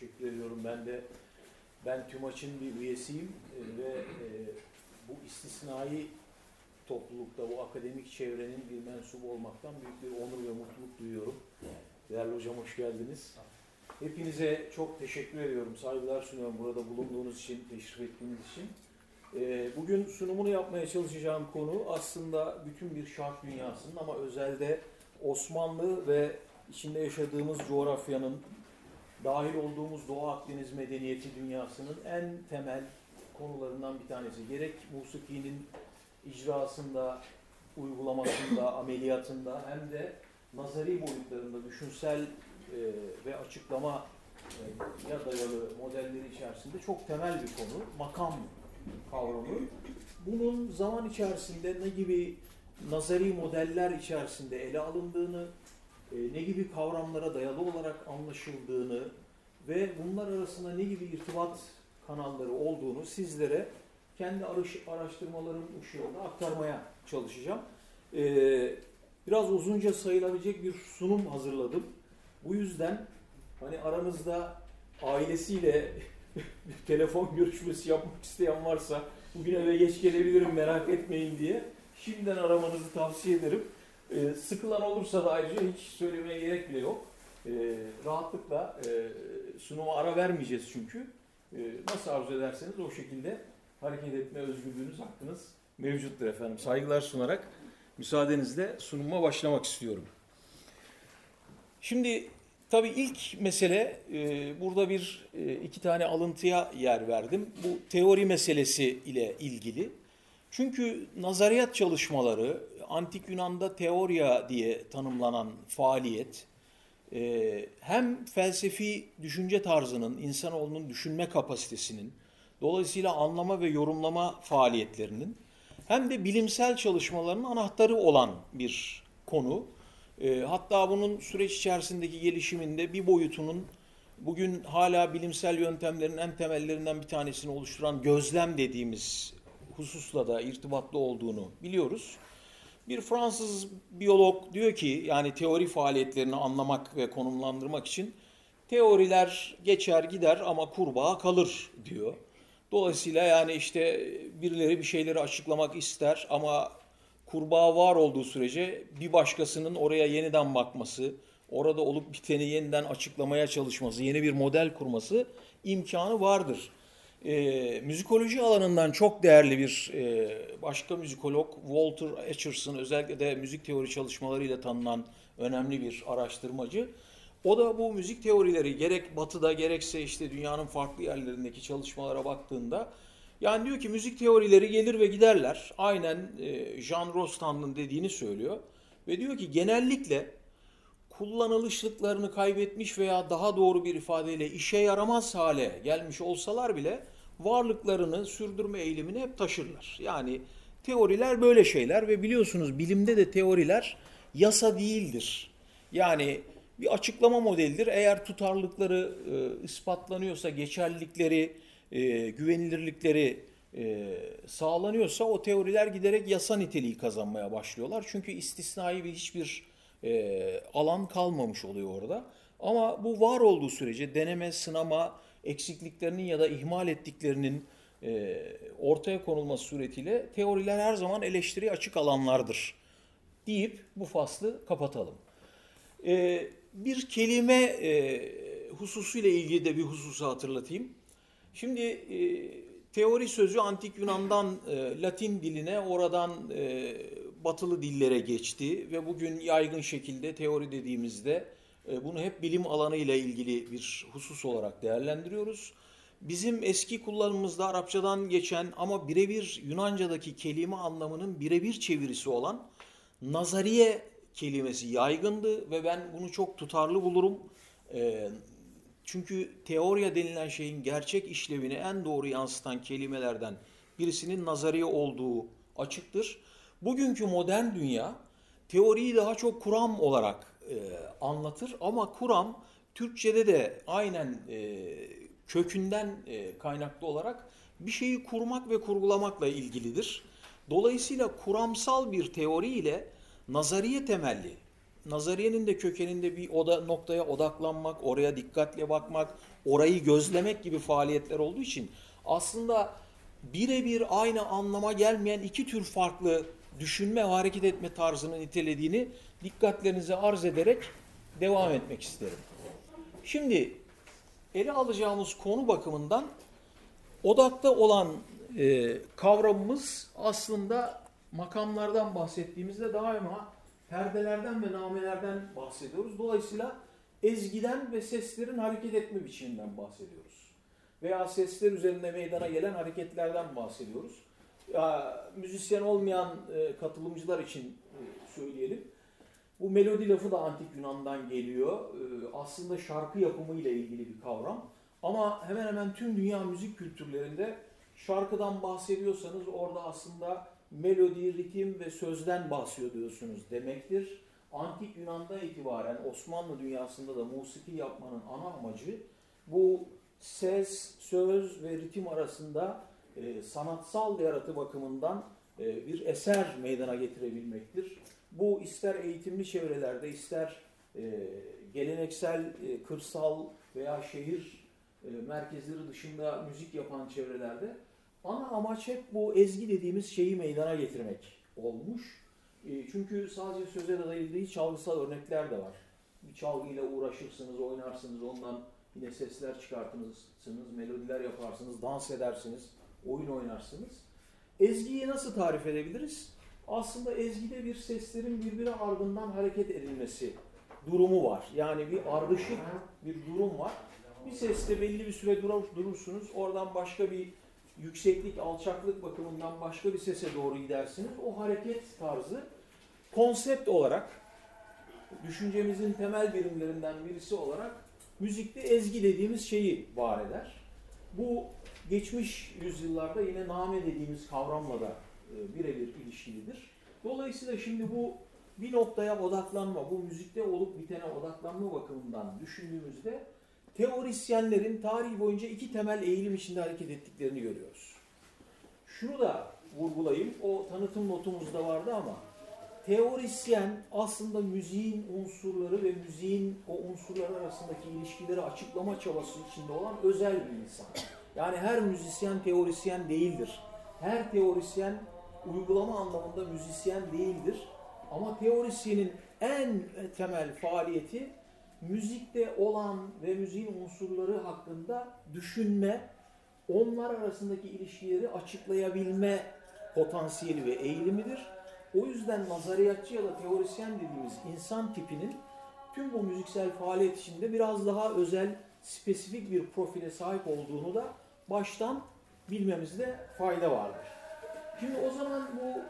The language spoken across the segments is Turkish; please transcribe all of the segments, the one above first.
teşekkür ediyorum. Ben de ben TÜMAÇ'ın bir üyesiyim e, ve e, bu istisnai toplulukta, bu akademik çevrenin bir mensubu olmaktan büyük bir onur ve mutluluk duyuyorum. Değerli hocam hoş geldiniz. Hepinize çok teşekkür ediyorum. Saygılar sunuyorum burada bulunduğunuz için, teşrif ettiğiniz için. E, bugün sunumunu yapmaya çalışacağım konu aslında bütün bir şark dünyasının ama özelde Osmanlı ve içinde yaşadığımız coğrafyanın dahil olduğumuz Doğu Akdeniz medeniyeti dünyasının en temel konularından bir tanesi. Gerek musikinin icrasında, uygulamasında, ameliyatında hem de nazari boyutlarında düşünsel e, ve açıklama e, ya dayalı modelleri içerisinde çok temel bir konu. Makam kavramı. Bunun zaman içerisinde ne gibi nazari modeller içerisinde ele alındığını, ne gibi kavramlara dayalı olarak anlaşıldığını ve bunlar arasında ne gibi irtibat kanalları olduğunu sizlere kendi araştırmalarım ışığında aktarmaya çalışacağım. E, biraz uzunca sayılabilecek bir sunum hazırladım. Bu yüzden hani aranızda ailesiyle telefon görüşmesi yapmak isteyen varsa bugün eve geç gelebilirim merak etmeyin diye şimdiden aramanızı tavsiye ederim. E, sıkılan olursa da ayrıca hiç söylemeye gerek bile yok. E, rahatlıkla e, sunuma ara vermeyeceğiz çünkü. E, nasıl arzu ederseniz o şekilde hareket etme özgürlüğünüz, hakkınız mevcuttur efendim. Saygılar sunarak müsaadenizle sunuma başlamak istiyorum. Şimdi tabii ilk mesele e, burada bir e, iki tane alıntıya yer verdim. Bu teori meselesi ile ilgili. Çünkü nazariyat çalışmaları, antik Yunan'da teoria diye tanımlanan faaliyet, e, hem felsefi düşünce tarzının, insanoğlunun düşünme kapasitesinin, dolayısıyla anlama ve yorumlama faaliyetlerinin, hem de bilimsel çalışmaların anahtarı olan bir konu. E, hatta bunun süreç içerisindeki gelişiminde bir boyutunun bugün hala bilimsel yöntemlerin en temellerinden bir tanesini oluşturan gözlem dediğimiz hususla da irtibatlı olduğunu biliyoruz. Bir Fransız biyolog diyor ki yani teori faaliyetlerini anlamak ve konumlandırmak için teoriler geçer gider ama kurbağa kalır diyor. Dolayısıyla yani işte birileri bir şeyleri açıklamak ister ama kurbağa var olduğu sürece bir başkasının oraya yeniden bakması, orada olup biteni yeniden açıklamaya çalışması, yeni bir model kurması imkanı vardır e, müzikoloji alanından çok değerli bir e, başka müzikolog Walter Acheson özellikle de müzik teori çalışmalarıyla tanınan önemli bir araştırmacı. O da bu müzik teorileri gerek batıda gerekse işte dünyanın farklı yerlerindeki çalışmalara baktığında yani diyor ki müzik teorileri gelir ve giderler. Aynen e, Jean Rostand'ın dediğini söylüyor. Ve diyor ki genellikle kullanılışlıklarını kaybetmiş veya daha doğru bir ifadeyle işe yaramaz hale gelmiş olsalar bile varlıklarını sürdürme eğilimini hep taşırlar. Yani teoriler böyle şeyler ve biliyorsunuz bilimde de teoriler yasa değildir. Yani bir açıklama modelidir. Eğer tutarlılıkları e, ispatlanıyorsa, geçerlilikleri, e, güvenilirlikleri e, sağlanıyorsa o teoriler giderek yasa niteliği kazanmaya başlıyorlar. Çünkü istisnai bir hiçbir e, alan kalmamış oluyor orada. Ama bu var olduğu sürece deneme, sınama, eksikliklerinin ya da ihmal ettiklerinin e, ortaya konulması suretiyle teoriler her zaman eleştiri açık alanlardır deyip bu faslı kapatalım. E, bir kelime e, hususuyla ilgili de bir hususu hatırlatayım. Şimdi e, teori sözü antik Yunan'dan e, Latin diline oradan e, batılı dillere geçti ve bugün yaygın şekilde teori dediğimizde e, bunu hep bilim alanı ile ilgili bir husus olarak değerlendiriyoruz. Bizim eski kullanımımızda Arapçadan geçen ama birebir Yunanca'daki kelime anlamının birebir çevirisi olan nazariye kelimesi yaygındı ve ben bunu çok tutarlı bulurum. E, çünkü teoriya denilen şeyin gerçek işlevini en doğru yansıtan kelimelerden birisinin nazariye olduğu açıktır. Bugünkü modern dünya teoriyi daha çok kuram olarak e, anlatır ama kuram Türkçe'de de aynen e, kökünden e, kaynaklı olarak bir şeyi kurmak ve kurgulamakla ilgilidir. Dolayısıyla kuramsal bir teori ile nazariye temelli nazariyenin de kökeninde bir oda noktaya odaklanmak, oraya dikkatle bakmak, orayı gözlemek gibi faaliyetler olduğu için aslında birebir aynı anlama gelmeyen iki tür farklı düşünme hareket etme tarzını nitelediğini dikkatlerinize arz ederek devam etmek isterim. Şimdi ele alacağımız konu bakımından odakta olan e, kavramımız aslında makamlardan bahsettiğimizde daima perdelerden ve namelerden bahsediyoruz. Dolayısıyla ezgiden ve seslerin hareket etme biçiminden bahsediyoruz. Veya sesler üzerinde meydana gelen hareketlerden bahsediyoruz. Ya, müzisyen olmayan e, katılımcılar için e, söyleyelim. Bu melodi lafı da antik Yunan'dan geliyor. E, aslında şarkı yapımı ile ilgili bir kavram. Ama hemen hemen tüm dünya müzik kültürlerinde şarkıdan bahsediyorsanız orada aslında melodi, ritim ve sözden bahsediyorsunuz demektir. Antik Yunan'dan itibaren Osmanlı dünyasında da musiki yapmanın ana amacı bu ses, söz ve ritim arasında e, sanatsal yaratı bakımından e, bir eser meydana getirebilmektir. Bu ister eğitimli çevrelerde, ister e, geleneksel e, kırsal veya şehir e, merkezleri dışında müzik yapan çevrelerde ana amaç hep bu ezgi dediğimiz şeyi meydana getirmek olmuş. E, çünkü sadece söze dayalı değil çalgısal örnekler de var. Bir çalgıyla uğraşırsınız, oynarsınız, ondan yine sesler çıkartırsınız, melodiler yaparsınız, dans edersiniz, oyun oynarsınız. Ezgiyi nasıl tarif edebiliriz? Aslında ezgide bir seslerin birbiri ardından hareket edilmesi durumu var. Yani bir ardışık bir durum var. Bir seste belli bir süre durur, durursunuz. Oradan başka bir yükseklik, alçaklık bakımından başka bir sese doğru gidersiniz. O hareket tarzı konsept olarak düşüncemizin temel birimlerinden birisi olarak müzikte ezgi dediğimiz şeyi var eder. Bu geçmiş yüzyıllarda yine name dediğimiz kavramla da e, birebir ilişkilidir. Dolayısıyla şimdi bu bir noktaya odaklanma, bu müzikte olup bitene odaklanma bakımından düşündüğümüzde teorisyenlerin tarih boyunca iki temel eğilim içinde hareket ettiklerini görüyoruz. Şunu da vurgulayayım, o tanıtım notumuzda vardı ama teorisyen aslında müziğin unsurları ve müziğin o unsurlar arasındaki ilişkileri açıklama çabası içinde olan özel bir insan. Yani her müzisyen teorisyen değildir. Her teorisyen uygulama anlamında müzisyen değildir. Ama teorisyenin en temel faaliyeti müzikte olan ve müziğin unsurları hakkında düşünme, onlar arasındaki ilişkileri açıklayabilme potansiyeli ve eğilimidir. O yüzden nazariyatçı ya da teorisyen dediğimiz insan tipinin tüm bu müziksel faaliyet içinde biraz daha özel, spesifik bir profile sahip olduğunu da baştan bilmemizde fayda vardır. Şimdi o zaman bu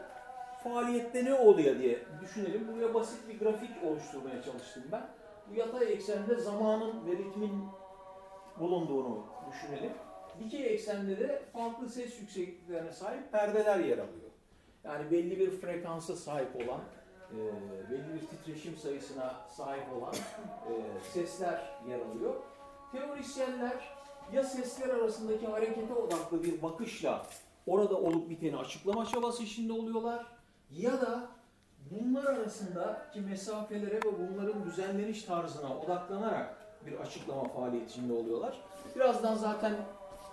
faaliyette ne oluyor diye düşünelim. Buraya basit bir grafik oluşturmaya çalıştım ben. Bu yatay eksende zamanın ve ritmin bulunduğunu düşünelim. Dikey eksende de farklı ses yüksekliklerine sahip perdeler yer alıyor. Yani belli bir frekansa sahip olan, e, belli bir titreşim sayısına sahip olan e, sesler yer alıyor. Teorisyenler ya sesler arasındaki harekete odaklı bir bakışla orada olup biteni açıklama çabası içinde oluyorlar ya da bunlar arasındaki mesafelere ve bunların düzenleniş tarzına odaklanarak bir açıklama faaliyeti içinde oluyorlar. Birazdan zaten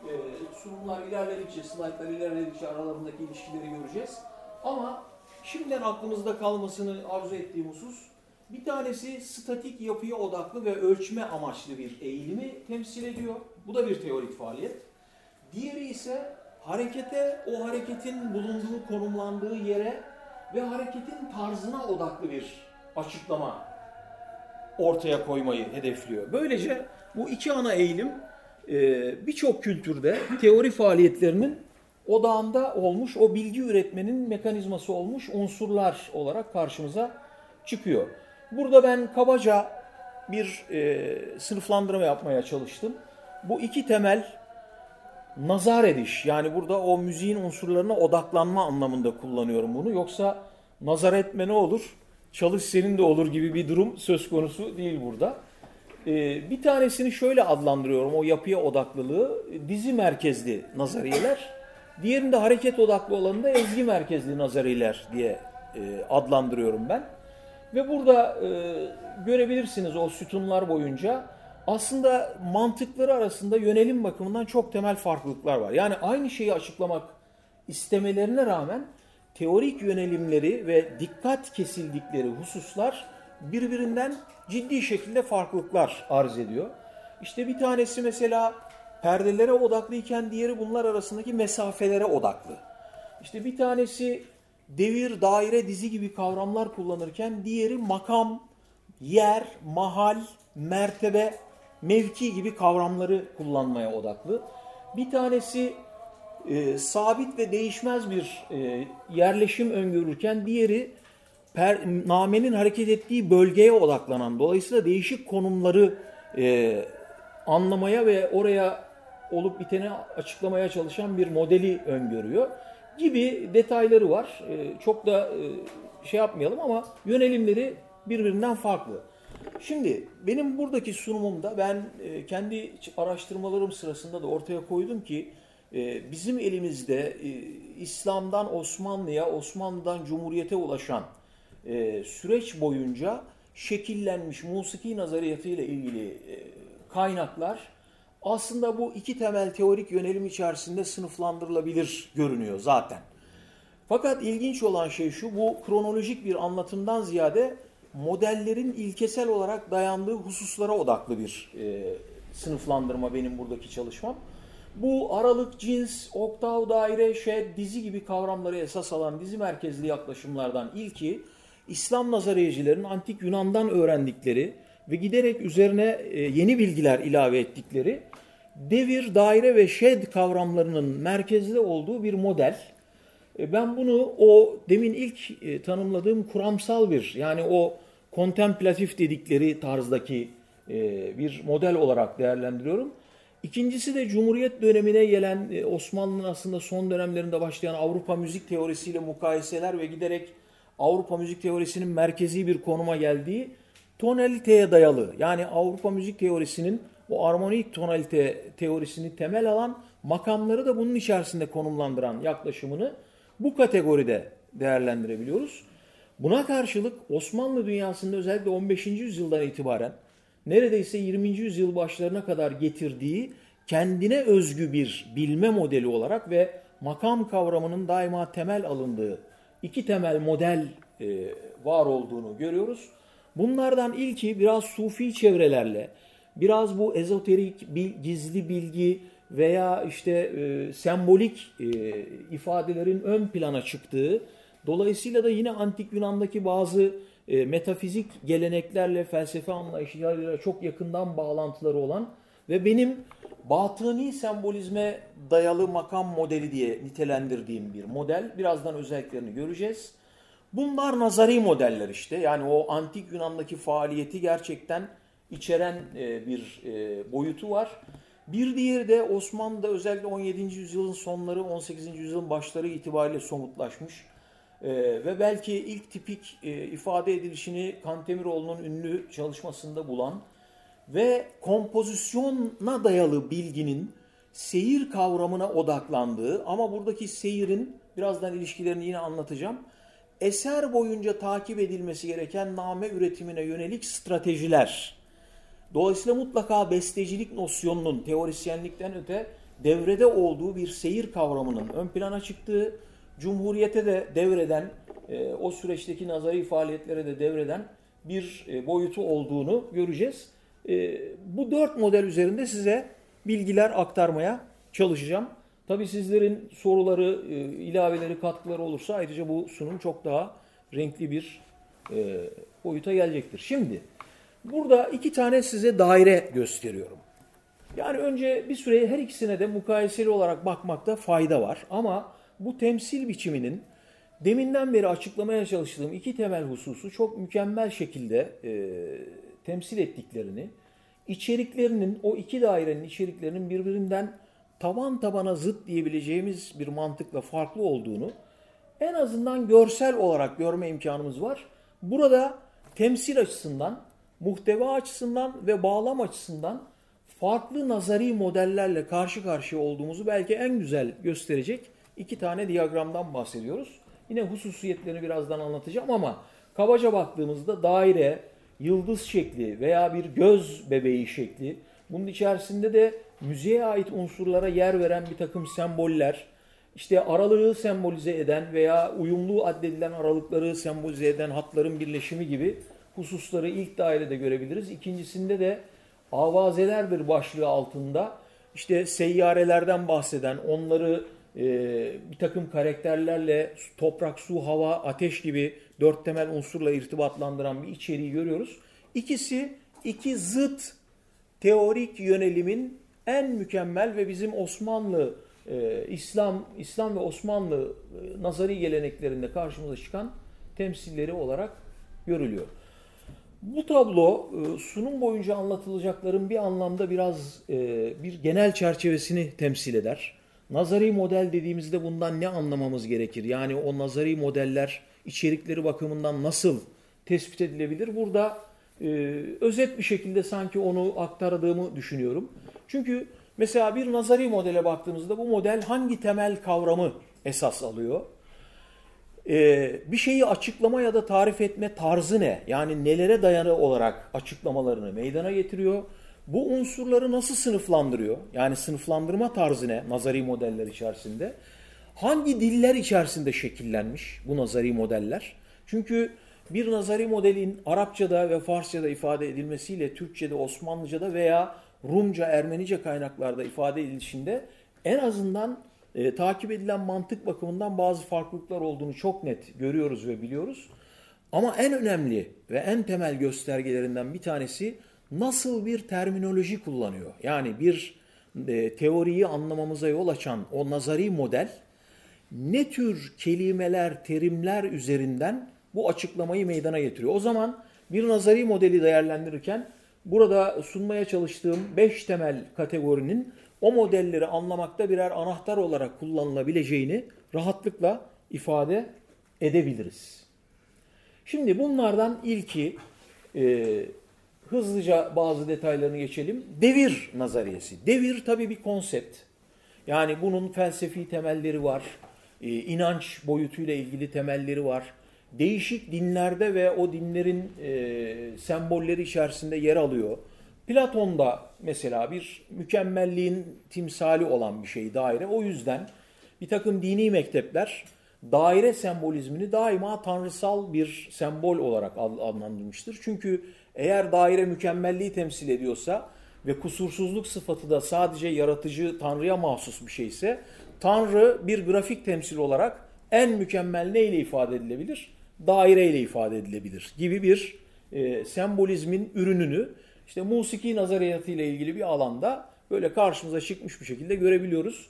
e, sunumlar ilerledikçe, slaytlar ilerledikçe aralarındaki ilişkileri göreceğiz. Ama şimdiden aklımızda kalmasını arzu ettiğim husus bir tanesi statik yapıya odaklı ve ölçme amaçlı bir eğilimi temsil ediyor. Bu da bir teorik faaliyet. Diğeri ise harekete, o hareketin bulunduğu, konumlandığı yere ve hareketin tarzına odaklı bir açıklama ortaya koymayı hedefliyor. Böylece bu iki ana eğilim e, birçok kültürde teori faaliyetlerinin odağında olmuş, o bilgi üretmenin mekanizması olmuş unsurlar olarak karşımıza çıkıyor. Burada ben kabaca bir e, sınıflandırma yapmaya çalıştım. Bu iki temel nazar ediş yani burada o müziğin unsurlarına odaklanma anlamında kullanıyorum bunu. Yoksa nazar etme ne olur? Çalış senin de olur gibi bir durum söz konusu değil burada. Ee, bir tanesini şöyle adlandırıyorum o yapıya odaklılığı dizi merkezli nazariyeler. Diğerinde hareket odaklı olanı da ezgi merkezli nazariyeler diye e, adlandırıyorum ben. Ve burada e, görebilirsiniz o sütunlar boyunca aslında mantıkları arasında yönelim bakımından çok temel farklılıklar var. Yani aynı şeyi açıklamak istemelerine rağmen teorik yönelimleri ve dikkat kesildikleri hususlar birbirinden ciddi şekilde farklılıklar arz ediyor. İşte bir tanesi mesela perdelere odaklıyken diğeri bunlar arasındaki mesafelere odaklı. İşte bir tanesi devir, daire, dizi gibi kavramlar kullanırken diğeri makam, yer, mahal, mertebe, mevki gibi kavramları kullanmaya odaklı. Bir tanesi e, sabit ve değişmez bir e, yerleşim öngörürken diğeri per, namenin hareket ettiği bölgeye odaklanan, dolayısıyla değişik konumları e, anlamaya ve oraya olup biteni açıklamaya çalışan bir modeli öngörüyor gibi detayları var. E, çok da e, şey yapmayalım ama yönelimleri birbirinden farklı. Şimdi benim buradaki sunumumda ben e, kendi araştırmalarım sırasında da ortaya koydum ki e, bizim elimizde İslam'dan Osmanlı'ya, Osmanlı'dan Cumhuriyet'e ulaşan süreç boyunca şekillenmiş musiki nazariyatı ile ilgili kaynaklar aslında bu iki temel teorik yönelim içerisinde sınıflandırılabilir görünüyor zaten. Fakat ilginç olan şey şu, bu kronolojik bir anlatımdan ziyade modellerin ilkesel olarak dayandığı hususlara odaklı bir e, sınıflandırma benim buradaki çalışmam. Bu aralık, cins, oktav, daire, şed, dizi gibi kavramları esas alan dizi merkezli yaklaşımlardan ilki İslam nazariyecilerin antik Yunan'dan öğrendikleri ve giderek üzerine e, yeni bilgiler ilave ettikleri devir, daire ve şed kavramlarının merkezde olduğu bir model. E, ben bunu o demin ilk e, tanımladığım kuramsal bir yani o kontemplatif dedikleri tarzdaki bir model olarak değerlendiriyorum. İkincisi de Cumhuriyet dönemine gelen Osmanlı'nın aslında son dönemlerinde başlayan Avrupa müzik teorisiyle mukayeseler ve giderek Avrupa müzik teorisinin merkezi bir konuma geldiği tonaliteye dayalı. Yani Avrupa müzik teorisinin o armonik tonalite teorisini temel alan makamları da bunun içerisinde konumlandıran yaklaşımını bu kategoride değerlendirebiliyoruz. Buna karşılık Osmanlı dünyasında özellikle 15. yüzyıldan itibaren neredeyse 20. yüzyıl başlarına kadar getirdiği kendine özgü bir bilme modeli olarak ve makam kavramının daima temel alındığı iki temel model e, var olduğunu görüyoruz. Bunlardan ilki biraz sufi çevrelerle, biraz bu ezoterik, bil, gizli bilgi veya işte e, sembolik e, ifadelerin ön plana çıktığı, dolayısıyla da yine antik Yunan'daki bazı e, metafizik geleneklerle, felsefe anlayışlarıyla çok yakından bağlantıları olan ve benim batıni sembolizme dayalı makam modeli diye nitelendirdiğim bir model. Birazdan özelliklerini göreceğiz. Bunlar nazari modeller işte. Yani o antik Yunan'daki faaliyeti gerçekten içeren e, bir e, boyutu var. Bir diğeri de Osmanlı'da özellikle 17. yüzyılın sonları 18. yüzyılın başları itibariyle somutlaşmış. E, ve belki ilk tipik ifade edilişini Kantemiroğlu'nun ünlü çalışmasında bulan ve kompozisyona dayalı bilginin seyir kavramına odaklandığı ama buradaki seyirin birazdan ilişkilerini yine anlatacağım. Eser boyunca takip edilmesi gereken name üretimine yönelik stratejiler. Dolayısıyla mutlaka bestecilik nosyonunun teorisyenlikten öte devrede olduğu bir seyir kavramının ön plana çıktığı, Cumhuriyete de devreden, e, o süreçteki nazari faaliyetlere de devreden bir e, boyutu olduğunu göreceğiz. E, bu dört model üzerinde size bilgiler aktarmaya çalışacağım. Tabi sizlerin soruları, e, ilaveleri, katkıları olursa ayrıca bu sunum çok daha renkli bir e, boyuta gelecektir. Şimdi burada iki tane size daire gösteriyorum. Yani önce bir süre her ikisine de mukayeseli olarak bakmakta fayda var. Ama bu temsil biçiminin deminden beri açıklamaya çalıştığım iki temel hususu çok mükemmel şekilde e, temsil ettiklerini, içeriklerinin, o iki dairenin içeriklerinin birbirinden taban tabana zıt diyebileceğimiz bir mantıkla farklı olduğunu en azından görsel olarak görme imkanımız var. Burada temsil açısından, muhteva açısından ve bağlam açısından farklı nazari modellerle karşı karşıya olduğumuzu belki en güzel gösterecek iki tane diyagramdan bahsediyoruz. Yine hususiyetlerini birazdan anlatacağım ama kabaca baktığımızda daire, yıldız şekli veya bir göz bebeği şekli, bunun içerisinde de müziğe ait unsurlara yer veren bir takım semboller, işte aralığı sembolize eden veya uyumlu addedilen aralıkları sembolize eden hatların birleşimi gibi hususları ilk dairede görebiliriz. İkincisinde de avazelerdir başlığı altında işte seyyarelerden bahseden, onları e, bir takım karakterlerle toprak, su, hava, ateş gibi dört temel unsurla irtibatlandıran bir içeriği görüyoruz. İkisi iki zıt teorik yönelimin en mükemmel ve bizim Osmanlı e, İslam İslam ve Osmanlı e, nazari geleneklerinde karşımıza çıkan temsilleri olarak görülüyor. Bu tablo e, sunum boyunca anlatılacakların bir anlamda biraz e, bir genel çerçevesini temsil eder. Nazari model dediğimizde bundan ne anlamamız gerekir? Yani o nazari modeller içerikleri bakımından nasıl tespit edilebilir? Burada e, özet bir şekilde sanki onu aktardığımı düşünüyorum. Çünkü mesela bir nazari modele baktığımızda bu model hangi temel kavramı esas alıyor? Ee, bir şeyi açıklama ya da tarif etme tarzı ne? Yani nelere dayanı olarak açıklamalarını meydana getiriyor? Bu unsurları nasıl sınıflandırıyor? Yani sınıflandırma tarzı ne nazari modeller içerisinde? Hangi diller içerisinde şekillenmiş bu nazari modeller? Çünkü bir nazari modelin Arapçada ve Farsçada ifade edilmesiyle Türkçe'de, Osmanlıca'da veya Rumca, Ermenice kaynaklarda ifade edilişinde en azından e, takip edilen mantık bakımından bazı farklılıklar olduğunu çok net görüyoruz ve biliyoruz. Ama en önemli ve en temel göstergelerinden bir tanesi nasıl bir terminoloji kullanıyor. Yani bir e, teoriyi anlamamıza yol açan o nazari model ne tür kelimeler, terimler üzerinden bu açıklamayı meydana getiriyor. O zaman bir nazari modeli değerlendirirken burada sunmaya çalıştığım beş temel kategorinin o modelleri anlamakta birer anahtar olarak kullanılabileceğini rahatlıkla ifade edebiliriz. Şimdi bunlardan ilki e, hızlıca bazı detaylarını geçelim. Devir nazariyesi. Devir tabii bir konsept. Yani bunun felsefi temelleri var, e, inanç boyutuyla ilgili temelleri var. Değişik dinlerde ve o dinlerin e, sembolleri içerisinde yer alıyor. Platon'da mesela bir mükemmelliğin timsali olan bir şey daire. O yüzden bir takım dini mektepler daire sembolizmini daima tanrısal bir sembol olarak adlandırmıştır. Çünkü eğer daire mükemmelliği temsil ediyorsa ve kusursuzluk sıfatı da sadece yaratıcı tanrıya mahsus bir şeyse tanrı bir grafik temsil olarak en mükemmel neyle ifade edilebilir? Daire ile ifade edilebilir gibi bir e, sembolizmin ürününü işte musiki nazariyatı ile ilgili bir alanda böyle karşımıza çıkmış bir şekilde görebiliyoruz.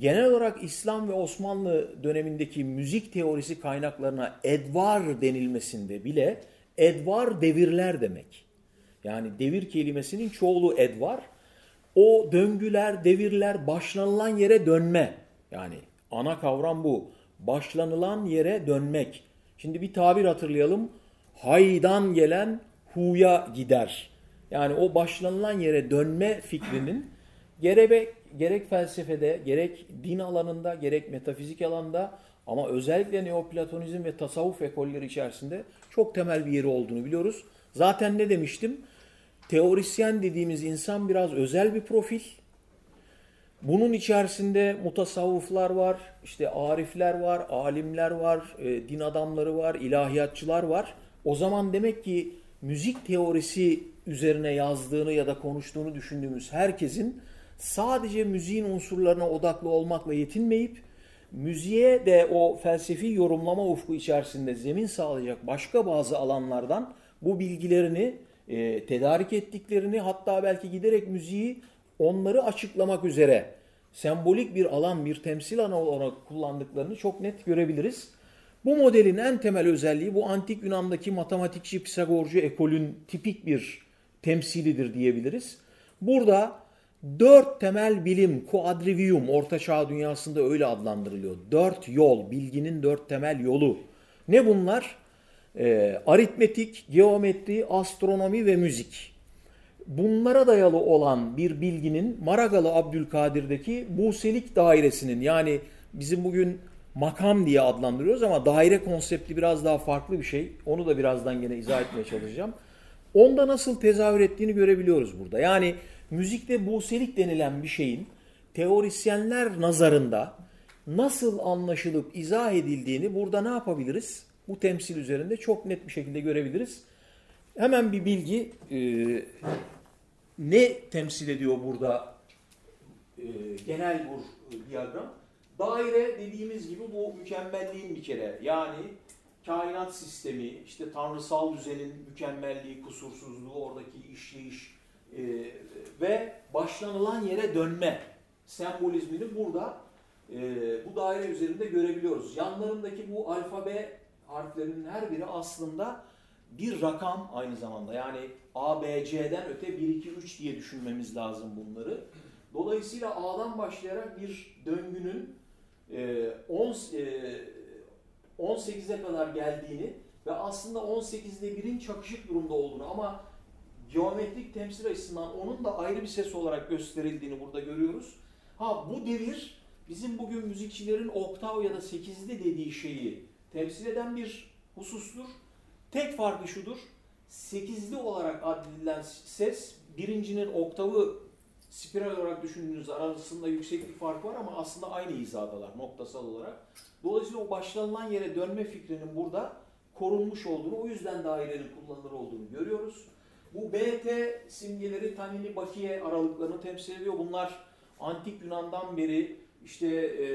Genel olarak İslam ve Osmanlı dönemindeki müzik teorisi kaynaklarına edvar denilmesinde bile edvar devirler demek. Yani devir kelimesinin çoğulu edvar. O döngüler, devirler başlanılan yere dönme. Yani ana kavram bu. Başlanılan yere dönmek. Şimdi bir tabir hatırlayalım. Haydan gelen huya gider. Yani o başlanılan yere dönme fikrinin gerek, gerek felsefede, gerek din alanında, gerek metafizik alanda ama özellikle Neoplatonizm ve tasavvuf ekolleri içerisinde çok temel bir yeri olduğunu biliyoruz. Zaten ne demiştim? Teorisyen dediğimiz insan biraz özel bir profil. Bunun içerisinde mutasavvıflar var, işte arifler var, alimler var, e, din adamları var, ilahiyatçılar var. O zaman demek ki müzik teorisi üzerine yazdığını ya da konuştuğunu düşündüğümüz herkesin sadece müziğin unsurlarına odaklı olmakla yetinmeyip müziğe de o felsefi yorumlama ufku içerisinde zemin sağlayacak başka bazı alanlardan bu bilgilerini e, tedarik ettiklerini hatta belki giderek müziği onları açıklamak üzere sembolik bir alan, bir temsil alanı olarak kullandıklarını çok net görebiliriz. Bu modelin en temel özelliği bu antik Yunan'daki matematikçi Pisagorcu ekolün tipik bir temsilidir diyebiliriz. Burada dört temel bilim, quadrivium, orta çağ dünyasında öyle adlandırılıyor. Dört yol, bilginin dört temel yolu. Ne bunlar? Ee, aritmetik, geometri, astronomi ve müzik. Bunlara dayalı olan bir bilginin Maragalı Abdülkadir'deki Buselik dairesinin yani bizim bugün makam diye adlandırıyoruz ama daire konsepti biraz daha farklı bir şey. Onu da birazdan gene izah etmeye çalışacağım. Onda nasıl tezahür ettiğini görebiliyoruz burada. Yani müzikte buselik denilen bir şeyin teorisyenler nazarında nasıl anlaşılıp izah edildiğini burada ne yapabiliriz? Bu temsil üzerinde çok net bir şekilde görebiliriz. Hemen bir bilgi e, ne temsil ediyor burada e, genel bu diyagram? Daire dediğimiz gibi bu mükemmelliğin bir kere yani kainat sistemi, işte tanrısal düzenin mükemmelliği, kusursuzluğu, oradaki işleyiş e, ve başlanılan yere dönme sembolizmini burada e, bu daire üzerinde görebiliyoruz. Yanlarındaki bu alfabe harflerinin her biri aslında bir rakam aynı zamanda. Yani A, B, C'den öte 1, 2, 3 diye düşünmemiz lazım bunları. Dolayısıyla A'dan başlayarak bir döngünün 10 18'e kadar geldiğini ve aslında 18'de birin çakışık durumda olduğunu ama geometrik temsil açısından onun da ayrı bir ses olarak gösterildiğini burada görüyoruz. Ha bu devir bizim bugün müzikçilerin oktav ya da 8'de dediği şeyi temsil eden bir husustur. Tek farkı şudur. 8'li olarak addedilen ses birincinin oktavı spiral olarak düşündüğünüz arasında yükseklik farkı var ama aslında aynı hizadalar noktasal olarak. Dolayısıyla o başlanılan yere dönme fikrinin burada korunmuş olduğunu, o yüzden dairenin kullanılır olduğunu görüyoruz. Bu BT simgeleri tanini bakiye aralıklarını temsil ediyor. Bunlar antik Yunan'dan beri işte e,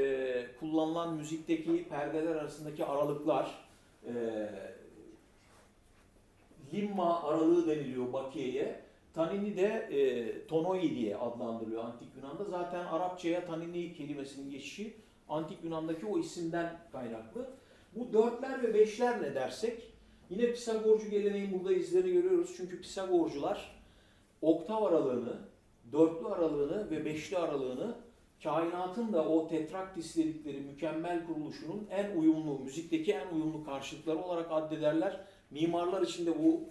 kullanılan müzikteki perdeler arasındaki aralıklar. E, limma aralığı deniliyor bakiyeye. Tanini de e, tonoi diye adlandırılıyor antik Yunan'da. Zaten Arapçaya tanini kelimesinin geçişi antik Yunan'daki o isimden kaynaklı. Bu dörtler ve beşler ne dersek yine Pisagorcu geleneğin burada izlerini görüyoruz. Çünkü Pisagorcular oktav aralığını, dörtlü aralığını ve beşli aralığını kainatın da o tetraktis dedikleri mükemmel kuruluşunun en uyumlu, müzikteki en uyumlu karşılıkları olarak addederler. Mimarlar için de bu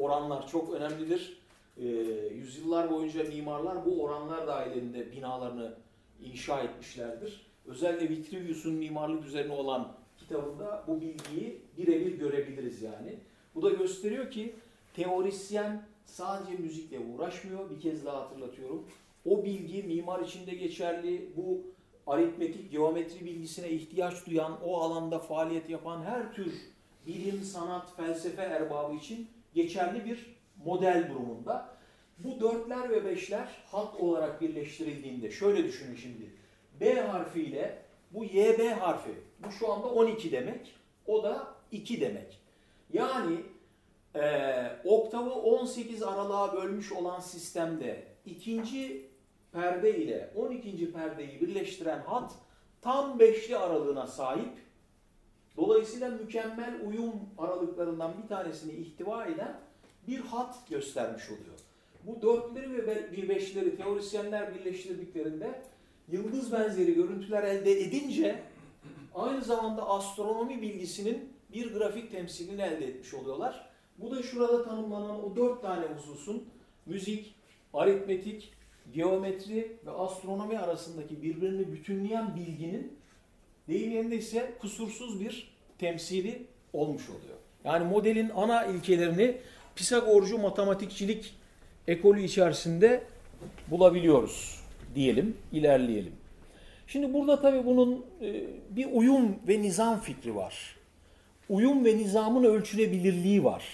oranlar çok önemlidir. Ee, yüzyıllar boyunca mimarlar bu oranlar dahilinde binalarını inşa etmişlerdir. Özellikle Vitruvius'un mimarlık üzerine olan kitabında bu bilgiyi birebir görebiliriz yani. Bu da gösteriyor ki teorisyen sadece müzikle uğraşmıyor. Bir kez daha hatırlatıyorum. O bilgi mimar için de geçerli. Bu aritmetik, geometri bilgisine ihtiyaç duyan, o alanda faaliyet yapan her tür bilim, sanat, felsefe erbabı için geçerli bir model durumunda. Bu dörtler ve beşler hat olarak birleştirildiğinde şöyle düşünün şimdi. B harfiyle bu YB harfi. Bu şu anda 12 demek. O da 2 demek. Yani e, oktavı 18 aralığa bölmüş olan sistemde ikinci perde ile 12. perdeyi birleştiren hat tam beşli aralığına sahip. Dolayısıyla mükemmel uyum aralıklarından bir tanesini ihtiva eden bir hat göstermiş oluyor. Bu dörtleri ve bir beşleri teorisyenler birleştirdiklerinde yıldız benzeri görüntüler elde edince aynı zamanda astronomi bilgisinin bir grafik temsilini elde etmiş oluyorlar. Bu da şurada tanımlanan o dört tane hususun müzik, aritmetik, geometri ve astronomi arasındaki birbirini bütünleyen bilginin deyim yerinde ise kusursuz bir temsili olmuş oluyor. Yani modelin ana ilkelerini Pisagorcu matematikçilik ekolü içerisinde bulabiliyoruz diyelim, ilerleyelim. Şimdi burada tabii bunun e, bir uyum ve nizam fikri var. Uyum ve nizamın ölçülebilirliği var.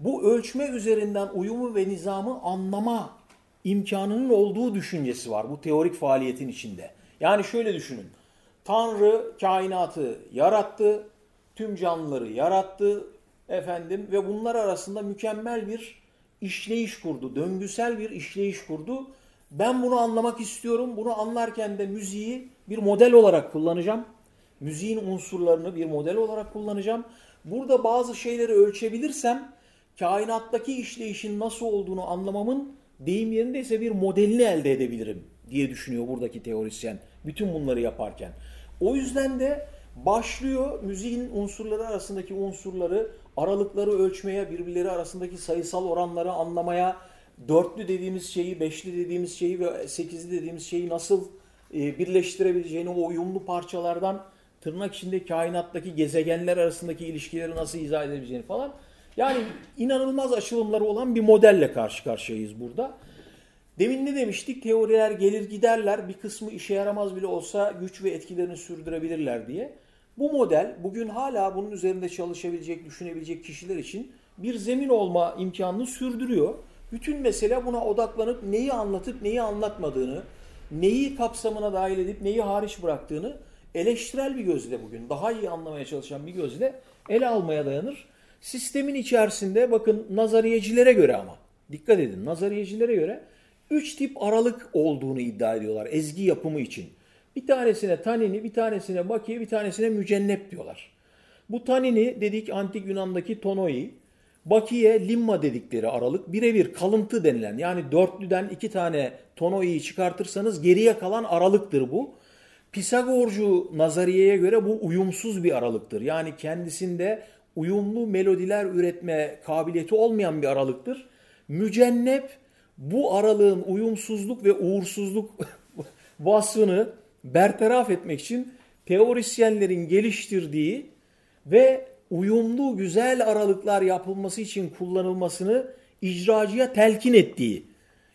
Bu ölçme üzerinden uyumu ve nizamı anlama imkanının olduğu düşüncesi var bu teorik faaliyetin içinde. Yani şöyle düşünün. Tanrı kainatı yarattı, tüm canlıları yarattı efendim ve bunlar arasında mükemmel bir işleyiş kurdu. Döngüsel bir işleyiş kurdu. Ben bunu anlamak istiyorum. Bunu anlarken de müziği bir model olarak kullanacağım. Müziğin unsurlarını bir model olarak kullanacağım. Burada bazı şeyleri ölçebilirsem kainattaki işleyişin nasıl olduğunu anlamamın deyim yerindeyse bir modelini elde edebilirim diye düşünüyor buradaki teorisyen. Bütün bunları yaparken. O yüzden de başlıyor müziğin unsurları arasındaki unsurları, aralıkları ölçmeye, birbirleri arasındaki sayısal oranları anlamaya, dörtlü dediğimiz şeyi, beşli dediğimiz şeyi ve sekizli dediğimiz şeyi nasıl e, birleştirebileceğini o uyumlu parçalardan tırnak içinde kainattaki gezegenler arasındaki ilişkileri nasıl izah edebileceğini falan. Yani inanılmaz açılımları olan bir modelle karşı karşıyayız burada. Demin ne demiştik? Teoriler gelir giderler. Bir kısmı işe yaramaz bile olsa güç ve etkilerini sürdürebilirler diye. Bu model bugün hala bunun üzerinde çalışabilecek, düşünebilecek kişiler için bir zemin olma imkanını sürdürüyor. Bütün mesele buna odaklanıp neyi anlatıp neyi anlatmadığını, neyi kapsamına dahil edip neyi hariç bıraktığını eleştirel bir gözle bugün daha iyi anlamaya çalışan bir gözle ele almaya dayanır. Sistemin içerisinde bakın nazariyecilere göre ama dikkat edin nazariyecilere göre üç tip aralık olduğunu iddia ediyorlar ezgi yapımı için. Bir tanesine tanini, bir tanesine bakiye, bir tanesine mücennep diyorlar. Bu tanini dedik antik Yunan'daki tonoi, bakiye, limma dedikleri aralık birebir kalıntı denilen yani dörtlüden iki tane tonoi'yi çıkartırsanız geriye kalan aralıktır bu. Pisagorcu nazariyeye göre bu uyumsuz bir aralıktır. Yani kendisinde uyumlu melodiler üretme kabiliyeti olmayan bir aralıktır. Mücennep bu aralığın uyumsuzluk ve uğursuzluk vasfını bertaraf etmek için teorisyenlerin geliştirdiği ve uyumlu güzel aralıklar yapılması için kullanılmasını icracıya telkin ettiği.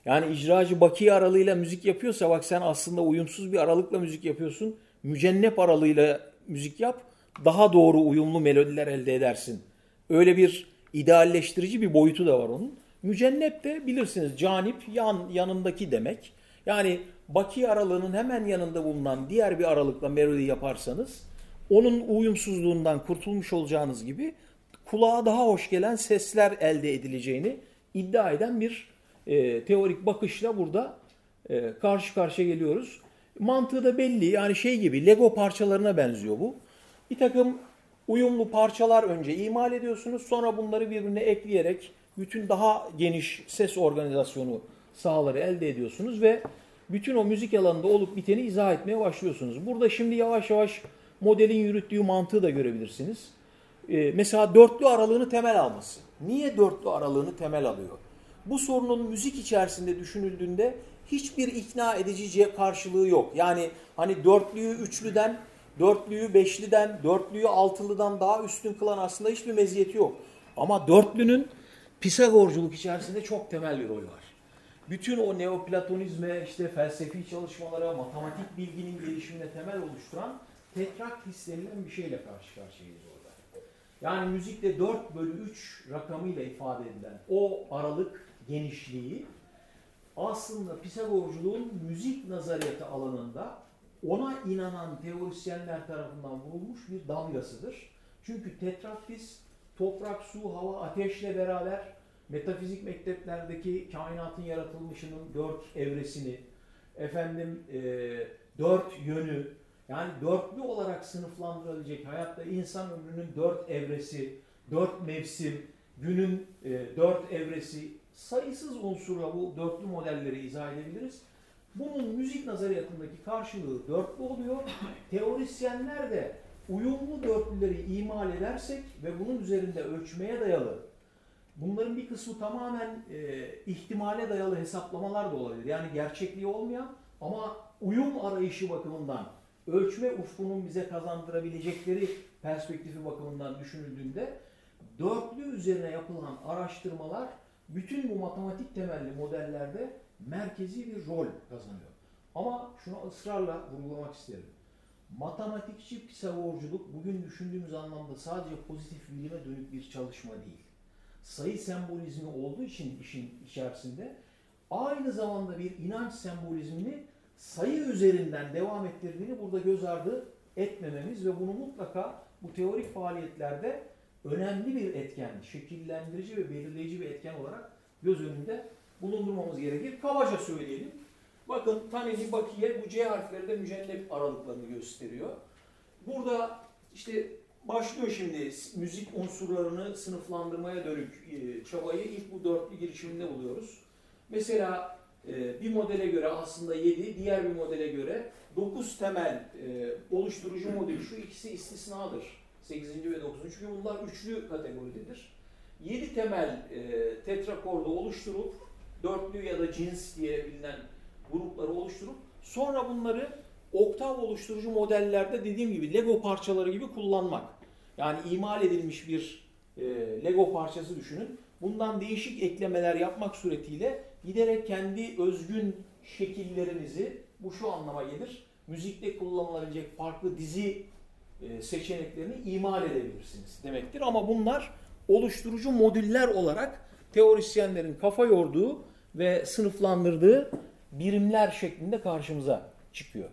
Yani icracı baki aralığıyla müzik yapıyorsa bak sen aslında uyumsuz bir aralıkla müzik yapıyorsun. Mücennep aralığıyla müzik yap. Daha doğru uyumlu melodiler elde edersin. Öyle bir idealleştirici bir boyutu da var onun. Mücennep de bilirsiniz canip yan yanındaki demek. Yani baki aralığının hemen yanında bulunan diğer bir aralıkla melodi yaparsanız onun uyumsuzluğundan kurtulmuş olacağınız gibi kulağa daha hoş gelen sesler elde edileceğini iddia eden bir e, teorik bakışla burada e, karşı karşıya geliyoruz. Mantığı da belli yani şey gibi Lego parçalarına benziyor bu. Bir takım uyumlu parçalar önce imal ediyorsunuz sonra bunları birbirine ekleyerek bütün daha geniş ses organizasyonu sahaları elde ediyorsunuz ve bütün o müzik alanında olup biteni izah etmeye başlıyorsunuz. Burada şimdi yavaş yavaş modelin yürüttüğü mantığı da görebilirsiniz. Ee, mesela dörtlü aralığını temel alması. Niye dörtlü aralığını temel alıyor? Bu sorunun müzik içerisinde düşünüldüğünde hiçbir ikna edici karşılığı yok. Yani hani dörtlüyü üçlüden, dörtlüyü beşliden, dörtlüyü altılıdan daha üstün kılan aslında hiçbir meziyeti yok. Ama dörtlünün Pisagorculuk içerisinde çok temel bir rol var. Bütün o neoplatonizme, işte felsefi çalışmalara, matematik bilginin gelişimine temel oluşturan tetraktis denilen bir şeyle karşı karşıyayız orada. Yani müzikte 4 bölü 3 rakamıyla ifade edilen o aralık genişliği aslında Pisagorculuğun müzik nazariyeti alanında ona inanan teorisyenler tarafından vurulmuş bir damgasıdır. Çünkü tetraktis toprak, su, hava, ateşle beraber metafizik mekteplerdeki kainatın yaratılmışının dört evresini, efendim e, dört yönü, yani dörtlü olarak sınıflandırılabilecek hayatta insan ömrünün dört evresi, dört mevsim, günün e, dört evresi, sayısız unsurla bu dörtlü modelleri izah edebiliriz. Bunun müzik nazariyatındaki karşılığı dörtlü oluyor. Teorisyenler de uyumlu dörtlüleri imal edersek ve bunun üzerinde ölçmeye dayalı bunların bir kısmı tamamen e, ihtimale dayalı hesaplamalar da olabilir. Yani gerçekliği olmayan ama uyum arayışı bakımından ölçme ufkunun bize kazandırabilecekleri perspektifi bakımından düşünüldüğünde dörtlü üzerine yapılan araştırmalar bütün bu matematik temelli modellerde merkezi bir rol kazanıyor. Ama şunu ısrarla vurgulamak isterim. Matematikçi Pisagorculuk bugün düşündüğümüz anlamda sadece pozitif bilime dönük bir çalışma değil. Sayı sembolizmi olduğu için işin içerisinde aynı zamanda bir inanç sembolizmini sayı üzerinden devam ettirdiğini burada göz ardı etmememiz ve bunu mutlaka bu teorik faaliyetlerde önemli bir etken, şekillendirici ve belirleyici bir etken olarak göz önünde bulundurmamız gerekir. Kabaca söyleyelim. Bakın taneli bakiye bu C harfleri de mücennep aralıklarını gösteriyor. Burada işte başlıyor şimdi müzik unsurlarını sınıflandırmaya dönük e, çabayı ilk bu dörtlü girişiminde buluyoruz. Mesela e, bir modele göre aslında 7, diğer bir modele göre 9 temel e, oluşturucu modül. Şu ikisi istisnadır. 8. ve 9. Çünkü bunlar üçlü kategoridedir. 7 temel tetrakordu oluşturup dörtlü ya da cins diye bilinen grupları oluşturup sonra bunları oktav oluşturucu modellerde dediğim gibi Lego parçaları gibi kullanmak. Yani imal edilmiş bir e, Lego parçası düşünün. Bundan değişik eklemeler yapmak suretiyle giderek kendi özgün şekillerinizi bu şu anlama gelir. Müzikte kullanılabilecek farklı dizi e, seçeneklerini imal edebilirsiniz demektir. Ama bunlar oluşturucu modüller olarak teorisyenlerin kafa yorduğu ve sınıflandırdığı birimler şeklinde karşımıza çıkıyor.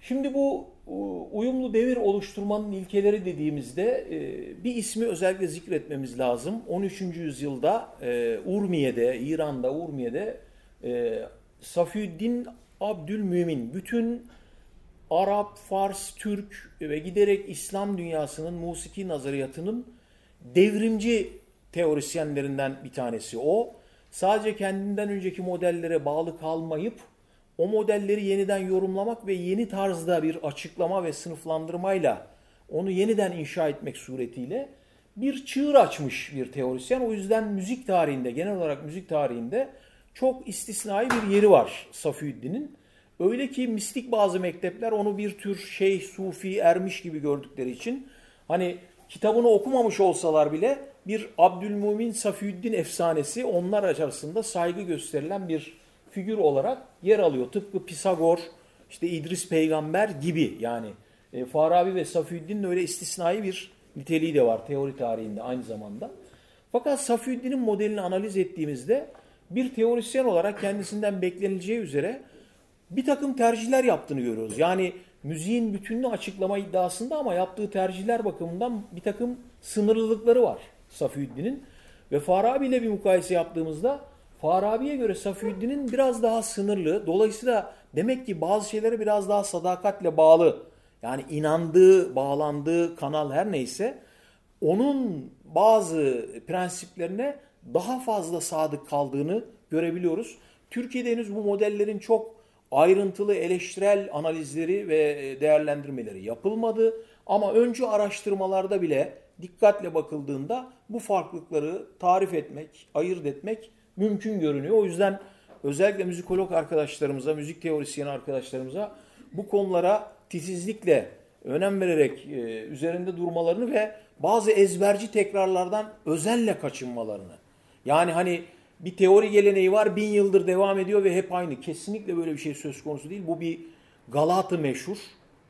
Şimdi bu uyumlu devir oluşturmanın ilkeleri dediğimizde e, bir ismi özellikle zikretmemiz lazım. 13. yüzyılda e, Urmiye'de, İran'da Urmiye'de e, Safiüddin Abdülmümin bütün Arap, Fars, Türk ve giderek İslam dünyasının musiki nazariyatının devrimci teorisyenlerinden bir tanesi o. Sadece kendinden önceki modellere bağlı kalmayıp o modelleri yeniden yorumlamak ve yeni tarzda bir açıklama ve sınıflandırmayla onu yeniden inşa etmek suretiyle bir çığır açmış bir teorisyen. O yüzden müzik tarihinde, genel olarak müzik tarihinde çok istisnai bir yeri var Safiüddin'in. Öyle ki mistik bazı mektepler onu bir tür şey, sufi, ermiş gibi gördükleri için hani kitabını okumamış olsalar bile bir Abdülmumin Safiüddin efsanesi onlar arasında saygı gösterilen bir figür olarak yer alıyor. Tıpkı Pisagor, işte İdris peygamber gibi yani e, Farabi ve Safiüddin'in öyle istisnai bir niteliği de var teori tarihinde aynı zamanda. Fakat Safiüddin'in modelini analiz ettiğimizde bir teorisyen olarak kendisinden beklenileceği üzere bir takım tercihler yaptığını görüyoruz. Yani müziğin bütününü açıklama iddiasında ama yaptığı tercihler bakımından bir takım sınırlılıkları var Safiüddin'in. Ve Farabi ile bir mukayese yaptığımızda Farabi'ye göre Safiüddin'in biraz daha sınırlı. Dolayısıyla demek ki bazı şeylere biraz daha sadakatle bağlı. Yani inandığı, bağlandığı kanal her neyse onun bazı prensiplerine daha fazla sadık kaldığını görebiliyoruz. Türkiye'de henüz bu modellerin çok ayrıntılı eleştirel analizleri ve değerlendirmeleri yapılmadı. Ama öncü araştırmalarda bile dikkatle bakıldığında bu farklılıkları tarif etmek, ayırt etmek mümkün görünüyor. O yüzden özellikle müzikolog arkadaşlarımıza, müzik teorisyen arkadaşlarımıza bu konulara titizlikle önem vererek e, üzerinde durmalarını ve bazı ezberci tekrarlardan özenle kaçınmalarını. Yani hani bir teori geleneği var bin yıldır devam ediyor ve hep aynı. Kesinlikle böyle bir şey söz konusu değil. Bu bir Galatı meşhur.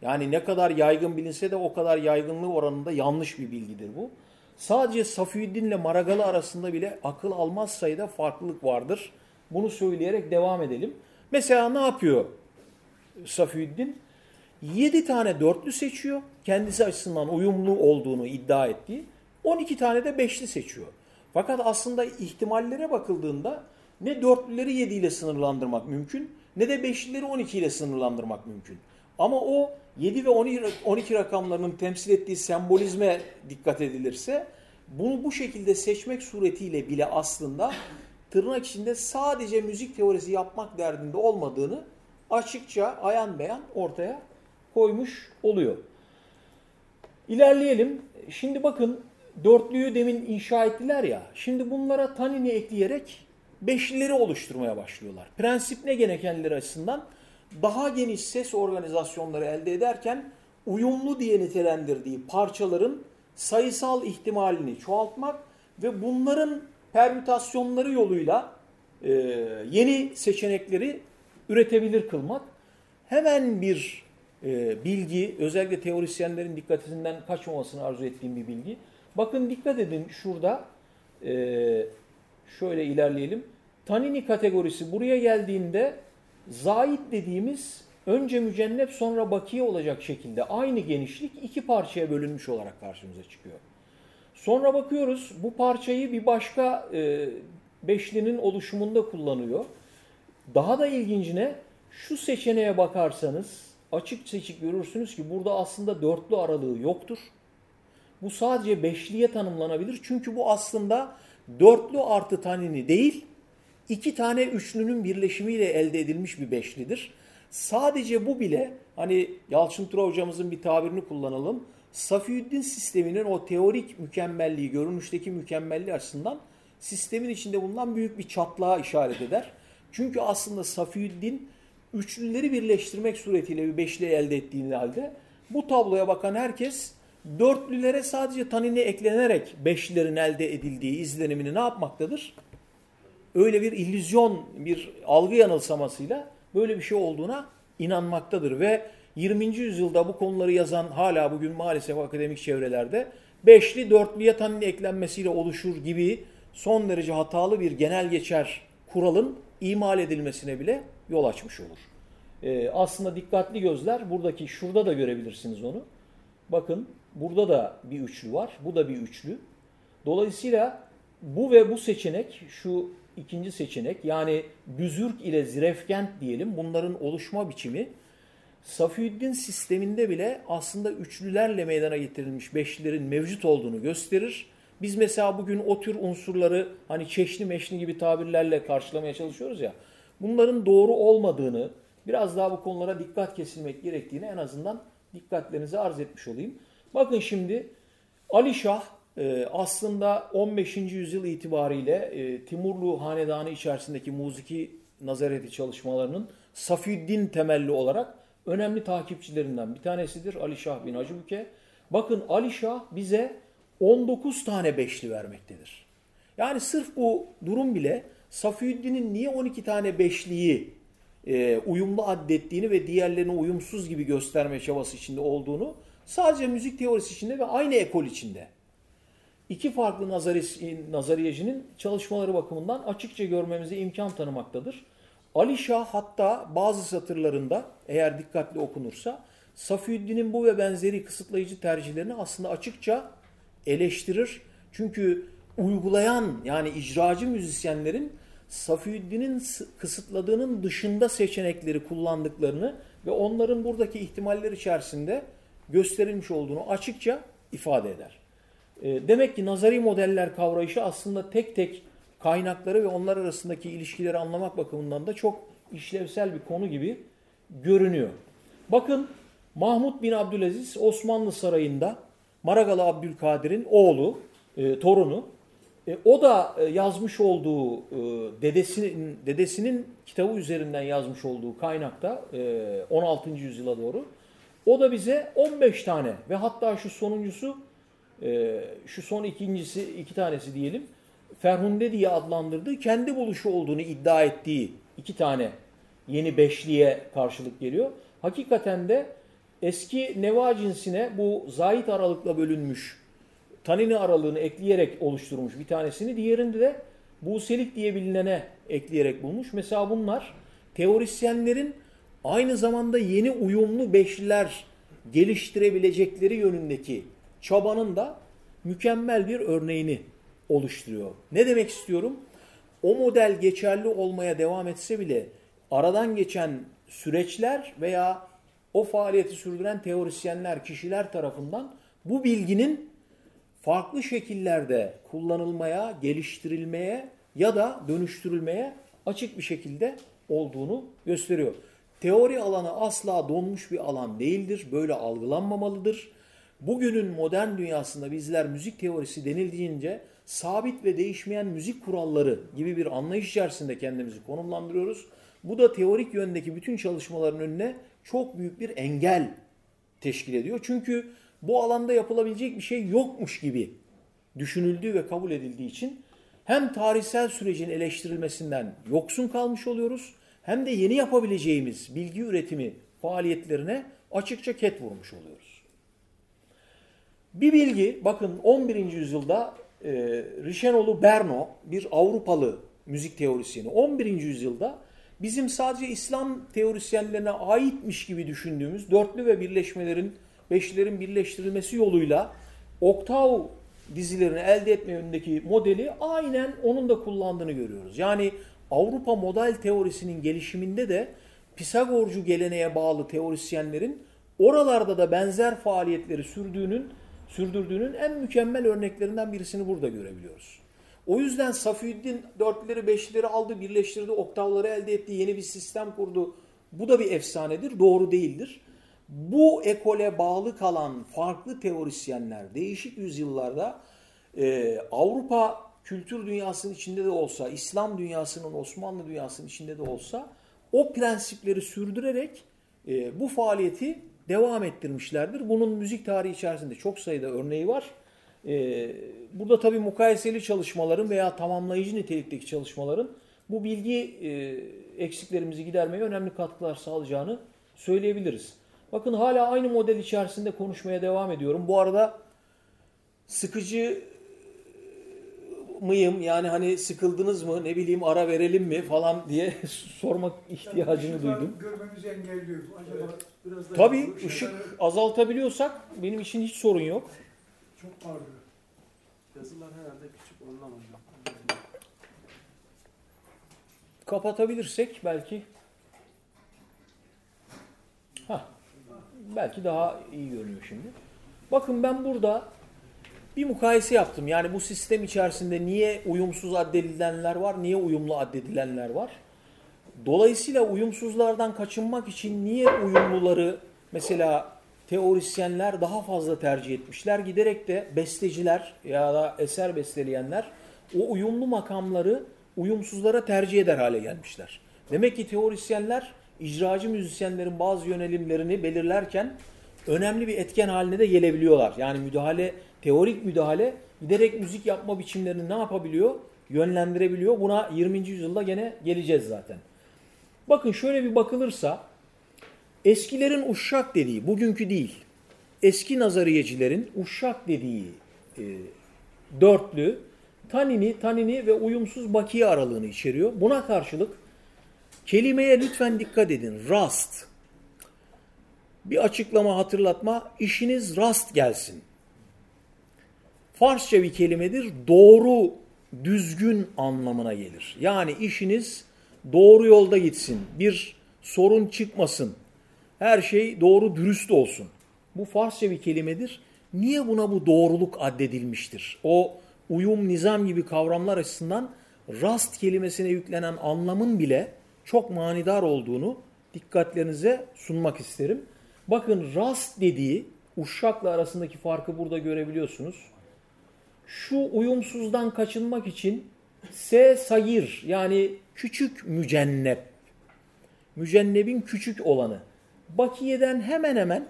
Yani ne kadar yaygın bilinse de o kadar yaygınlığı oranında yanlış bir bilgidir bu. Sadece Safiüddin ile Maragalı arasında bile akıl almaz sayıda farklılık vardır. Bunu söyleyerek devam edelim. Mesela ne yapıyor Safiüddin? 7 tane dörtlü seçiyor. Kendisi açısından uyumlu olduğunu iddia ettiği. 12 tane de beşli seçiyor. Fakat aslında ihtimallere bakıldığında ne dörtlüleri 7 ile sınırlandırmak mümkün ne de beşlileri 12 ile sınırlandırmak mümkün. Ama o 7 ve 12 rakamlarının temsil ettiği sembolizme dikkat edilirse bunu bu şekilde seçmek suretiyle bile aslında tırnak içinde sadece müzik teorisi yapmak derdinde olmadığını açıkça ayan beyan ortaya koymuş oluyor. İlerleyelim. Şimdi bakın dörtlüyü demin inşa ettiler ya. Şimdi bunlara tanini ekleyerek beşlileri oluşturmaya başlıyorlar. Prensip ne gene kendileri açısından? Daha geniş ses organizasyonları elde ederken uyumlu diye nitelendirdiği parçaların sayısal ihtimalini çoğaltmak ve bunların permütasyonları yoluyla e, yeni seçenekleri üretebilir kılmak. Hemen bir e, bilgi, özellikle teorisyenlerin dikkatinden kaçmamasını arzu ettiğim bir bilgi. Bakın dikkat edin şurada e, şöyle ilerleyelim. Tanini kategorisi buraya geldiğinde zait dediğimiz önce mücennep sonra bakiye olacak şekilde aynı genişlik iki parçaya bölünmüş olarak karşımıza çıkıyor. Sonra bakıyoruz bu parçayı bir başka e, beşlinin oluşumunda kullanıyor. Daha da ilgincine şu seçeneğe bakarsanız açık seçik görürsünüz ki burada aslında dörtlü aralığı yoktur. Bu sadece beşliye tanımlanabilir. Çünkü bu aslında dörtlü artı tanini değil, iki tane üçlünün birleşimiyle elde edilmiş bir beşlidir. Sadece bu bile hani Yalçın Tura hocamızın bir tabirini kullanalım. Safiüddin sisteminin o teorik mükemmelliği, görünüşteki mükemmelliği açısından sistemin içinde bulunan büyük bir çatlağa işaret eder. Çünkü aslında Safiüddin üçlüleri birleştirmek suretiyle bir beşli elde ettiğini halde bu tabloya bakan herkes dörtlülere sadece tanini eklenerek beşlilerin elde edildiği izlenimini ne yapmaktadır? Öyle bir illüzyon, bir algı yanılsamasıyla böyle bir şey olduğuna inanmaktadır ve 20. yüzyılda bu konuları yazan hala bugün maalesef akademik çevrelerde beşli dörtlüye tanini eklenmesiyle oluşur gibi son derece hatalı bir genel geçer kuralın imal edilmesine bile yol açmış olur. Ee, aslında dikkatli gözler buradaki şurada da görebilirsiniz onu. Bakın burada da bir üçlü var. Bu da bir üçlü. Dolayısıyla bu ve bu seçenek şu ikinci seçenek yani Büzürk ile Zirefkent diyelim bunların oluşma biçimi Safiüddin sisteminde bile aslında üçlülerle meydana getirilmiş beşlilerin mevcut olduğunu gösterir. Biz mesela bugün o tür unsurları hani çeşni meşni gibi tabirlerle karşılamaya çalışıyoruz ya. Bunların doğru olmadığını, biraz daha bu konulara dikkat kesilmek gerektiğini en azından dikkatlerinize arz etmiş olayım. Bakın şimdi Ali Şah aslında 15. yüzyıl itibariyle e, Timurlu Hanedanı içerisindeki muziki nazareti çalışmalarının Safiüddin temelli olarak önemli takipçilerinden bir tanesidir Ali Şah bin Hacıbüke. Bakın Ali Şah bize 19 tane beşli vermektedir. Yani sırf bu durum bile Safiüddin'in niye 12 tane beşliyi e, uyumlu addettiğini ve diğerlerini uyumsuz gibi gösterme çabası içinde olduğunu sadece müzik teorisi içinde ve aynı ekol içinde iki farklı nazariyecinin çalışmaları bakımından açıkça görmemize imkan tanımaktadır. Ali Şah hatta bazı satırlarında eğer dikkatli okunursa Safiüddin'in bu ve benzeri kısıtlayıcı tercihlerini aslında açıkça eleştirir. Çünkü uygulayan yani icracı müzisyenlerin Safiüddin'in kısıtladığının dışında seçenekleri kullandıklarını ve onların buradaki ihtimaller içerisinde gösterilmiş olduğunu açıkça ifade eder. E, demek ki nazari modeller kavrayışı aslında tek tek kaynakları ve onlar arasındaki ilişkileri anlamak bakımından da çok işlevsel bir konu gibi görünüyor. Bakın Mahmut bin Abdülaziz Osmanlı Sarayı'nda Maragalı Abdülkadir'in oğlu, e, torunu. E, o da e, yazmış olduğu e, dedesinin, dedesinin kitabı üzerinden yazmış olduğu kaynakta e, 16. yüzyıla doğru. O da bize 15 tane ve hatta şu sonuncusu, e, şu son ikincisi, iki tanesi diyelim, Ferhunde diye adlandırdığı, kendi buluşu olduğunu iddia ettiği iki tane yeni beşliğe karşılık geliyor. Hakikaten de eski neva cinsine bu zahit aralıkla bölünmüş tanini aralığını ekleyerek oluşturmuş bir tanesini. Diğerinde de buselik diye bilinene ekleyerek bulmuş. Mesela bunlar teorisyenlerin aynı zamanda yeni uyumlu beşliler geliştirebilecekleri yönündeki çabanın da mükemmel bir örneğini oluşturuyor. Ne demek istiyorum? O model geçerli olmaya devam etse bile aradan geçen süreçler veya o faaliyeti sürdüren teorisyenler, kişiler tarafından bu bilginin farklı şekillerde kullanılmaya, geliştirilmeye ya da dönüştürülmeye açık bir şekilde olduğunu gösteriyor. Teori alanı asla donmuş bir alan değildir. Böyle algılanmamalıdır. Bugünün modern dünyasında bizler müzik teorisi denildiğince sabit ve değişmeyen müzik kuralları gibi bir anlayış içerisinde kendimizi konumlandırıyoruz. Bu da teorik yöndeki bütün çalışmaların önüne çok büyük bir engel teşkil ediyor. Çünkü bu alanda yapılabilecek bir şey yokmuş gibi düşünüldüğü ve kabul edildiği için hem tarihsel sürecin eleştirilmesinden yoksun kalmış oluyoruz hem de yeni yapabileceğimiz bilgi üretimi faaliyetlerine açıkça ket vurmuş oluyoruz. Bir bilgi bakın 11. yüzyılda e, Rişenolu Berno bir Avrupalı müzik teorisyeni 11. yüzyılda bizim sadece İslam teorisyenlerine aitmiş gibi düşündüğümüz dörtlü ve birleşmelerin, beşlilerin birleştirilmesi yoluyla oktav dizilerini elde etme yönündeki modeli aynen onun da kullandığını görüyoruz. Yani Avrupa model teorisinin gelişiminde de Pisagorcu geleneğe bağlı teorisyenlerin oralarda da benzer faaliyetleri sürdüğünün sürdürdüğünün en mükemmel örneklerinden birisini burada görebiliyoruz. O yüzden Safiüddin dörtleri beşleri aldı, birleştirdi, oktavları elde etti, yeni bir sistem kurdu. Bu da bir efsanedir, doğru değildir. Bu ekole bağlı kalan farklı teorisyenler değişik yüzyıllarda e, Avrupa kültür dünyasının içinde de olsa, İslam dünyasının, Osmanlı dünyasının içinde de olsa o prensipleri sürdürerek e, bu faaliyeti devam ettirmişlerdir. Bunun müzik tarihi içerisinde çok sayıda örneği var. E, burada tabii mukayeseli çalışmaların veya tamamlayıcı nitelikteki çalışmaların bu bilgi e, eksiklerimizi gidermeye önemli katkılar sağlayacağını söyleyebiliriz. Bakın hala aynı model içerisinde konuşmaya devam ediyorum. Bu arada sıkıcı mıyım? Yani hani sıkıldınız mı? Ne bileyim ara verelim mi falan diye sormak ihtiyacını Yani duydum. Görmemizi engelliyor. Acaba Evet, biraz daha Tabii ışık şeyler- azaltabiliyorsak benim için hiç sorun yok. çok parlıyor. Yazılar herhalde küçük ondan hocam. Kapatabilirsek belki Hah, belki daha iyi görünüyor şimdi. Bakın ben burada bir mukayese yaptım. Yani bu sistem içerisinde niye uyumsuz addedilenler var, niye uyumlu addedilenler var? Dolayısıyla uyumsuzlardan kaçınmak için niye uyumluları mesela teorisyenler daha fazla tercih etmişler? Giderek de besteciler ya da eser besteleyenler o uyumlu makamları uyumsuzlara tercih eder hale gelmişler. Demek ki teorisyenler icracı müzisyenlerin bazı yönelimlerini belirlerken önemli bir etken haline de gelebiliyorlar. Yani müdahale, teorik müdahale giderek müzik yapma biçimlerini ne yapabiliyor? Yönlendirebiliyor. Buna 20. yüzyılda gene geleceğiz zaten. Bakın şöyle bir bakılırsa eskilerin uşşak dediği, bugünkü değil, eski nazariyecilerin uşşak dediği e, dörtlü tanini, tanini ve uyumsuz bakiye aralığını içeriyor. Buna karşılık kelimeye lütfen dikkat edin. Rast. Bir açıklama, hatırlatma. işiniz rast gelsin. Farsça bir kelimedir. Doğru, düzgün anlamına gelir. Yani işiniz doğru yolda gitsin. Bir sorun çıkmasın. Her şey doğru dürüst olsun. Bu Farsça bir kelimedir. Niye buna bu doğruluk addedilmiştir? O uyum, nizam gibi kavramlar açısından rast kelimesine yüklenen anlamın bile çok manidar olduğunu dikkatlerinize sunmak isterim. Bakın rast dediği uşakla arasındaki farkı burada görebiliyorsunuz. Şu uyumsuzdan kaçınmak için S sayır yani küçük mücennep. Mücennebin küçük olanı. Bakiye'den hemen hemen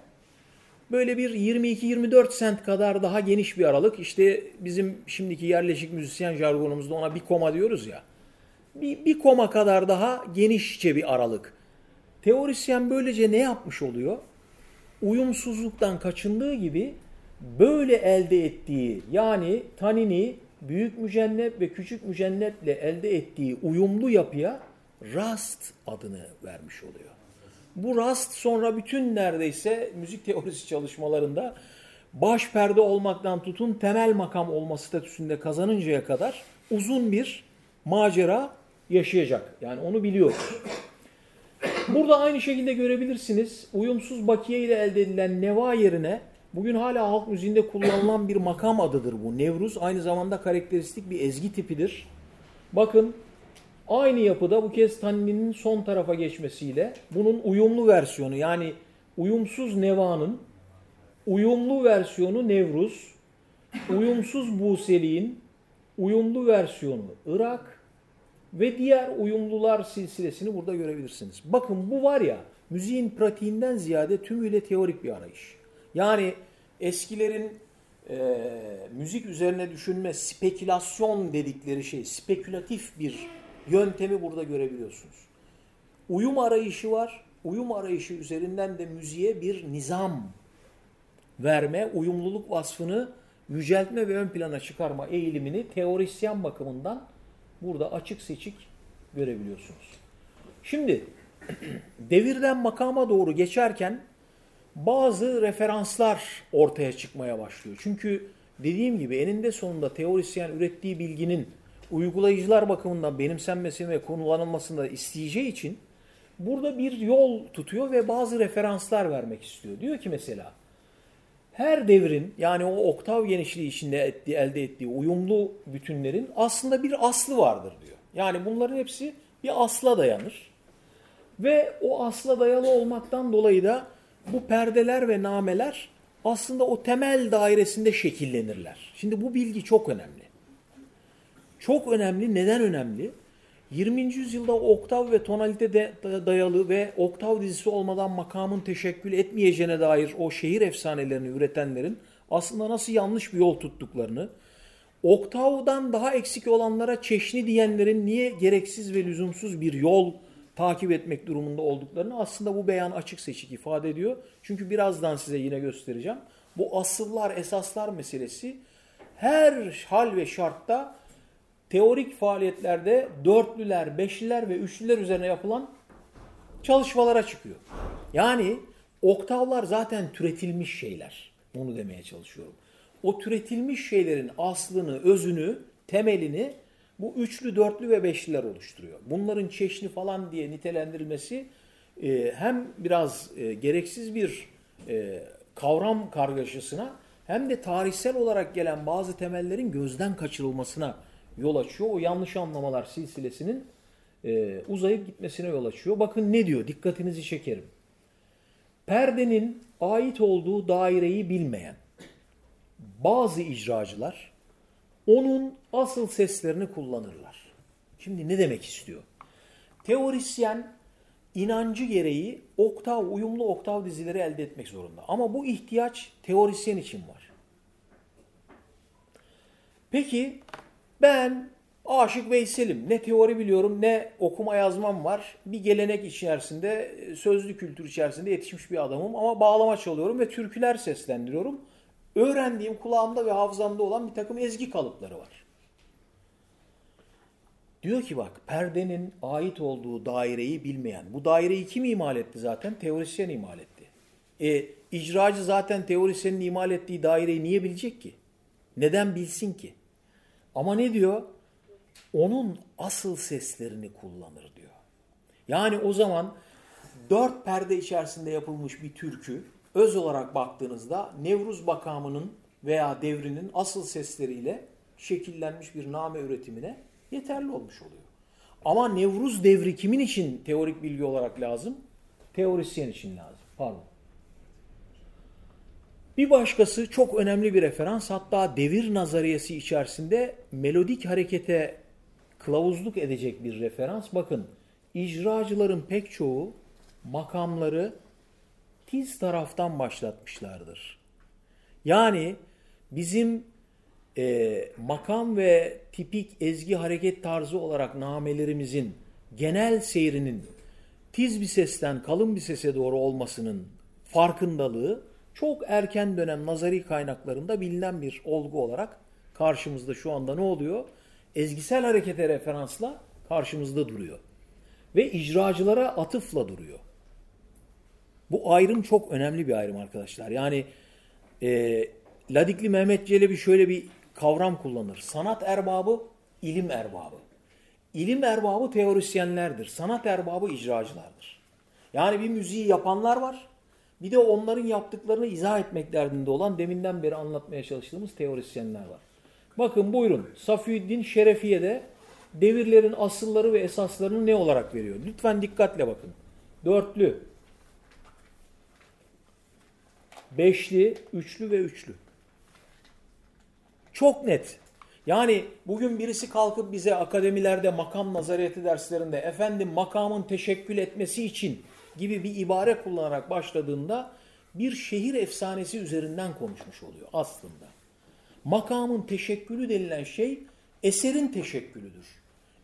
böyle bir 22-24 sent kadar daha geniş bir aralık. İşte bizim şimdiki yerleşik müzisyen jargonumuzda ona bir koma diyoruz ya. Bir, bir koma kadar daha genişçe bir aralık. Teorisyen böylece ne yapmış oluyor? Uyumsuzluktan kaçındığı gibi böyle elde ettiği yani tanini büyük mücennep ve küçük mücenneple elde ettiği uyumlu yapıya rast adını vermiş oluyor. Bu rast sonra bütün neredeyse müzik teorisi çalışmalarında baş perde olmaktan tutun temel makam olma statüsünde kazanıncaya kadar uzun bir macera yaşayacak. Yani onu biliyoruz. Burada aynı şekilde görebilirsiniz. Uyumsuz bakiye ile elde edilen neva yerine bugün hala halk müziğinde kullanılan bir makam adıdır bu. Nevruz aynı zamanda karakteristik bir ezgi tipidir. Bakın aynı yapıda bu kez tanninin son tarafa geçmesiyle bunun uyumlu versiyonu yani uyumsuz nevanın uyumlu versiyonu Nevruz, uyumsuz Buseli'nin uyumlu versiyonu Irak ve diğer uyumlular silsilesini burada görebilirsiniz. Bakın bu var ya müziğin pratiğinden ziyade tümüyle teorik bir arayış. Yani eskilerin e, müzik üzerine düşünme, spekülasyon dedikleri şey, spekülatif bir yöntemi burada görebiliyorsunuz. Uyum arayışı var. Uyum arayışı üzerinden de müziğe bir nizam verme, uyumluluk vasfını yüceltme ve ön plana çıkarma eğilimini teorisyen bakımından burada açık seçik görebiliyorsunuz. Şimdi devirden makama doğru geçerken bazı referanslar ortaya çıkmaya başlıyor. Çünkü dediğim gibi eninde sonunda teorisyen ürettiği bilginin uygulayıcılar bakımından benimsenmesini ve kullanılmasını da isteyeceği için burada bir yol tutuyor ve bazı referanslar vermek istiyor. Diyor ki mesela her devrin yani o oktav genişliği içinde ettiği, elde ettiği uyumlu bütünlerin aslında bir aslı vardır diyor. Yani bunların hepsi bir asla dayanır. Ve o asla dayalı olmaktan dolayı da bu perdeler ve nameler aslında o temel dairesinde şekillenirler. Şimdi bu bilgi çok önemli. Çok önemli. Neden önemli? 20. yüzyılda oktav ve tonalite de dayalı ve oktav dizisi olmadan makamın teşekkül etmeyeceğine dair o şehir efsanelerini üretenlerin aslında nasıl yanlış bir yol tuttuklarını, oktavdan daha eksik olanlara çeşni diyenlerin niye gereksiz ve lüzumsuz bir yol takip etmek durumunda olduklarını aslında bu beyan açık seçik ifade ediyor. Çünkü birazdan size yine göstereceğim. Bu asıllar, esaslar meselesi her hal ve şartta teorik faaliyetlerde dörtlüler, beşliler ve üçlüler üzerine yapılan çalışmalara çıkıyor. Yani oktavlar zaten türetilmiş şeyler. Onu demeye çalışıyorum. O türetilmiş şeylerin aslını, özünü, temelini bu üçlü, dörtlü ve beşliler oluşturuyor. Bunların çeşni falan diye nitelendirilmesi e, hem biraz e, gereksiz bir e, kavram kargaşasına hem de tarihsel olarak gelen bazı temellerin gözden kaçırılmasına yol açıyor. O yanlış anlamalar silsilesinin e, uzayıp gitmesine yol açıyor. Bakın ne diyor dikkatinizi çekerim. Perdenin ait olduğu daireyi bilmeyen bazı icracılar onun asıl seslerini kullanırlar. Şimdi ne demek istiyor? Teorisyen inancı gereği oktav, uyumlu oktav dizileri elde etmek zorunda. Ama bu ihtiyaç teorisyen için var. Peki ben Aşık Veysel'im. Ne teori biliyorum ne okuma yazmam var. Bir gelenek içerisinde, sözlü kültür içerisinde yetişmiş bir adamım ama bağlama çalıyorum ve türküler seslendiriyorum. Öğrendiğim kulağımda ve hafızamda olan bir takım ezgi kalıpları var. Diyor ki bak perdenin ait olduğu daireyi bilmeyen. Bu daireyi kim imal etti zaten? Teorisyen imal etti. E, icracı zaten teorisyenin imal ettiği daireyi niye bilecek ki? Neden bilsin ki? Ama ne diyor? Onun asıl seslerini kullanır diyor. Yani o zaman dört perde içerisinde yapılmış bir türkü öz olarak baktığınızda Nevruz bakamının veya devrinin asıl sesleriyle şekillenmiş bir name üretimine yeterli olmuş oluyor. Ama Nevruz devri kimin için teorik bilgi olarak lazım? Teorisyen için lazım. Pardon. Bir başkası çok önemli bir referans hatta devir nazariyesi içerisinde melodik harekete kılavuzluk edecek bir referans. Bakın icracıların pek çoğu makamları tiz taraftan başlatmışlardır. Yani bizim e, makam ve tipik ezgi hareket tarzı olarak namelerimizin genel seyrinin tiz bir sesten kalın bir sese doğru olmasının farkındalığı çok erken dönem nazari kaynaklarında bilinen bir olgu olarak karşımızda şu anda ne oluyor? Ezgisel harekete referansla karşımızda duruyor. Ve icracılara atıfla duruyor. Bu ayrım çok önemli bir ayrım arkadaşlar. Yani e, Ladikli Mehmet Celebi şöyle bir kavram kullanır. Sanat erbabı, ilim erbabı. İlim erbabı teorisyenlerdir. Sanat erbabı icracılardır. Yani bir müziği yapanlar var. Bir de onların yaptıklarını izah etmek derdinde olan deminden beri anlatmaya çalıştığımız teorisyenler var. Bakın buyurun Safiüddin Şerefiye'de devirlerin asılları ve esaslarını ne olarak veriyor? Lütfen dikkatle bakın. Dörtlü, beşli, üçlü ve üçlü. Çok net. Yani bugün birisi kalkıp bize akademilerde makam nazariyeti derslerinde efendim makamın teşekkül etmesi için gibi bir ibare kullanarak başladığında bir şehir efsanesi üzerinden konuşmuş oluyor aslında. Makamın teşekkülü denilen şey eserin teşekkülüdür.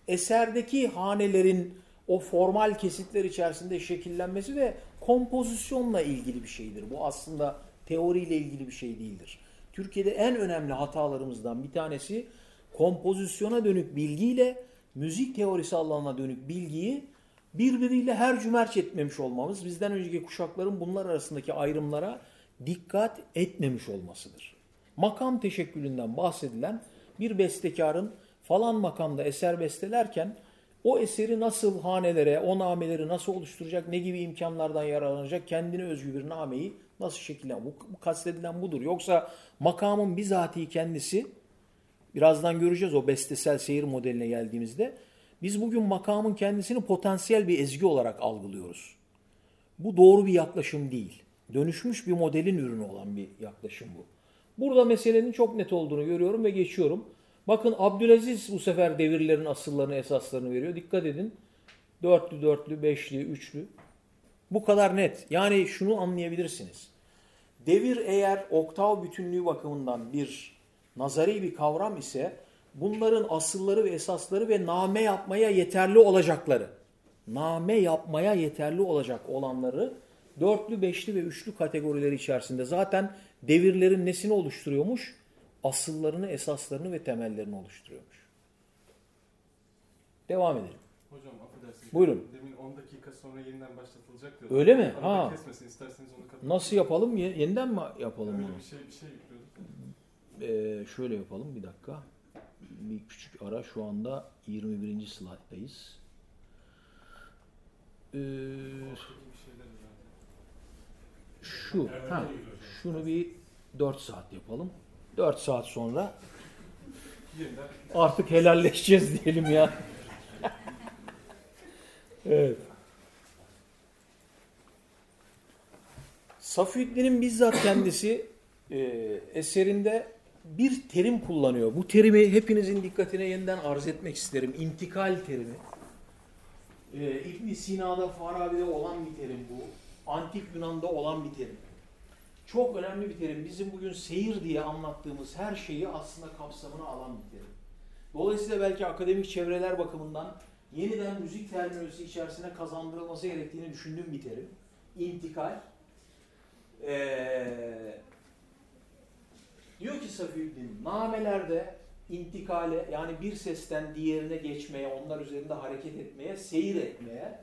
Eserdeki hanelerin o formal kesitler içerisinde şekillenmesi ve kompozisyonla ilgili bir şeydir. Bu aslında teoriyle ilgili bir şey değildir. Türkiye'de en önemli hatalarımızdan bir tanesi kompozisyona dönük bilgiyle müzik teorisi alanına dönük bilgiyi birbiriyle her cümerç etmemiş olmamız, bizden önceki kuşakların bunlar arasındaki ayrımlara dikkat etmemiş olmasıdır. Makam teşekkülünden bahsedilen bir bestekarın falan makamda eser bestelerken o eseri nasıl hanelere, o nameleri nasıl oluşturacak, ne gibi imkanlardan yararlanacak, kendine özgü bir nameyi nasıl şekillen, bu, kastedilen budur. Yoksa makamın bizatihi kendisi, birazdan göreceğiz o bestesel seyir modeline geldiğimizde, biz bugün makamın kendisini potansiyel bir ezgi olarak algılıyoruz. Bu doğru bir yaklaşım değil. Dönüşmüş bir modelin ürünü olan bir yaklaşım bu. Burada meselenin çok net olduğunu görüyorum ve geçiyorum. Bakın Abdülaziz bu sefer devirlerin asıllarını, esaslarını veriyor. Dikkat edin. Dörtlü, dörtlü, beşli, üçlü. Bu kadar net. Yani şunu anlayabilirsiniz. Devir eğer oktav bütünlüğü bakımından bir nazari bir kavram ise bunların asılları ve esasları ve name yapmaya yeterli olacakları, name yapmaya yeterli olacak olanları dörtlü, beşli ve üçlü kategorileri içerisinde zaten devirlerin nesini oluşturuyormuş? Asıllarını, esaslarını ve temellerini oluşturuyormuş. Devam edelim. Hocam affedersiniz. Buyurun. Demin 10 dakika sonra yeniden başlatılacak diyordum. Öyle mi? Arada Ha. kesmesin isterseniz onu kapatın. Nasıl yapalım? Ye- Yeniden mi yapalım Öyle bunu? bir şey bir şey yüklüyorduk. Ee, şöyle yapalım bir dakika. Bir küçük ara şu anda 21. slayttayız. Ee, şu, ha, şunu bir 4 saat yapalım. 4 saat sonra artık helalleşeceğiz diyelim ya. evet. Safiyeddin'in bizzat kendisi e, eserinde bir terim kullanıyor. Bu terimi hepinizin dikkatine yeniden arz etmek isterim. İntikal terimi. E, İbn Sina'da, Farabi'de olan bir terim bu. Antik Yunan'da olan bir terim. Çok önemli bir terim. Bizim bugün seyir diye anlattığımız her şeyi aslında kapsamına alan bir terim. Dolayısıyla belki akademik çevreler bakımından yeniden müzik terminolojisi içerisine kazandırılması gerektiğini düşündüğüm bir terim. İntikal. Ee, diyor ki Safiyeddin, namelerde intikale yani bir sesten diğerine geçmeye, onlar üzerinde hareket etmeye, seyir etmeye,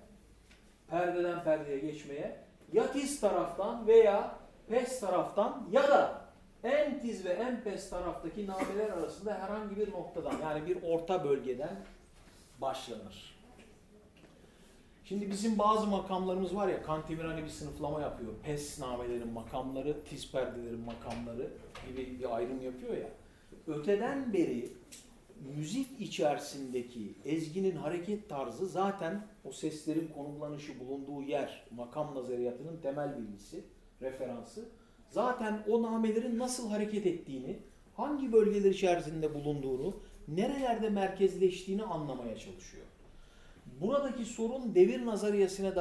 perdeden perdeye geçmeye ya tiz taraftan veya pes taraftan ya da en tiz ve en pes taraftaki nameler arasında herhangi bir noktadan yani bir orta bölgeden başlanır. Şimdi bizim bazı makamlarımız var ya Kantemir hani bir sınıflama yapıyor. Pes namelerin makamları, tiz perdelerin makamları gibi bir ayrım yapıyor ya. Öteden beri müzik içerisindeki ezginin hareket tarzı zaten o seslerin konumlanışı bulunduğu yer, makam nazariyatının temel bilgisi, referansı. Zaten o namelerin nasıl hareket ettiğini, hangi bölgeler içerisinde bulunduğunu, nerelerde merkezleştiğini anlamaya çalışıyor. Buradaki sorun devir nazariyesine e,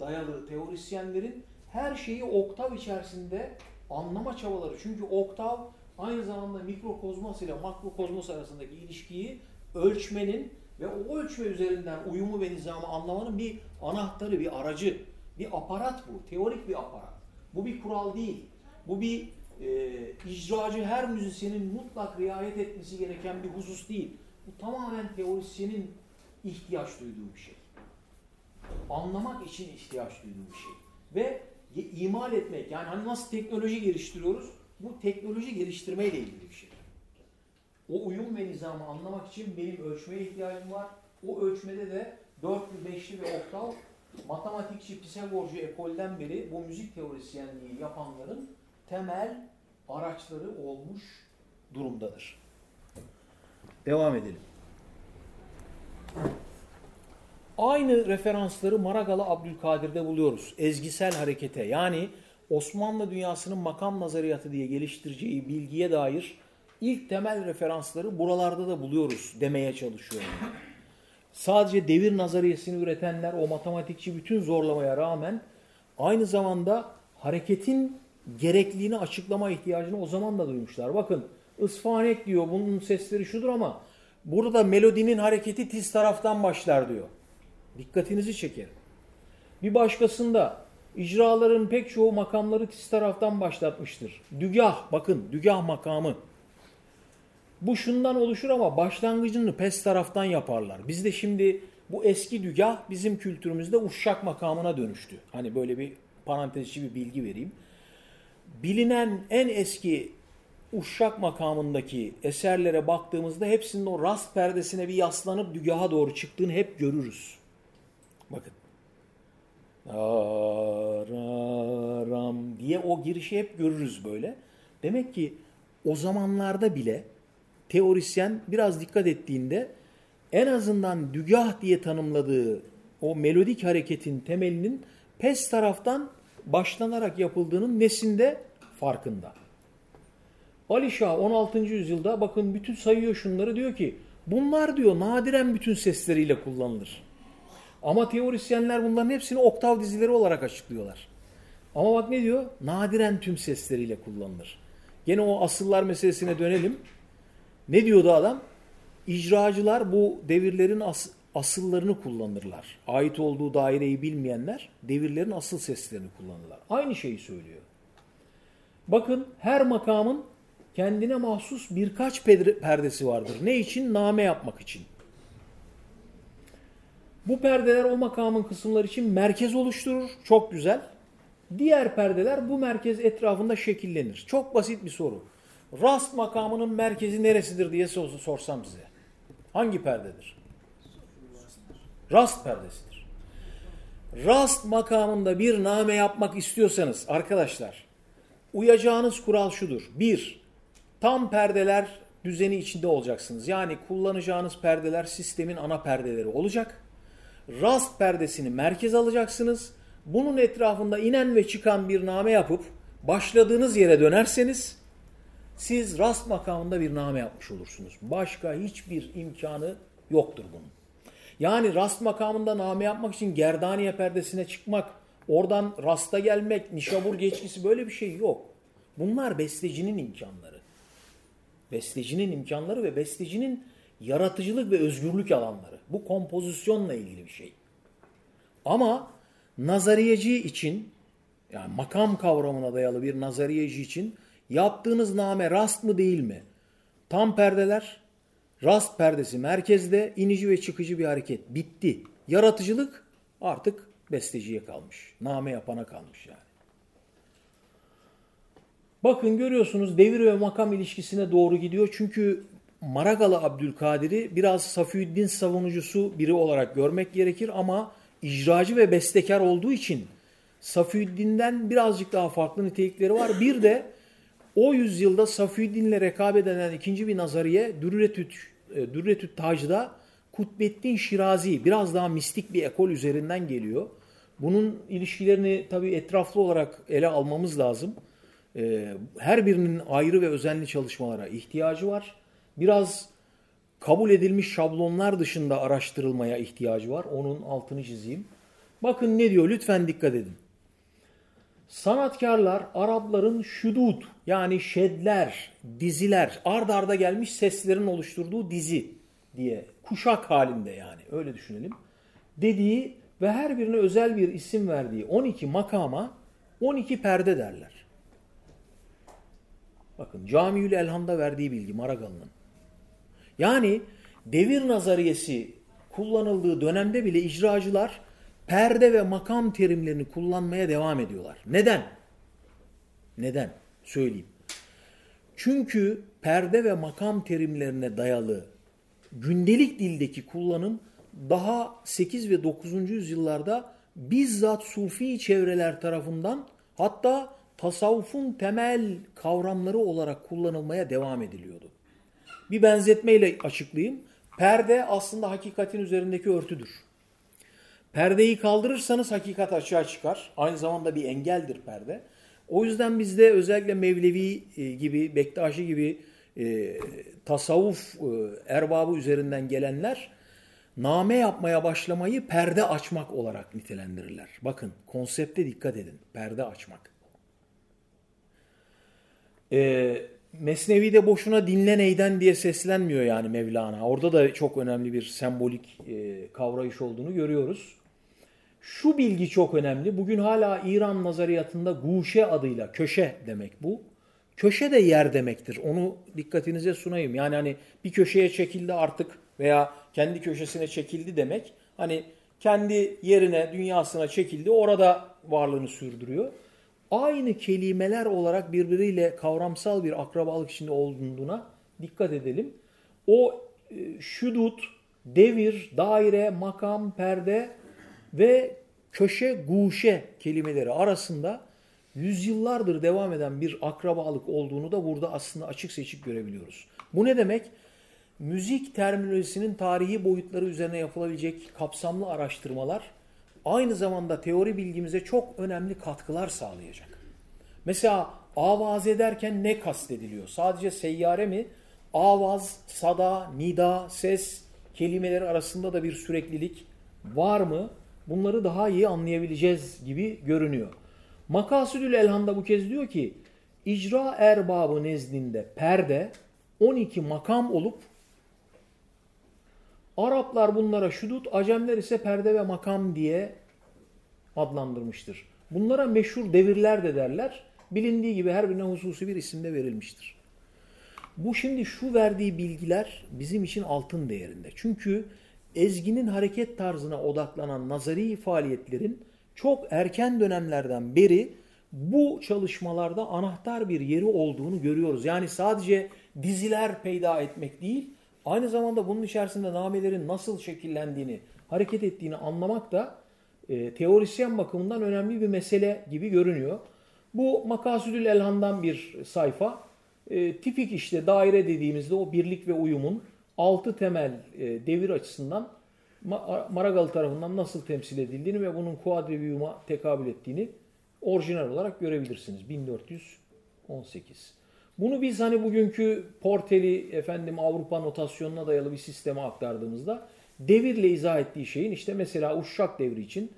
dayalı teorisyenlerin her şeyi oktav içerisinde anlama çabaları. Çünkü oktav aynı zamanda mikrokozmos ile makrokozmos arasındaki ilişkiyi ölçmenin ve o ölçme üzerinden uyumu ve nizamı anlamanın bir anahtarı, bir aracı, bir aparat bu. Teorik bir aparat. Bu bir kural değil. Bu bir e, icracı her müzisyenin mutlak riayet etmesi gereken bir husus değil. Bu tamamen teorisyenin ihtiyaç duyduğu bir şey. Anlamak için ihtiyaç duyduğu bir şey. Ve imal etmek yani hani nasıl teknoloji geliştiriyoruz? Bu teknoloji geliştirmeyle ilgili bir şey. O uyum ve nizamı anlamak için benim ölçmeye ihtiyacım var. O ölçmede de dörtlü, beşli ve oktav matematikçi, Pisagorcu ekolden beri bu müzik teorisyenliği yapanların temel araçları olmuş durumdadır. Devam edelim. Aynı referansları Maragalı Abdülkadir'de buluyoruz. Ezgisel harekete yani Osmanlı dünyasının makam nazariyatı diye geliştireceği bilgiye dair ilk temel referansları buralarda da buluyoruz demeye çalışıyorum. Sadece devir nazariyesini üretenler o matematikçi bütün zorlamaya rağmen aynı zamanda hareketin gerekliliğini açıklama ihtiyacını o zaman da duymuşlar. Bakın ısfahanek diyor bunun sesleri şudur ama burada melodinin hareketi tiz taraftan başlar diyor. Dikkatinizi çekerim. Bir başkasında icraların pek çoğu makamları tiz taraftan başlatmıştır. Dügah bakın dügah makamı. Bu şundan oluşur ama başlangıcını pes taraftan yaparlar. Bizde şimdi bu eski dügah bizim kültürümüzde uşak makamına dönüştü. Hani böyle bir parantezçi bir bilgi vereyim. Bilinen en eski uşak makamındaki eserlere baktığımızda hepsinin o rast perdesine bir yaslanıp dügaha doğru çıktığını hep görürüz. Bakın. Ram diye o girişi hep görürüz böyle. Demek ki o zamanlarda bile teorisyen biraz dikkat ettiğinde en azından dügah diye tanımladığı o melodik hareketin temelinin pes taraftan başlanarak yapıldığının nesinde farkında. Ali Şah 16. yüzyılda bakın bütün sayıyor şunları diyor ki bunlar diyor nadiren bütün sesleriyle kullanılır. Ama teorisyenler bunların hepsini oktav dizileri olarak açıklıyorlar. Ama bak ne diyor? Nadiren tüm sesleriyle kullanılır. Gene o asıllar meselesine dönelim. Ne diyordu adam? İcracılar bu devirlerin as asıllarını kullanırlar. Ait olduğu daireyi bilmeyenler devirlerin asıl seslerini kullanırlar. Aynı şeyi söylüyor. Bakın her makamın kendine mahsus birkaç perdesi vardır. Ne için? Name yapmak için. Bu perdeler o makamın kısımları için merkez oluşturur. Çok güzel. Diğer perdeler bu merkez etrafında şekillenir. Çok basit bir soru. Rast makamının merkezi neresidir diye sorsam size. Hangi perdedir? Rast perdesidir. Rast makamında bir name yapmak istiyorsanız arkadaşlar uyacağınız kural şudur. Bir, tam perdeler düzeni içinde olacaksınız. Yani kullanacağınız perdeler sistemin ana perdeleri olacak. Rast perdesini merkez alacaksınız. Bunun etrafında inen ve çıkan bir name yapıp başladığınız yere dönerseniz siz rast makamında bir name yapmış olursunuz. Başka hiçbir imkanı yoktur bunun. Yani rast makamında name yapmak için Gerdaniye perdesine çıkmak, oradan rasta gelmek, nişabur geçkisi böyle bir şey yok. Bunlar bestecinin imkanları. Bestecinin imkanları ve bestecinin yaratıcılık ve özgürlük alanları. Bu kompozisyonla ilgili bir şey. Ama nazariyeci için yani makam kavramına dayalı bir nazariyeci için yaptığınız name rast mı değil mi? Tam perdeler, rast perdesi merkezde, inici ve çıkıcı bir hareket. Bitti. Yaratıcılık artık besteciye kalmış. Name yapana kalmış yani. Bakın görüyorsunuz devir ve makam ilişkisine doğru gidiyor. Çünkü Maragalı Abdülkadir'i biraz Safiüddin savunucusu biri olarak görmek gerekir ama icracı ve bestekar olduğu için Safiüddin'den birazcık daha farklı nitelikleri var. Bir de o yüzyılda Safiüddin'le rekabet eden ikinci bir nazariye Dürretüt, e, Dürretüt Tac'da Kutbettin Şirazi biraz daha mistik bir ekol üzerinden geliyor. Bunun ilişkilerini tabii etraflı olarak ele almamız lazım. E, her birinin ayrı ve özenli çalışmalara ihtiyacı var. Biraz kabul edilmiş şablonlar dışında araştırılmaya ihtiyacı var. Onun altını çizeyim. Bakın ne diyor lütfen dikkat edin. Sanatkarlar Arapların şudud yani şedler, diziler, ard arda gelmiş seslerin oluşturduğu dizi diye kuşak halinde yani öyle düşünelim. Dediği ve her birine özel bir isim verdiği 12 makama 12 perde derler. Bakın Camiül Elham'da verdiği bilgi Maragalı'nın. Yani devir nazariyesi kullanıldığı dönemde bile icracılar perde ve makam terimlerini kullanmaya devam ediyorlar. Neden? Neden? Söyleyeyim. Çünkü perde ve makam terimlerine dayalı gündelik dildeki kullanım daha 8 ve 9. yüzyıllarda bizzat sufi çevreler tarafından hatta tasavvufun temel kavramları olarak kullanılmaya devam ediliyordu. Bir benzetmeyle açıklayayım. Perde aslında hakikatin üzerindeki örtüdür. Perdeyi kaldırırsanız hakikat açığa çıkar. Aynı zamanda bir engeldir perde. O yüzden bizde özellikle Mevlevi e, gibi, Bektaşi gibi e, tasavvuf e, erbabı üzerinden gelenler name yapmaya başlamayı perde açmak olarak nitelendirirler. Bakın konsepte dikkat edin. Perde açmak. E, Mesnevi'de boşuna dinle neyden diye seslenmiyor yani Mevlana. Orada da çok önemli bir sembolik e, kavrayış olduğunu görüyoruz. Şu bilgi çok önemli. Bugün hala İran nazariyatında guşe adıyla köşe demek bu. Köşe de yer demektir. Onu dikkatinize sunayım. Yani hani bir köşeye çekildi artık veya kendi köşesine çekildi demek. Hani kendi yerine, dünyasına çekildi. Orada varlığını sürdürüyor. Aynı kelimeler olarak birbiriyle kavramsal bir akrabalık içinde olduğuna dikkat edelim. O e, şudut, devir, daire, makam, perde ve köşe, guşe kelimeleri arasında yüzyıllardır devam eden bir akrabalık olduğunu da burada aslında açık seçik görebiliyoruz. Bu ne demek? Müzik terminolojisinin tarihi boyutları üzerine yapılabilecek kapsamlı araştırmalar aynı zamanda teori bilgimize çok önemli katkılar sağlayacak. Mesela Avaz ederken ne kastediliyor? Sadece seyyare mi? Avaz, sada, nida, ses kelimeleri arasında da bir süreklilik var mı? Bunları daha iyi anlayabileceğiz gibi görünüyor. Makasüdül Elham'da bu kez diyor ki icra erbabı nezdinde perde 12 makam olup Araplar bunlara şudut, Acemler ise perde ve makam diye adlandırmıştır. Bunlara meşhur devirler de derler. Bilindiği gibi her birine hususi bir isimde verilmiştir. Bu şimdi şu verdiği bilgiler bizim için altın değerinde. Çünkü ezginin hareket tarzına odaklanan nazari faaliyetlerin çok erken dönemlerden beri bu çalışmalarda anahtar bir yeri olduğunu görüyoruz. Yani sadece diziler peyda etmek değil, aynı zamanda bunun içerisinde namelerin nasıl şekillendiğini, hareket ettiğini anlamak da e, teorisyen bakımından önemli bir mesele gibi görünüyor. Bu Makasüdül Elhan'dan bir sayfa. E, tipik işte daire dediğimizde o birlik ve uyumun altı temel e, devir açısından Maragall tarafından nasıl temsil edildiğini ve bunun kuadriviuma tekabül ettiğini orijinal olarak görebilirsiniz. 1418. Bunu biz hani bugünkü Porteli efendim Avrupa notasyonuna dayalı bir sisteme aktardığımızda devirle izah ettiği şeyin işte mesela Uşşak devri için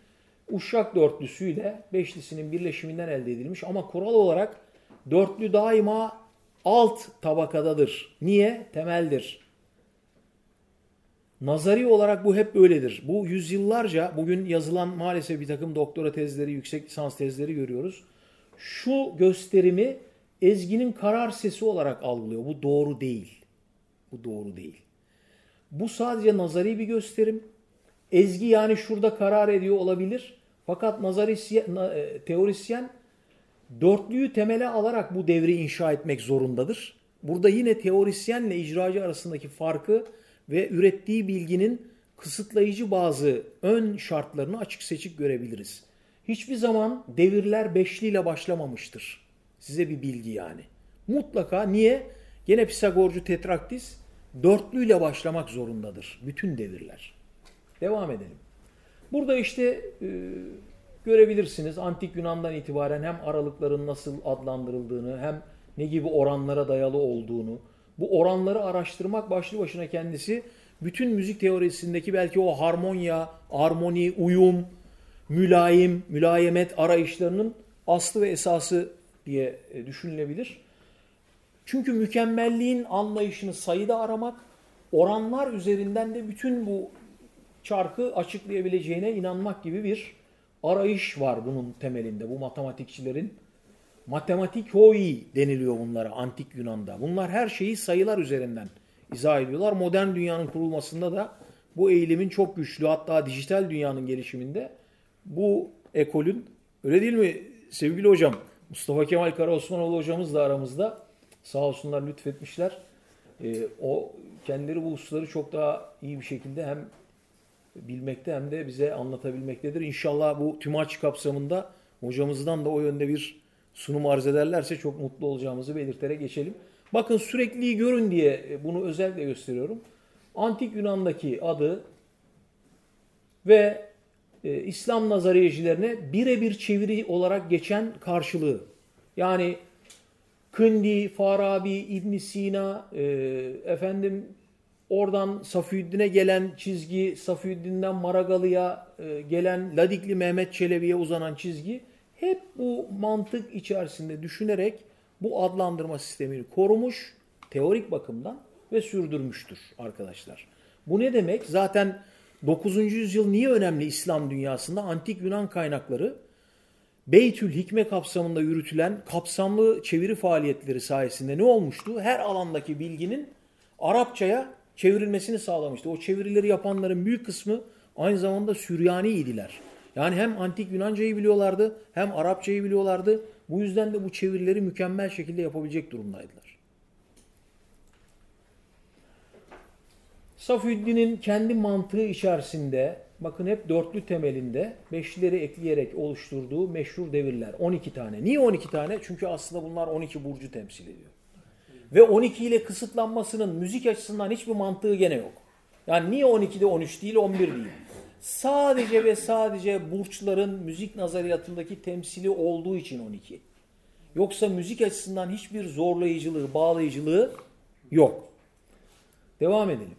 Uşşak dörtlüsüyle beşlisinin birleşiminden elde edilmiş ama kural olarak dörtlü daima alt tabakadadır. Niye? Temeldir. Nazari olarak bu hep böyledir. Bu yüzyıllarca bugün yazılan maalesef bir takım doktora tezleri, yüksek lisans tezleri görüyoruz. Şu gösterimi ezginin karar sesi olarak algılıyor. Bu doğru değil. Bu doğru değil. Bu sadece nazari bir gösterim. Ezgi yani şurada karar ediyor olabilir. Fakat nazarisyen, e, teorisyen dörtlüyü temele alarak bu devri inşa etmek zorundadır. Burada yine teorisyenle icracı arasındaki farkı ve ürettiği bilginin kısıtlayıcı bazı ön şartlarını açık seçik görebiliriz. Hiçbir zaman devirler beşliyle başlamamıştır. Size bir bilgi yani. Mutlaka niye? Gene Pisagorcu Tetraktis dörtlüyle başlamak zorundadır. Bütün devirler. Devam edelim. Burada işte e, görebilirsiniz antik Yunan'dan itibaren hem aralıkların nasıl adlandırıldığını hem ne gibi oranlara dayalı olduğunu, bu oranları araştırmak başlı başına kendisi bütün müzik teorisindeki belki o harmonya, armoni, uyum, mülayim, mülayemet arayışlarının aslı ve esası diye e, düşünülebilir. Çünkü mükemmelliğin anlayışını sayıda aramak, oranlar üzerinden de bütün bu çarkı açıklayabileceğine inanmak gibi bir arayış var bunun temelinde. Bu matematikçilerin matematik hoi deniliyor bunlara antik Yunan'da. Bunlar her şeyi sayılar üzerinden izah ediyorlar. Modern dünyanın kurulmasında da bu eğilimin çok güçlü hatta dijital dünyanın gelişiminde bu ekolün öyle değil mi sevgili hocam? Mustafa Kemal Karaosmanoğlu hocamız da aramızda sağ olsunlar lütfetmişler. Ee, o kendileri bu hususları çok daha iyi bir şekilde hem bilmekte hem de bize anlatabilmektedir. İnşallah bu tümaç kapsamında hocamızdan da o yönde bir sunum arz ederlerse çok mutlu olacağımızı belirterek geçelim. Bakın sürekliliği görün diye bunu özellikle gösteriyorum. Antik Yunan'daki adı ve e, İslam nazariyecilerine birebir çeviri olarak geçen karşılığı. Yani Kindi, Farabi, İbn Sina, e, efendim Oradan Safiüddin'e gelen çizgi, Safiüddin'den Maragalı'ya e, gelen Ladikli Mehmet Çelebi'ye uzanan çizgi hep bu mantık içerisinde düşünerek bu adlandırma sistemini korumuş teorik bakımdan ve sürdürmüştür arkadaşlar. Bu ne demek? Zaten 9. yüzyıl niye önemli İslam dünyasında? Antik Yunan kaynakları Beytül Hikme kapsamında yürütülen kapsamlı çeviri faaliyetleri sayesinde ne olmuştu? Her alandaki bilginin Arapçaya çevrilmesini sağlamıştı. O çevirileri yapanların büyük kısmı aynı zamanda Süryani idiler. Yani hem antik Yunancayı biliyorlardı hem Arapçayı biliyorlardı. Bu yüzden de bu çevirileri mükemmel şekilde yapabilecek durumdaydılar. Safiüddin'in kendi mantığı içerisinde bakın hep dörtlü temelinde beşlileri ekleyerek oluşturduğu meşhur devirler. 12 tane. Niye 12 tane? Çünkü aslında bunlar 12 burcu temsil ediyor. Ve 12 ile kısıtlanmasının müzik açısından hiçbir mantığı gene yok. Yani niye 12'de 13 değil 11 değil? Sadece ve sadece burçların müzik nazariyatındaki temsili olduğu için 12. Yoksa müzik açısından hiçbir zorlayıcılığı, bağlayıcılığı yok. Devam edelim.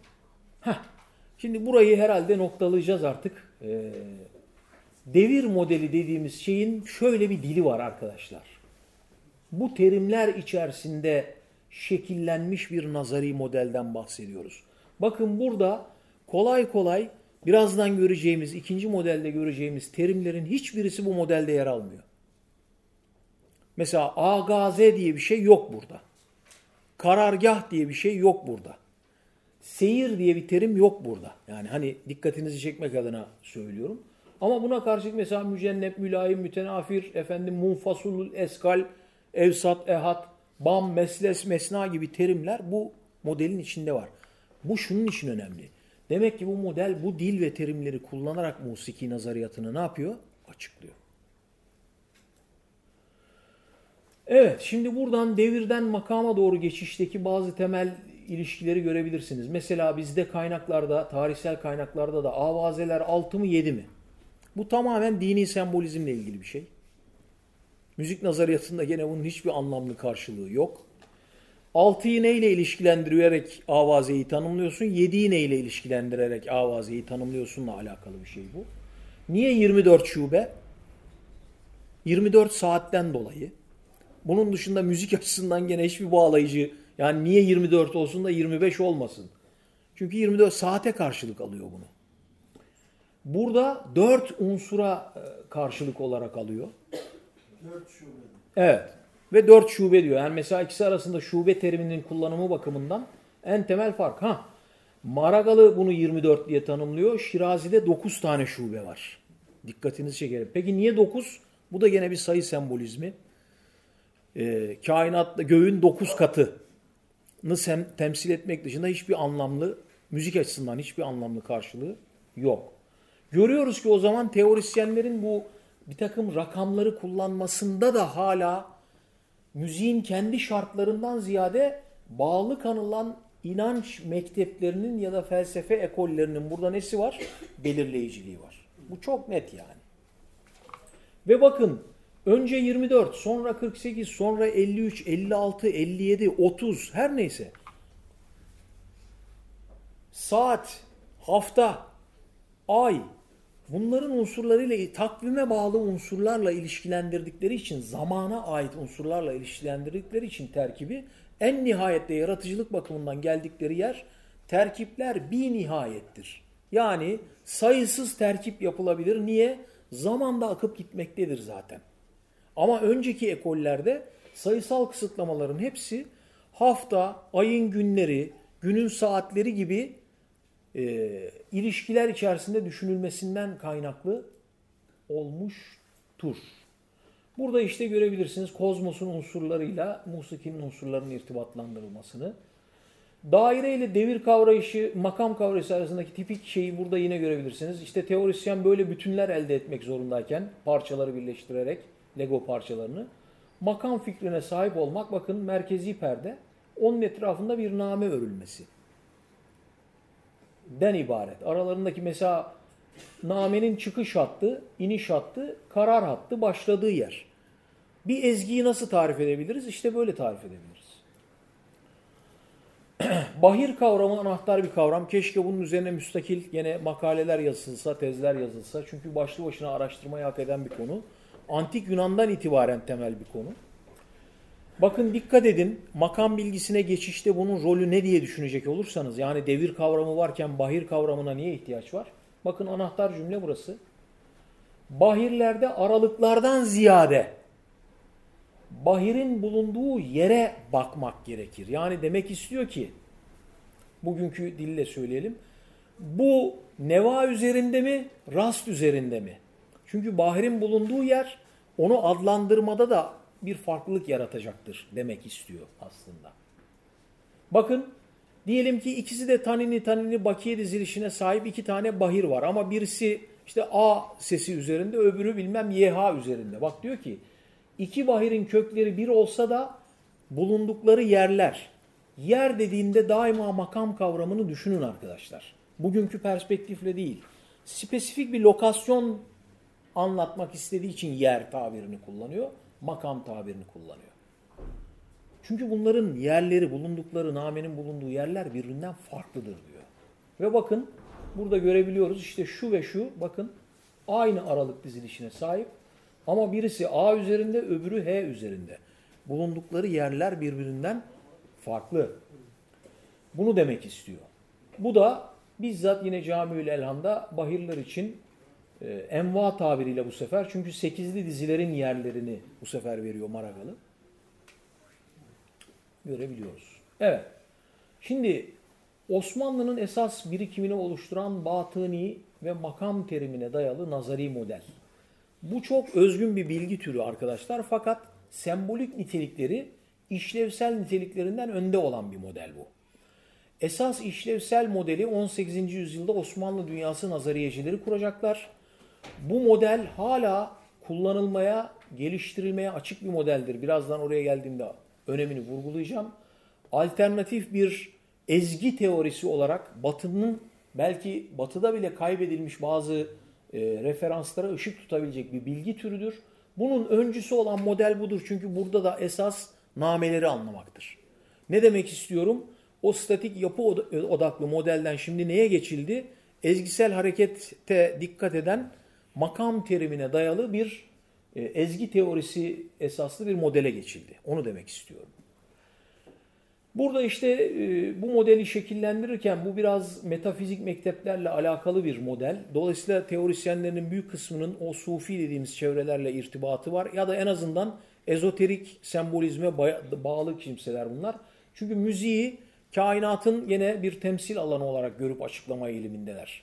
Heh. Şimdi burayı herhalde noktalayacağız artık. Ee, devir modeli dediğimiz şeyin şöyle bir dili var arkadaşlar. Bu terimler içerisinde şekillenmiş bir nazari modelden bahsediyoruz. Bakın burada kolay kolay birazdan göreceğimiz, ikinci modelde göreceğimiz terimlerin hiçbirisi bu modelde yer almıyor. Mesela agaze diye bir şey yok burada. Karargah diye bir şey yok burada. Seyir diye bir terim yok burada. Yani hani dikkatinizi çekmek adına söylüyorum. Ama buna karşılık mesela mücennep, mülayim, mütenafir, efendim munfasulul eskal, evsat, ehat, bam, mesles, mesna gibi terimler bu modelin içinde var. Bu şunun için önemli. Demek ki bu model bu dil ve terimleri kullanarak musiki nazariyatını ne yapıyor? Açıklıyor. Evet, şimdi buradan devirden makama doğru geçişteki bazı temel ilişkileri görebilirsiniz. Mesela bizde kaynaklarda, tarihsel kaynaklarda da avazeler 6 mı 7 mi? Bu tamamen dini sembolizmle ilgili bir şey. Müzik nazariyatında gene bunun hiçbir anlamlı karşılığı yok. 6'yı neyle ilişkilendirerek avazeyi tanımlıyorsun? 7'yi neyle ilişkilendirerek avazeyi tanımlıyorsunla alakalı bir şey bu. Niye 24 şube? 24 saatten dolayı. Bunun dışında müzik açısından gene hiçbir bağlayıcı yani niye 24 olsun da 25 olmasın? Çünkü 24 saate karşılık alıyor bunu. Burada 4 unsura e, karşılık olarak alıyor. Dört şube. Evet. Ve 4 şube diyor. Yani mesela ikisi arasında şube teriminin kullanımı bakımından en temel fark. Ha, Maragalı bunu 24 diye tanımlıyor. Şirazi'de 9 tane şube var. Dikkatinizi çekerim. Peki niye 9? Bu da gene bir sayı sembolizmi. Ee, kainatta göğün 9 katını sem- temsil etmek dışında hiçbir anlamlı, müzik açısından hiçbir anlamlı karşılığı yok. Görüyoruz ki o zaman teorisyenlerin bu bir takım rakamları kullanmasında da hala müziğin kendi şartlarından ziyade bağlı kanılan inanç mekteplerinin ya da felsefe ekollerinin burada nesi var? Belirleyiciliği var. Bu çok net yani. Ve bakın önce 24, sonra 48, sonra 53, 56, 57, 30 her neyse. Saat, hafta, ay bunların unsurlarıyla takvime bağlı unsurlarla ilişkilendirdikleri için zamana ait unsurlarla ilişkilendirdikleri için terkibi en nihayette yaratıcılık bakımından geldikleri yer terkipler bir nihayettir. Yani sayısız terkip yapılabilir. Niye? Zamanda akıp gitmektedir zaten. Ama önceki ekollerde sayısal kısıtlamaların hepsi hafta, ayın günleri, günün saatleri gibi e, ilişkiler içerisinde düşünülmesinden kaynaklı olmuştur. Burada işte görebilirsiniz kozmosun unsurlarıyla musikinin unsurlarının irtibatlandırılmasını. Daire ile devir kavrayışı, makam kavrayışı arasındaki tipik şeyi burada yine görebilirsiniz. İşte teorisyen böyle bütünler elde etmek zorundayken parçaları birleştirerek Lego parçalarını makam fikrine sahip olmak bakın merkezi perde onun etrafında bir name örülmesi den ibaret. Aralarındaki mesela namenin çıkış hattı, iniş hattı, karar hattı, başladığı yer. Bir ezgiyi nasıl tarif edebiliriz? İşte böyle tarif edebiliriz. Bahir kavramı anahtar bir kavram. Keşke bunun üzerine müstakil yine makaleler yazılsa, tezler yazılsa. Çünkü başlı başına araştırmayı hak eden bir konu. Antik Yunan'dan itibaren temel bir konu. Bakın dikkat edin makam bilgisine geçişte bunun rolü ne diye düşünecek olursanız yani devir kavramı varken bahir kavramına niye ihtiyaç var? Bakın anahtar cümle burası. Bahirlerde aralıklardan ziyade bahirin bulunduğu yere bakmak gerekir. Yani demek istiyor ki bugünkü dille söyleyelim. Bu neva üzerinde mi, rast üzerinde mi? Çünkü bahirin bulunduğu yer onu adlandırmada da bir farklılık yaratacaktır demek istiyor aslında. Bakın diyelim ki ikisi de tanini tanini bakiye dizilişine sahip iki tane bahir var ama birisi işte A sesi üzerinde öbürü bilmem YH üzerinde. Bak diyor ki iki bahirin kökleri bir olsa da bulundukları yerler. Yer dediğinde daima makam kavramını düşünün arkadaşlar. Bugünkü perspektifle değil. Spesifik bir lokasyon anlatmak istediği için yer tabirini kullanıyor, makam tabirini kullanıyor. Çünkü bunların yerleri, bulundukları, namenin bulunduğu yerler birbirinden farklıdır diyor. Ve bakın burada görebiliyoruz işte şu ve şu bakın aynı aralık dizilişine sahip ama birisi A üzerinde öbürü H üzerinde. Bulundukları yerler birbirinden farklı. Bunu demek istiyor. Bu da bizzat yine Camiül Elham'da bahirler için e, enva tabiriyle bu sefer. Çünkü sekizli dizilerin yerlerini bu sefer veriyor Maragalı. Görebiliyoruz. Evet. Şimdi Osmanlı'nın esas birikimini oluşturan batıni ve makam terimine dayalı nazari model. Bu çok özgün bir bilgi türü arkadaşlar fakat sembolik nitelikleri işlevsel niteliklerinden önde olan bir model bu. Esas işlevsel modeli 18. yüzyılda Osmanlı dünyası nazariyecileri kuracaklar. Bu model hala kullanılmaya, geliştirilmeye açık bir modeldir. Birazdan oraya geldiğimde önemini vurgulayacağım. Alternatif bir ezgi teorisi olarak Batı'nın belki Batı'da bile kaybedilmiş bazı e, referanslara ışık tutabilecek bir bilgi türüdür. Bunun öncüsü olan model budur. Çünkü burada da esas nameleri anlamaktır. Ne demek istiyorum? O statik yapı odaklı modelden şimdi neye geçildi? Ezgisel harekete dikkat eden makam terimine dayalı bir e, ezgi teorisi esaslı bir modele geçildi. Onu demek istiyorum. Burada işte e, bu modeli şekillendirirken bu biraz metafizik mekteplerle alakalı bir model. Dolayısıyla teorisyenlerin büyük kısmının o sufi dediğimiz çevrelerle irtibatı var. Ya da en azından ezoterik sembolizme bağlı kimseler bunlar. Çünkü müziği kainatın yine bir temsil alanı olarak görüp açıklama eğilimindeler.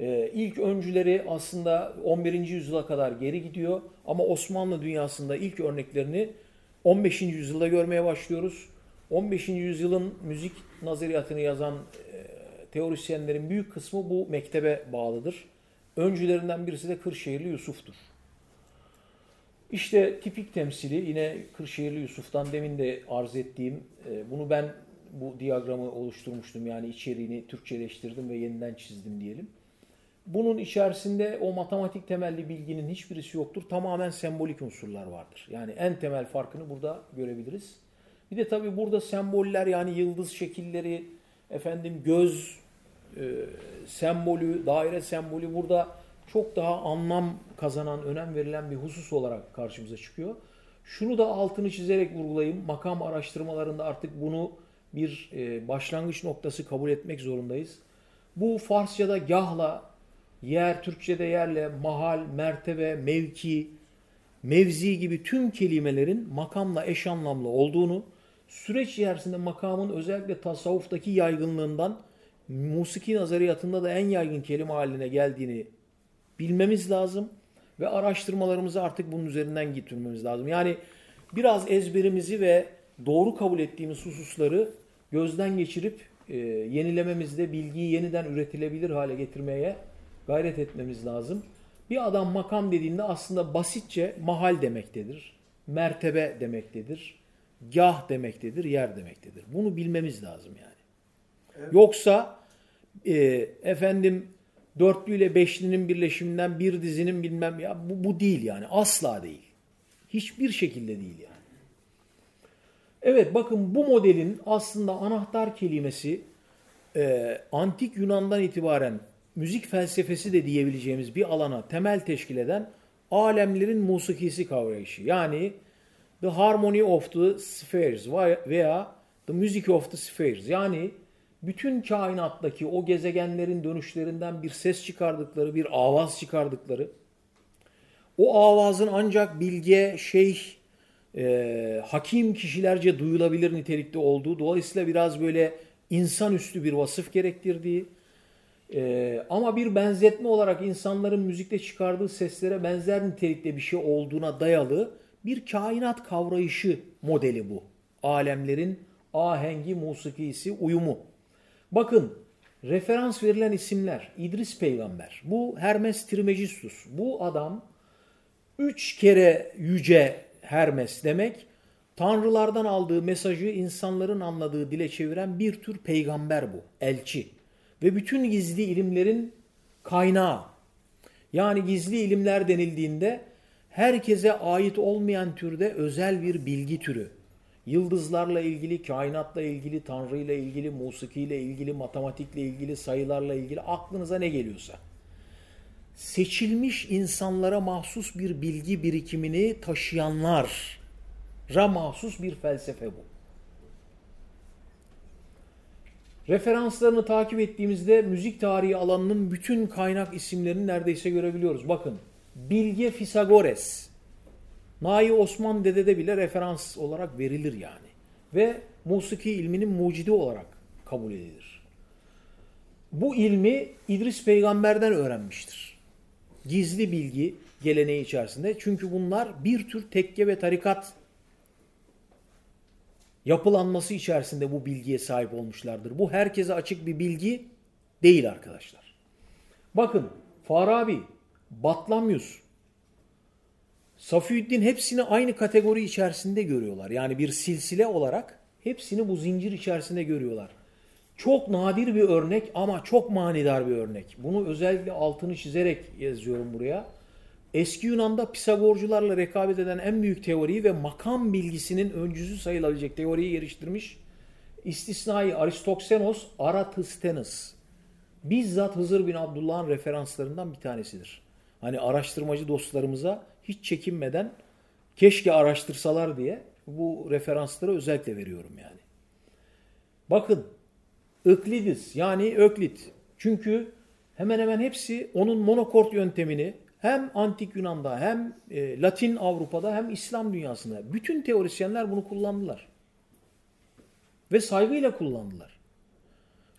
Ee, ilk öncüleri aslında 11. yüzyıla kadar geri gidiyor ama Osmanlı dünyasında ilk örneklerini 15. yüzyılda görmeye başlıyoruz. 15. yüzyılın müzik nazariyatını yazan e, teorisyenlerin büyük kısmı bu mektebe bağlıdır. Öncülerinden birisi de Kırşehirli Yusuf'tur. İşte tipik temsili yine Kırşehirli Yusuf'tan demin de arz ettiğim, e, bunu ben bu diyagramı oluşturmuştum. Yani içeriğini Türkçeleştirdim ve yeniden çizdim diyelim. Bunun içerisinde o matematik temelli bilginin hiçbirisi yoktur. Tamamen sembolik unsurlar vardır. Yani en temel farkını burada görebiliriz. Bir de tabii burada semboller yani yıldız şekilleri, efendim göz e, sembolü, daire sembolü burada çok daha anlam kazanan, önem verilen bir husus olarak karşımıza çıkıyor. Şunu da altını çizerek vurgulayayım. Makam araştırmalarında artık bunu bir e, başlangıç noktası kabul etmek zorundayız. Bu Farsça'da gahla, yer, Türkçe'de yerle, mahal, mertebe, mevki, mevzi gibi tüm kelimelerin makamla eş anlamlı olduğunu, süreç içerisinde makamın özellikle tasavvuftaki yaygınlığından musiki nazariyatında da en yaygın kelime haline geldiğini bilmemiz lazım ve araştırmalarımızı artık bunun üzerinden getirmemiz lazım. Yani biraz ezberimizi ve doğru kabul ettiğimiz hususları gözden geçirip e, yenilememizde bilgiyi yeniden üretilebilir hale getirmeye gayret etmemiz lazım. Bir adam makam dediğinde aslında basitçe mahal demektedir, mertebe demektedir, gah demektedir, yer demektedir. Bunu bilmemiz lazım yani. Evet. Yoksa e, efendim dörtlü ile beşlinin birleşiminden bir dizinin bilmem ya bu, bu değil yani asla değil. Hiçbir şekilde değil yani. Evet bakın bu modelin aslında anahtar kelimesi e, antik Yunan'dan itibaren müzik felsefesi de diyebileceğimiz bir alana temel teşkil eden alemlerin musikisi kavrayışı. Yani the harmony of the spheres veya the music of the spheres. Yani bütün kainattaki o gezegenlerin dönüşlerinden bir ses çıkardıkları, bir avaz çıkardıkları, o avazın ancak bilge, şeyh, e, hakim kişilerce duyulabilir nitelikte olduğu, dolayısıyla biraz böyle insanüstü bir vasıf gerektirdiği, e, ama bir benzetme olarak insanların müzikte çıkardığı seslere benzer nitelikte bir şey olduğuna dayalı bir kainat kavrayışı modeli bu. Alemlerin ahengi, musikisi, uyumu. Bakın referans verilen isimler İdris peygamber, bu Hermes Trismegistus, bu adam üç kere yüce Hermes demek tanrılardan aldığı mesajı insanların anladığı dile çeviren bir tür peygamber bu, elçi. Ve bütün gizli ilimlerin kaynağı. Yani gizli ilimler denildiğinde herkese ait olmayan türde özel bir bilgi türü. Yıldızlarla ilgili, kainatla ilgili, Tanrı ile ilgili, musikiyle ilgili, matematikle ilgili, sayılarla ilgili aklınıza ne geliyorsa. Seçilmiş insanlara mahsus bir bilgi birikimini taşıyanlara mahsus bir felsefe bu. Referanslarını takip ettiğimizde müzik tarihi alanının bütün kaynak isimlerini neredeyse görebiliyoruz. Bakın Bilge Fisagores, Nai Osman Dede'de bile referans olarak verilir yani. Ve musiki ilminin mucidi olarak kabul edilir. Bu ilmi İdris peygamberden öğrenmiştir. Gizli bilgi geleneği içerisinde. Çünkü bunlar bir tür tekke ve tarikat yapılanması içerisinde bu bilgiye sahip olmuşlardır. Bu herkese açık bir bilgi değil arkadaşlar. Bakın Farabi, Batlamyus, Safiüddin hepsini aynı kategori içerisinde görüyorlar. Yani bir silsile olarak hepsini bu zincir içerisinde görüyorlar. Çok nadir bir örnek ama çok manidar bir örnek. Bunu özellikle altını çizerek yazıyorum buraya. Eski Yunan'da Pisagorcularla rekabet eden en büyük teoriyi ve makam bilgisinin öncüsü sayılabilecek teoriyi geliştirmiş istisnai Aristoksenos Aratıstenes. Bizzat Hızır bin Abdullah'ın referanslarından bir tanesidir. Hani araştırmacı dostlarımıza hiç çekinmeden keşke araştırsalar diye bu referansları özellikle veriyorum yani. Bakın Öklidis yani Öklit. Çünkü hemen hemen hepsi onun monokort yöntemini hem antik Yunan'da hem e, Latin Avrupa'da hem İslam dünyasında bütün teorisyenler bunu kullandılar. Ve saygıyla kullandılar.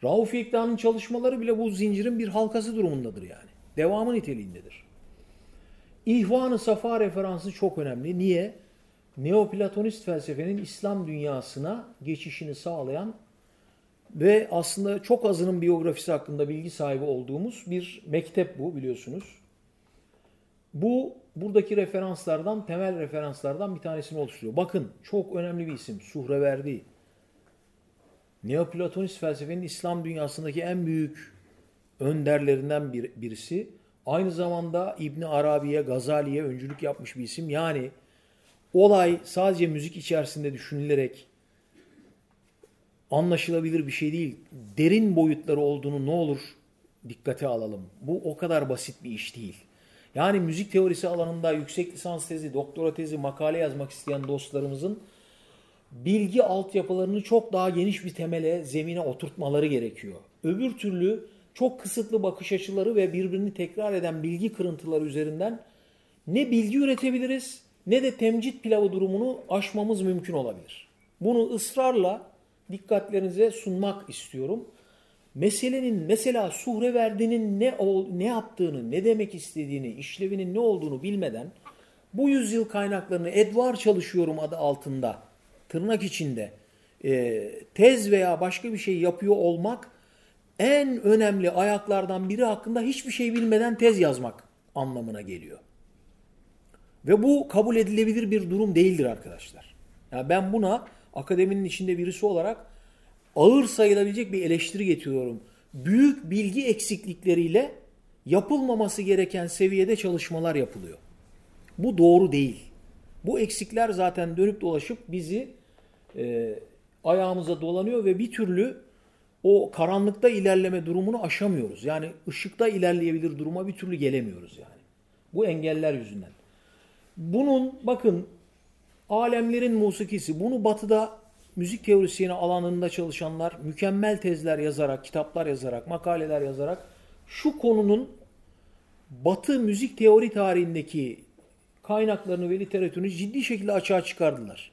Rauf Yekda'nın çalışmaları bile bu zincirin bir halkası durumundadır yani. Devamı niteliğindedir. İhvan-ı Safa referansı çok önemli. Niye? Neoplatonist felsefenin İslam dünyasına geçişini sağlayan ve aslında çok azının biyografisi hakkında bilgi sahibi olduğumuz bir mektep bu biliyorsunuz. Bu buradaki referanslardan, temel referanslardan bir tanesini oluşturuyor. Bakın çok önemli bir isim. Suhreverdi. Neoplatonist felsefenin İslam dünyasındaki en büyük önderlerinden bir, birisi. Aynı zamanda İbn Arabi'ye, Gazali'ye öncülük yapmış bir isim. Yani olay sadece müzik içerisinde düşünülerek anlaşılabilir bir şey değil. Derin boyutları olduğunu ne olur dikkate alalım. Bu o kadar basit bir iş değil. Yani müzik teorisi alanında yüksek lisans tezi, doktora tezi, makale yazmak isteyen dostlarımızın bilgi altyapılarını çok daha geniş bir temele, zemine oturtmaları gerekiyor. Öbür türlü çok kısıtlı bakış açıları ve birbirini tekrar eden bilgi kırıntıları üzerinden ne bilgi üretebiliriz ne de temcit pilavı durumunu aşmamız mümkün olabilir. Bunu ısrarla dikkatlerinize sunmak istiyorum. Meselenin mesela Suhreverdi'nin ne ne yaptığını, ne demek istediğini, işlevinin ne olduğunu bilmeden bu yüzyıl kaynaklarını Edvar çalışıyorum adı altında tırnak içinde e, tez veya başka bir şey yapıyor olmak en önemli ayaklardan biri hakkında hiçbir şey bilmeden tez yazmak anlamına geliyor. Ve bu kabul edilebilir bir durum değildir arkadaşlar. Yani ben buna akademinin içinde birisi olarak ağır sayılabilecek bir eleştiri getiriyorum. Büyük bilgi eksiklikleriyle yapılmaması gereken seviyede çalışmalar yapılıyor. Bu doğru değil. Bu eksikler zaten dönüp dolaşıp bizi e, ayağımıza dolanıyor ve bir türlü o karanlıkta ilerleme durumunu aşamıyoruz. Yani ışıkta ilerleyebilir duruma bir türlü gelemiyoruz yani. Bu engeller yüzünden. Bunun bakın alemlerin musikisi bunu batıda müzik teorisyeni alanında çalışanlar mükemmel tezler yazarak, kitaplar yazarak, makaleler yazarak şu konunun batı müzik teori tarihindeki kaynaklarını ve literatürünü ciddi şekilde açığa çıkardılar.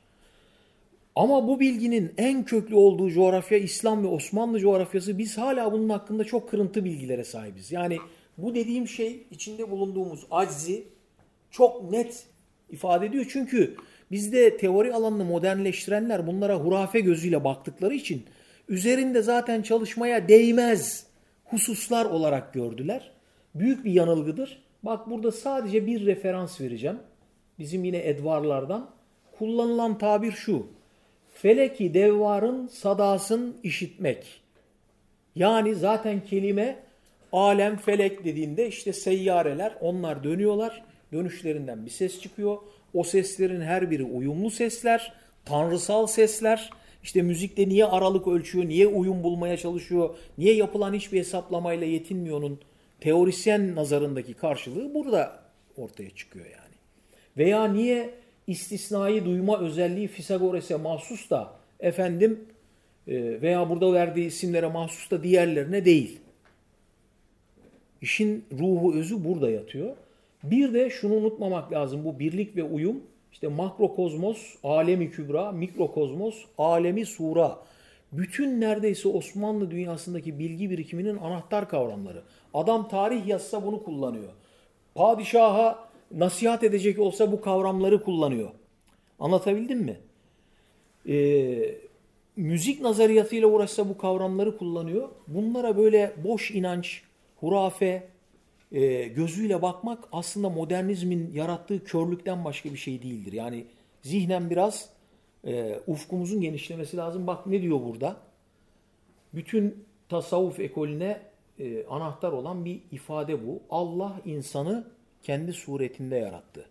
Ama bu bilginin en köklü olduğu coğrafya İslam ve Osmanlı coğrafyası biz hala bunun hakkında çok kırıntı bilgilere sahibiz. Yani bu dediğim şey içinde bulunduğumuz aczi çok net ifade ediyor. Çünkü bizde teori alanını modernleştirenler bunlara hurafe gözüyle baktıkları için üzerinde zaten çalışmaya değmez hususlar olarak gördüler. Büyük bir yanılgıdır. Bak burada sadece bir referans vereceğim. Bizim yine Edvarlardan. Kullanılan tabir şu. Feleki devvarın sadasın işitmek. Yani zaten kelime alem, felek dediğinde işte seyyareler onlar dönüyorlar. Dönüşlerinden bir ses çıkıyor. O seslerin her biri uyumlu sesler, tanrısal sesler. İşte müzikte niye aralık ölçüyor, niye uyum bulmaya çalışıyor, niye yapılan hiçbir hesaplamayla yetinmiyor'nun teorisyen nazarındaki karşılığı burada ortaya çıkıyor yani. Veya niye istisnai duyma özelliği Fisagores'e mahsus da efendim e, veya burada verdiği isimlere mahsus da diğerlerine değil. İşin ruhu özü burada yatıyor. Bir de şunu unutmamak lazım bu birlik ve uyum işte makrokozmos, alemi kübra, mikrokozmos, alemi sura. Bütün neredeyse Osmanlı dünyasındaki bilgi birikiminin anahtar kavramları. Adam tarih yazsa bunu kullanıyor. Padişaha nasihat edecek olsa bu kavramları kullanıyor. Anlatabildim mi? Ee, müzik nazariyatıyla uğraşsa bu kavramları kullanıyor. Bunlara böyle boş inanç, hurafe e, gözüyle bakmak aslında modernizmin yarattığı körlükten başka bir şey değildir. Yani zihnen biraz e, ufkumuzun genişlemesi lazım. Bak ne diyor burada? Bütün tasavvuf ekolüne e, anahtar olan bir ifade bu. Allah insanı kendi suretinde yarattı.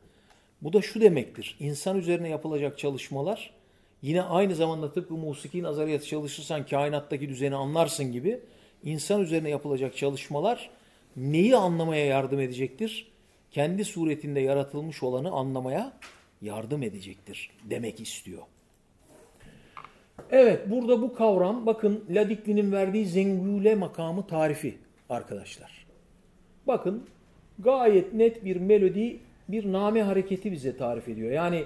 Bu da şu demektir. İnsan üzerine yapılacak çalışmalar yine aynı zamanda tıpkı musiki nazariyatı çalışırsan kainattaki düzeni anlarsın gibi insan üzerine yapılacak çalışmalar neyi anlamaya yardım edecektir? Kendi suretinde yaratılmış olanı anlamaya yardım edecektir demek istiyor. Evet burada bu kavram bakın Ladikli'nin verdiği zengüle makamı tarifi arkadaşlar. Bakın gayet net bir melodi bir name hareketi bize tarif ediyor. Yani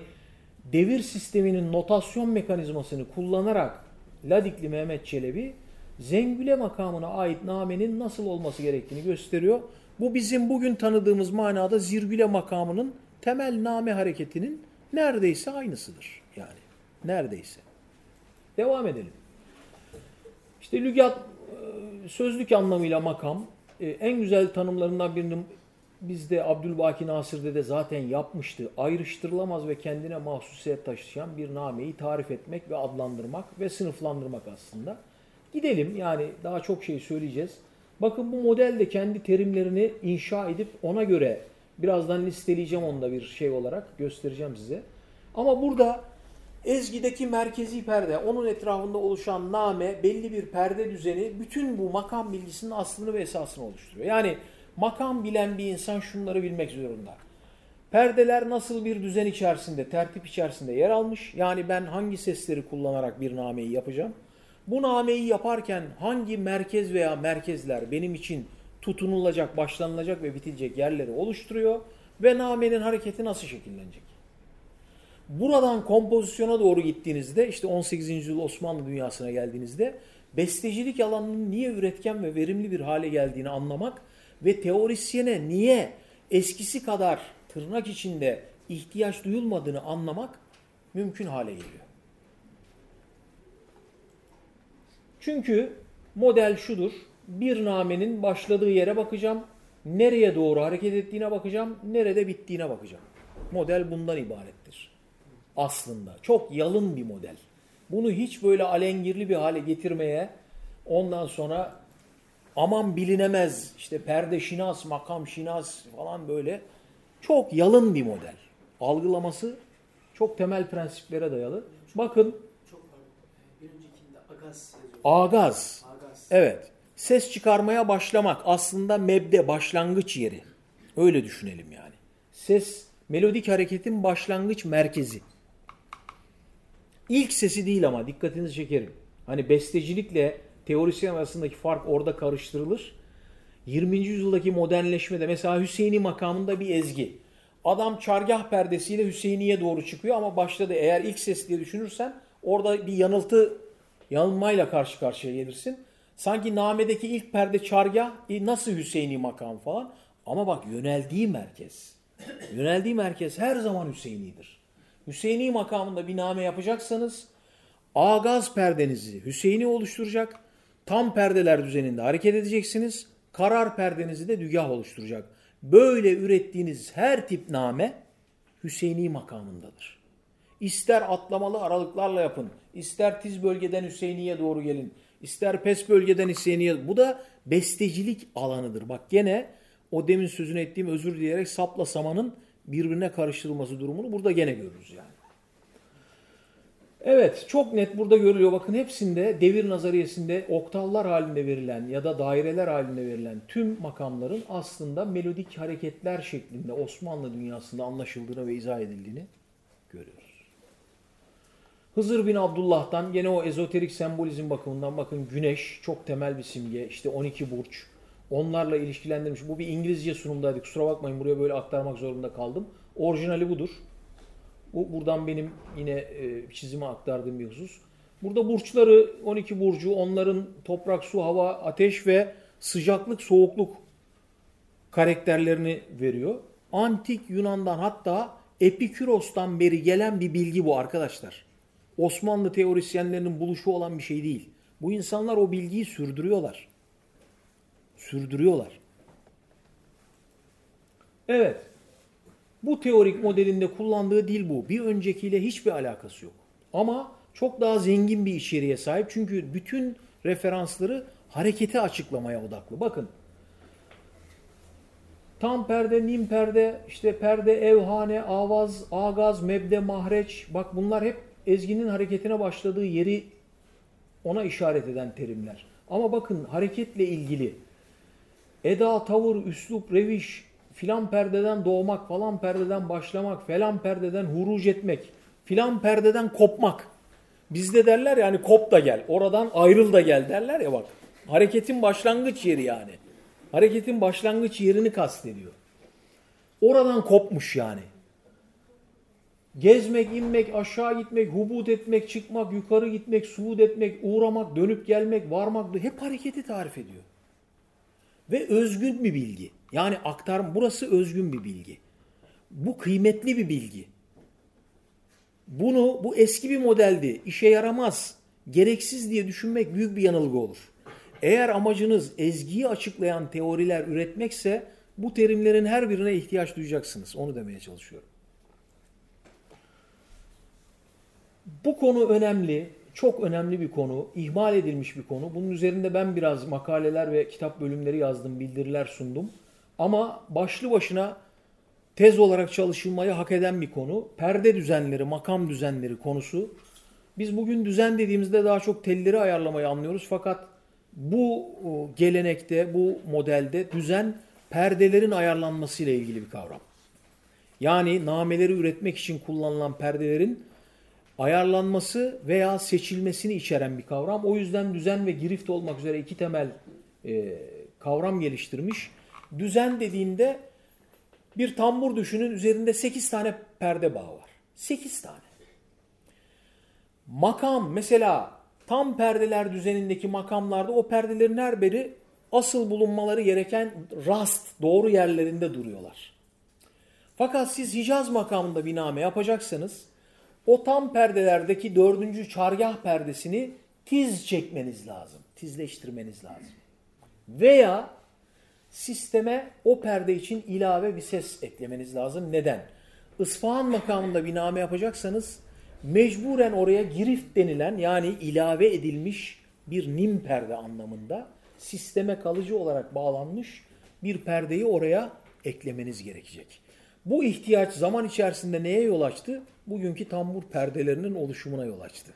devir sisteminin notasyon mekanizmasını kullanarak Ladikli Mehmet Çelebi zengüle makamına ait namenin nasıl olması gerektiğini gösteriyor. Bu bizim bugün tanıdığımız manada zirgüle makamının temel name hareketinin neredeyse aynısıdır. Yani neredeyse. Devam edelim. İşte lügat e, sözlük anlamıyla makam e, en güzel tanımlarından birinin bizde Abdülbaki Nasır'da de zaten yapmıştı. Ayrıştırılamaz ve kendine mahsusiyet taşıyan bir nameyi tarif etmek ve adlandırmak ve sınıflandırmak aslında. Gidelim yani daha çok şey söyleyeceğiz. Bakın bu model de kendi terimlerini inşa edip ona göre birazdan listeleyeceğim onu da bir şey olarak göstereceğim size. Ama burada ezgideki merkezi perde, onun etrafında oluşan name, belli bir perde düzeni bütün bu makam bilgisinin aslını ve esasını oluşturuyor. Yani makam bilen bir insan şunları bilmek zorunda. Perdeler nasıl bir düzen içerisinde, tertip içerisinde yer almış? Yani ben hangi sesleri kullanarak bir nameyi yapacağım? Bu nameyi yaparken hangi merkez veya merkezler benim için tutunulacak, başlanılacak ve bitilecek yerleri oluşturuyor ve namenin hareketi nasıl şekillenecek? Buradan kompozisyona doğru gittiğinizde işte 18. yüzyıl Osmanlı dünyasına geldiğinizde bestecilik alanının niye üretken ve verimli bir hale geldiğini anlamak ve teorisyene niye eskisi kadar tırnak içinde ihtiyaç duyulmadığını anlamak mümkün hale geliyor. Çünkü model şudur. Bir namenin başladığı yere bakacağım. Nereye doğru hareket ettiğine bakacağım. Nerede bittiğine bakacağım. Model bundan ibarettir. Aslında. Çok yalın bir model. Bunu hiç böyle alengirli bir hale getirmeye ondan sonra aman bilinemez işte perde şinas, makam şinas falan böyle çok yalın bir model. Algılaması çok temel prensiplere dayalı. Bakın Çok pardon. Bir öncekinde Agaz yazıyor. Agaz. Agaz. Evet. Ses çıkarmaya başlamak aslında mebde, başlangıç yeri. Öyle düşünelim yani. Ses, melodik hareketin başlangıç merkezi. İlk sesi değil ama dikkatinizi çekerim. Hani bestecilikle teorisyen arasındaki fark orada karıştırılır. 20. yüzyıldaki modernleşmede mesela Hüseyin'i makamında bir ezgi. Adam çargah perdesiyle Hüseyin'iye doğru çıkıyor ama başladı eğer ilk ses diye düşünürsen orada bir yanıltı yanılmayla karşı karşıya gelirsin. Sanki namedeki ilk perde çargah e, nasıl Hüseyin'i makam falan. Ama bak yöneldiği merkez. Yöneldiği merkez her zaman Hüseyin'idir. Hüseyin'i makamında bir name yapacaksanız Agaz perdenizi Hüseyin'i oluşturacak. Tam perdeler düzeninde hareket edeceksiniz. Karar perdenizi de dügah oluşturacak. Böyle ürettiğiniz her tip name Hüseyin'i makamındadır. İster atlamalı aralıklarla yapın, ister tiz bölgeden Hüseyin'iye doğru gelin, ister pes bölgeden hisseni Bu da bestecilik alanıdır. Bak gene o demin sözünü ettiğim özür dileyerek sapla samanın birbirine karıştırılması durumunu burada gene görürüz yani. Evet çok net burada görülüyor. Bakın hepsinde devir nazariyesinde oktavlar halinde verilen ya da daireler halinde verilen tüm makamların aslında melodik hareketler şeklinde Osmanlı dünyasında anlaşıldığını ve izah edildiğini görüyoruz. Hızır bin Abdullah'tan gene o ezoterik sembolizm bakımından bakın güneş çok temel bir simge. İşte 12 burç onlarla ilişkilendirilmiş. Bu bir İngilizce sunumdaydı. Kusura bakmayın buraya böyle aktarmak zorunda kaldım. Orijinali budur. Bu buradan benim yine e, çizime aktardığım bir husus. Burada burçları 12 burcu onların toprak, su, hava, ateş ve sıcaklık, soğukluk karakterlerini veriyor. Antik Yunan'dan hatta Epiküros'tan beri gelen bir bilgi bu arkadaşlar. Osmanlı teorisyenlerinin buluşu olan bir şey değil. Bu insanlar o bilgiyi sürdürüyorlar. Sürdürüyorlar. Evet. Bu teorik modelinde kullandığı dil bu. Bir öncekiyle hiçbir alakası yok. Ama çok daha zengin bir içeriğe sahip. Çünkü bütün referansları hareketi açıklamaya odaklı. Bakın. Tam perde, nim perde, işte perde, evhane, avaz, agaz, mebde, mahreç. Bak bunlar hep ezginin hareketine başladığı yeri ona işaret eden terimler. Ama bakın hareketle ilgili eda, tavır, üslup, reviş, filan perdeden doğmak, falan perdeden başlamak, falan perdeden huruc etmek, filan perdeden kopmak. Bizde derler yani kop da gel, oradan ayrıl da gel derler ya bak. Hareketin başlangıç yeri yani. Hareketin başlangıç yerini kastediyor. Oradan kopmuş yani. Gezmek, inmek, aşağı gitmek, hubut etmek, çıkmak, yukarı gitmek, suud etmek, uğramak, dönüp gelmek, varmak hep hareketi tarif ediyor. Ve özgün bir bilgi. Yani aktarım burası özgün bir bilgi. Bu kıymetli bir bilgi. Bunu bu eski bir modeldi. işe yaramaz, gereksiz diye düşünmek büyük bir yanılgı olur. Eğer amacınız ezgiyi açıklayan teoriler üretmekse bu terimlerin her birine ihtiyaç duyacaksınız. Onu demeye çalışıyorum. Bu konu önemli, çok önemli bir konu, ihmal edilmiş bir konu. Bunun üzerinde ben biraz makaleler ve kitap bölümleri yazdım, bildiriler sundum. Ama başlı başına tez olarak çalışılmayı hak eden bir konu. Perde düzenleri, makam düzenleri konusu. Biz bugün düzen dediğimizde daha çok telleri ayarlamayı anlıyoruz. Fakat bu gelenekte, bu modelde düzen perdelerin ayarlanmasıyla ilgili bir kavram. Yani nameleri üretmek için kullanılan perdelerin ayarlanması veya seçilmesini içeren bir kavram. O yüzden düzen ve girift olmak üzere iki temel e, kavram geliştirmiş. Düzen dediğinde bir tambur düşünün üzerinde 8 tane perde bağı var. 8 tane. Makam mesela tam perdeler düzenindeki makamlarda o perdelerin her biri asıl bulunmaları gereken rast doğru yerlerinde duruyorlar. Fakat siz Hicaz makamında biname yapacaksanız o tam perdelerdeki dördüncü çargah perdesini tiz çekmeniz lazım. Tizleştirmeniz lazım. Veya sisteme o perde için ilave bir ses eklemeniz lazım. Neden? Isfahan makamında bir name yapacaksanız mecburen oraya girift denilen yani ilave edilmiş bir nim perde anlamında sisteme kalıcı olarak bağlanmış bir perdeyi oraya eklemeniz gerekecek. Bu ihtiyaç zaman içerisinde neye yol açtı? Bugünkü tambur perdelerinin oluşumuna yol açtı.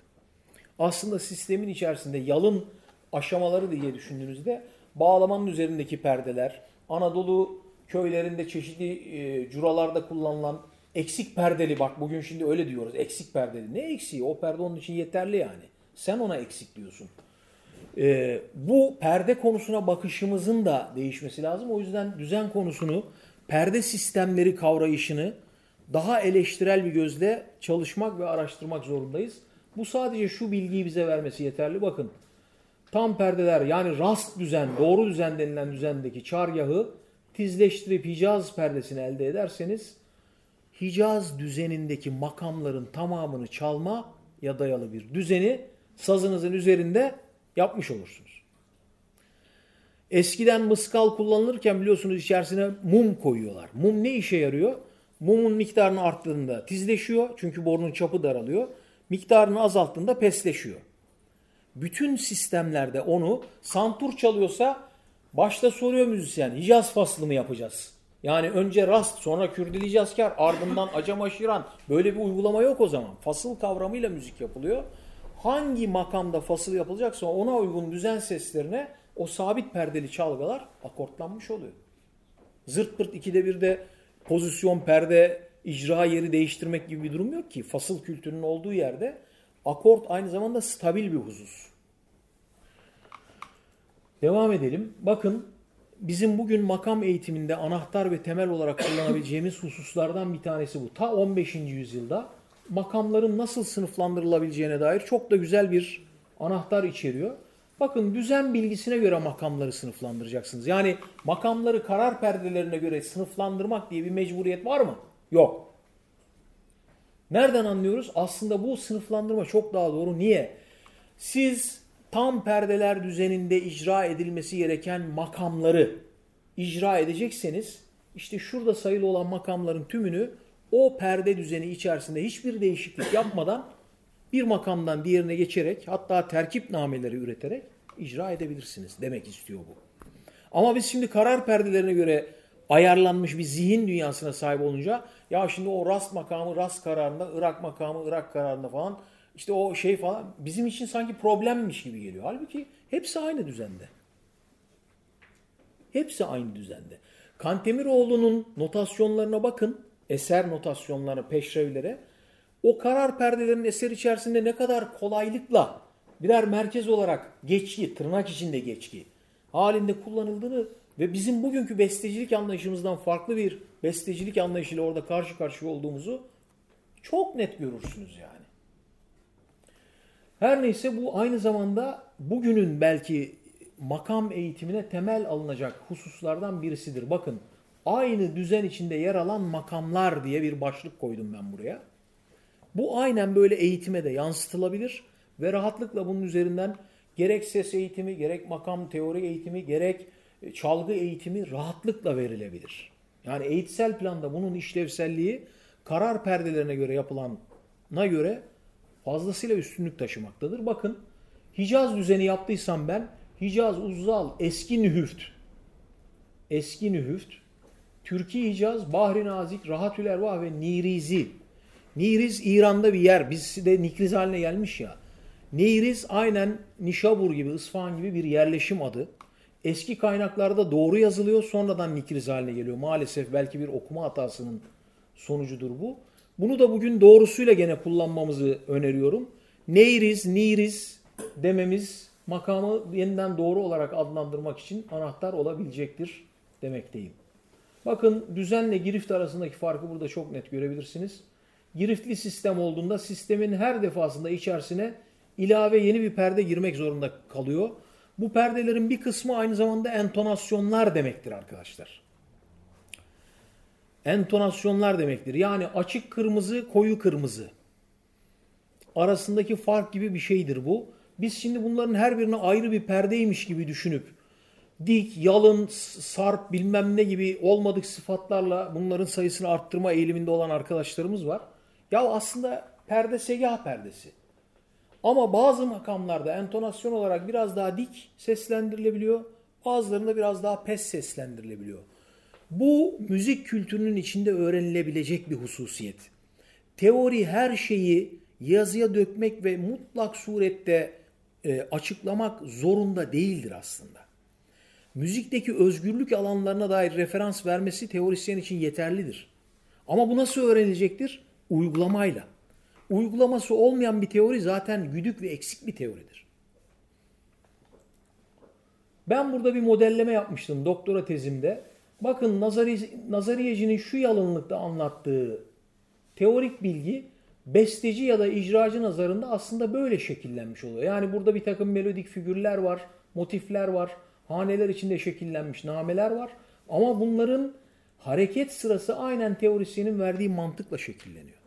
Aslında sistemin içerisinde yalın aşamaları diye düşündüğünüzde bağlamanın üzerindeki perdeler, Anadolu köylerinde çeşitli e, curalarda kullanılan eksik perdeli bak bugün şimdi öyle diyoruz eksik perdeli. Ne eksiği? O perde onun için yeterli yani. Sen ona eksik diyorsun. E, bu perde konusuna bakışımızın da değişmesi lazım. O yüzden düzen konusunu, perde sistemleri kavrayışını daha eleştirel bir gözle çalışmak ve araştırmak zorundayız. Bu sadece şu bilgiyi bize vermesi yeterli. Bakın tam perdeler yani rast düzen, doğru düzen denilen düzendeki çargahı tizleştirip Hicaz perdesini elde ederseniz Hicaz düzenindeki makamların tamamını çalma ya dayalı bir düzeni sazınızın üzerinde yapmış olursunuz. Eskiden mıskal kullanılırken biliyorsunuz içerisine mum koyuyorlar. Mum ne işe yarıyor? Mumun miktarını arttığında tizleşiyor çünkü borunun çapı daralıyor. Miktarını azalttığında pesleşiyor. Bütün sistemlerde onu santur çalıyorsa başta soruyor müzisyen Hicaz faslı mı yapacağız? Yani önce rast sonra kürdili cazkar ardından acem aşiran böyle bir uygulama yok o zaman. Fasıl kavramıyla müzik yapılıyor. Hangi makamda fasıl yapılacaksa ona uygun düzen seslerine o sabit perdeli çalgılar akortlanmış oluyor. Zırt pırt ikide bir de pozisyon, perde, icra yeri değiştirmek gibi bir durum yok ki. Fasıl kültürünün olduğu yerde akort aynı zamanda stabil bir husus. Devam edelim. Bakın bizim bugün makam eğitiminde anahtar ve temel olarak kullanabileceğimiz hususlardan bir tanesi bu. Ta 15. yüzyılda makamların nasıl sınıflandırılabileceğine dair çok da güzel bir anahtar içeriyor. Bakın düzen bilgisine göre makamları sınıflandıracaksınız. Yani makamları karar perdelerine göre sınıflandırmak diye bir mecburiyet var mı? Yok. Nereden anlıyoruz? Aslında bu sınıflandırma çok daha doğru. Niye? Siz tam perdeler düzeninde icra edilmesi gereken makamları icra edecekseniz işte şurada sayılı olan makamların tümünü o perde düzeni içerisinde hiçbir değişiklik yapmadan bir makamdan diğerine geçerek hatta terkip nameleri üreterek icra edebilirsiniz demek istiyor bu. Ama biz şimdi karar perdelerine göre ayarlanmış bir zihin dünyasına sahip olunca ya şimdi o rast makamı rast kararında, Irak makamı Irak kararında falan işte o şey falan bizim için sanki problemmiş gibi geliyor. Halbuki hepsi aynı düzende. Hepsi aynı düzende. Kantemiroğlu'nun notasyonlarına bakın. Eser notasyonlarına, peşrevlere. O karar perdelerin eser içerisinde ne kadar kolaylıkla birer merkez olarak geçki, tırnak içinde geçki halinde kullanıldığını ve bizim bugünkü bestecilik anlayışımızdan farklı bir bestecilik anlayışıyla orada karşı karşıya olduğumuzu çok net görürsünüz yani. Her neyse bu aynı zamanda bugünün belki makam eğitimine temel alınacak hususlardan birisidir. Bakın aynı düzen içinde yer alan makamlar diye bir başlık koydum ben buraya. Bu aynen böyle eğitime de yansıtılabilir ve rahatlıkla bunun üzerinden gerek ses eğitimi, gerek makam teori eğitimi, gerek e, çalgı eğitimi rahatlıkla verilebilir. Yani eğitsel planda bunun işlevselliği karar perdelerine göre yapılana göre fazlasıyla üstünlük taşımaktadır. Bakın Hicaz düzeni yaptıysam ben Hicaz, Uzzal, Eski Nühüft, Eski Nühüft, Türkiye Hicaz, Bahri Nazik, Rahatül Ervah ve Nirizi. Niriz İran'da bir yer. Biz de Nikriz haline gelmiş ya. Niriz aynen Nişabur gibi, Isfahan gibi bir yerleşim adı. Eski kaynaklarda doğru yazılıyor, sonradan Nikriz haline geliyor. Maalesef belki bir okuma hatasının sonucudur bu. Bunu da bugün doğrusuyla gene kullanmamızı öneriyorum. Neyriz, Niriz dememiz makamı yeniden doğru olarak adlandırmak için anahtar olabilecektir demekteyim. Bakın düzenle girift arasındaki farkı burada çok net görebilirsiniz. Giriftli sistem olduğunda sistemin her defasında içerisine ilave yeni bir perde girmek zorunda kalıyor. Bu perdelerin bir kısmı aynı zamanda entonasyonlar demektir arkadaşlar. Entonasyonlar demektir. Yani açık kırmızı, koyu kırmızı arasındaki fark gibi bir şeydir bu. Biz şimdi bunların her birini ayrı bir perdeymiş gibi düşünüp dik, yalın, sarp bilmem ne gibi olmadık sıfatlarla bunların sayısını arttırma eğiliminde olan arkadaşlarımız var. Ya aslında perde segah perdesi. Ama bazı makamlarda entonasyon olarak biraz daha dik seslendirilebiliyor. Bazılarında biraz daha pes seslendirilebiliyor. Bu müzik kültürünün içinde öğrenilebilecek bir hususiyet. Teori her şeyi yazıya dökmek ve mutlak surette e, açıklamak zorunda değildir aslında. Müzikteki özgürlük alanlarına dair referans vermesi teorisyen için yeterlidir. Ama bu nasıl öğrenilecektir? Uygulamayla. Uygulaması olmayan bir teori zaten güdük ve eksik bir teoridir. Ben burada bir modelleme yapmıştım doktora tezimde. Bakın nazari, nazariyecinin şu yalınlıkta anlattığı teorik bilgi besteci ya da icracı nazarında aslında böyle şekillenmiş oluyor. Yani burada bir takım melodik figürler var, motifler var, haneler içinde şekillenmiş nameler var. Ama bunların hareket sırası aynen teorisyenin verdiği mantıkla şekilleniyor.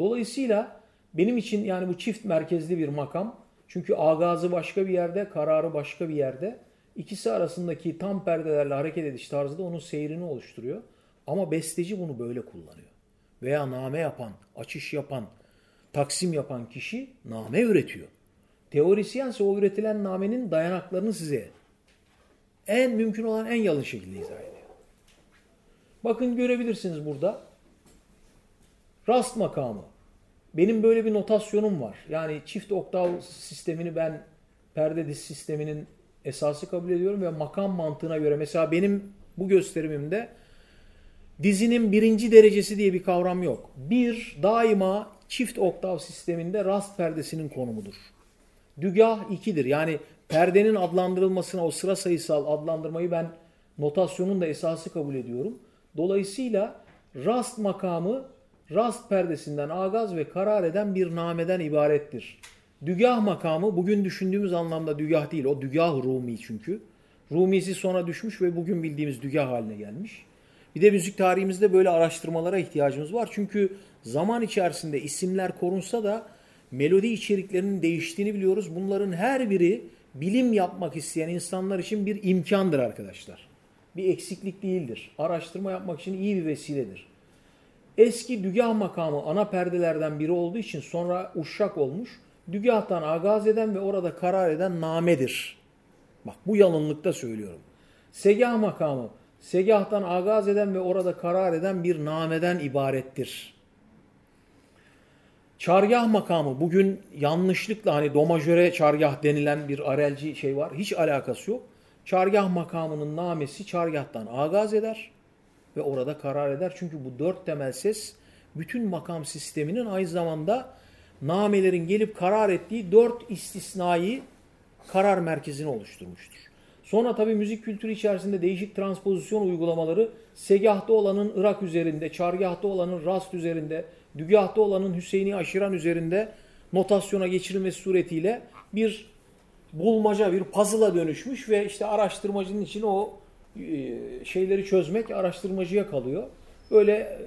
Dolayısıyla benim için yani bu çift merkezli bir makam. Çünkü agazı başka bir yerde, kararı başka bir yerde. İkisi arasındaki tam perdelerle hareket ediş tarzı da onun seyrini oluşturuyor. Ama besteci bunu böyle kullanıyor. Veya name yapan, açış yapan, taksim yapan kişi name üretiyor. Teorisyense o üretilen namenin dayanaklarını size en mümkün olan en yalın şekilde izah ediyor. Bakın görebilirsiniz burada. Rast makamı. Benim böyle bir notasyonum var. Yani çift oktav sistemini ben perde diz sisteminin esası kabul ediyorum ve makam mantığına göre mesela benim bu gösterimimde dizinin birinci derecesi diye bir kavram yok. Bir daima çift oktav sisteminde rast perdesinin konumudur. Dügah ikidir. Yani perdenin adlandırılmasına o sıra sayısal adlandırmayı ben notasyonun da esası kabul ediyorum. Dolayısıyla rast makamı rast perdesinden agaz ve karar eden bir nameden ibarettir. Dügah makamı bugün düşündüğümüz anlamda dügah değil. O dügah Rumi çünkü. Rumisi sonra düşmüş ve bugün bildiğimiz dügah haline gelmiş. Bir de müzik tarihimizde böyle araştırmalara ihtiyacımız var. Çünkü zaman içerisinde isimler korunsa da melodi içeriklerinin değiştiğini biliyoruz. Bunların her biri bilim yapmak isteyen insanlar için bir imkandır arkadaşlar. Bir eksiklik değildir. Araştırma yapmak için iyi bir vesiledir. Eski dügah makamı ana perdelerden biri olduğu için sonra uşşak olmuş. Dügahtan agaz eden ve orada karar eden namedir. Bak bu yalınlıkta söylüyorum. Segah makamı segahtan agaz eden ve orada karar eden bir nameden ibarettir. Çargah makamı bugün yanlışlıkla hani domajöre çargah denilen bir arelci şey var. Hiç alakası yok. Çargah makamının namesi çargahtan agaz eder ve orada karar eder. Çünkü bu dört temel ses bütün makam sisteminin aynı zamanda namelerin gelip karar ettiği dört istisnai karar merkezini oluşturmuştur. Sonra tabii müzik kültürü içerisinde değişik transpozisyon uygulamaları segahta olanın Irak üzerinde, çargahta olanın rast üzerinde, dügahta olanın Hüseyin'i aşiran üzerinde notasyona geçirilmesi suretiyle bir bulmaca, bir puzzle'a dönüşmüş ve işte araştırmacının için o şeyleri çözmek araştırmacıya kalıyor. Böyle e,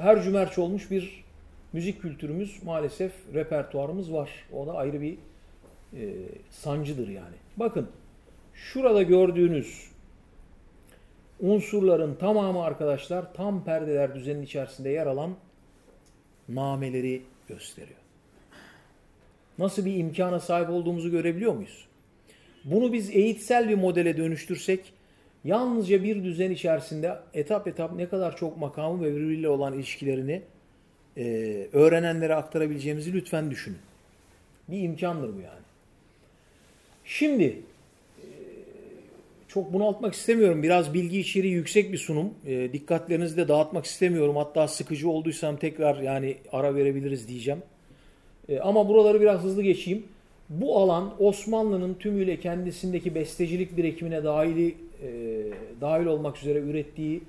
her cümerç olmuş bir müzik kültürümüz maalesef repertuarımız var. O da ayrı bir e, sancıdır yani. Bakın şurada gördüğünüz unsurların tamamı arkadaşlar tam perdeler düzeninin içerisinde yer alan nameleri gösteriyor. Nasıl bir imkana sahip olduğumuzu görebiliyor muyuz? Bunu biz eğitsel bir modele dönüştürsek yalnızca bir düzen içerisinde etap etap ne kadar çok makamı ve birbiriyle olan ilişkilerini e, öğrenenlere aktarabileceğimizi lütfen düşünün. Bir imkandır bu yani. Şimdi e, çok bunaltmak istemiyorum. Biraz bilgi içeriği yüksek bir sunum. E, dikkatlerinizi de dağıtmak istemiyorum. Hatta sıkıcı olduysam tekrar yani ara verebiliriz diyeceğim. E, ama buraları biraz hızlı geçeyim. Bu alan Osmanlı'nın tümüyle kendisindeki bestecilik birikimine dahili, e, dahil olmak üzere ürettiği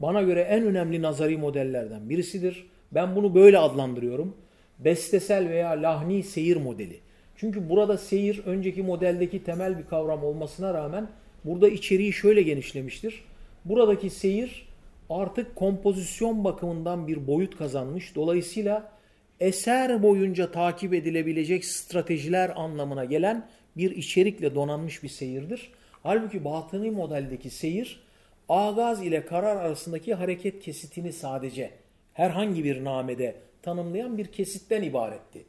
bana göre en önemli nazari modellerden birisidir. Ben bunu böyle adlandırıyorum. Bestesel veya lahni seyir modeli. Çünkü burada seyir önceki modeldeki temel bir kavram olmasına rağmen burada içeriği şöyle genişlemiştir. Buradaki seyir artık kompozisyon bakımından bir boyut kazanmış. Dolayısıyla eser boyunca takip edilebilecek stratejiler anlamına gelen bir içerikle donanmış bir seyirdir. Halbuki batıni modeldeki seyir agaz ile karar arasındaki hareket kesitini sadece herhangi bir namede tanımlayan bir kesitten ibaretti.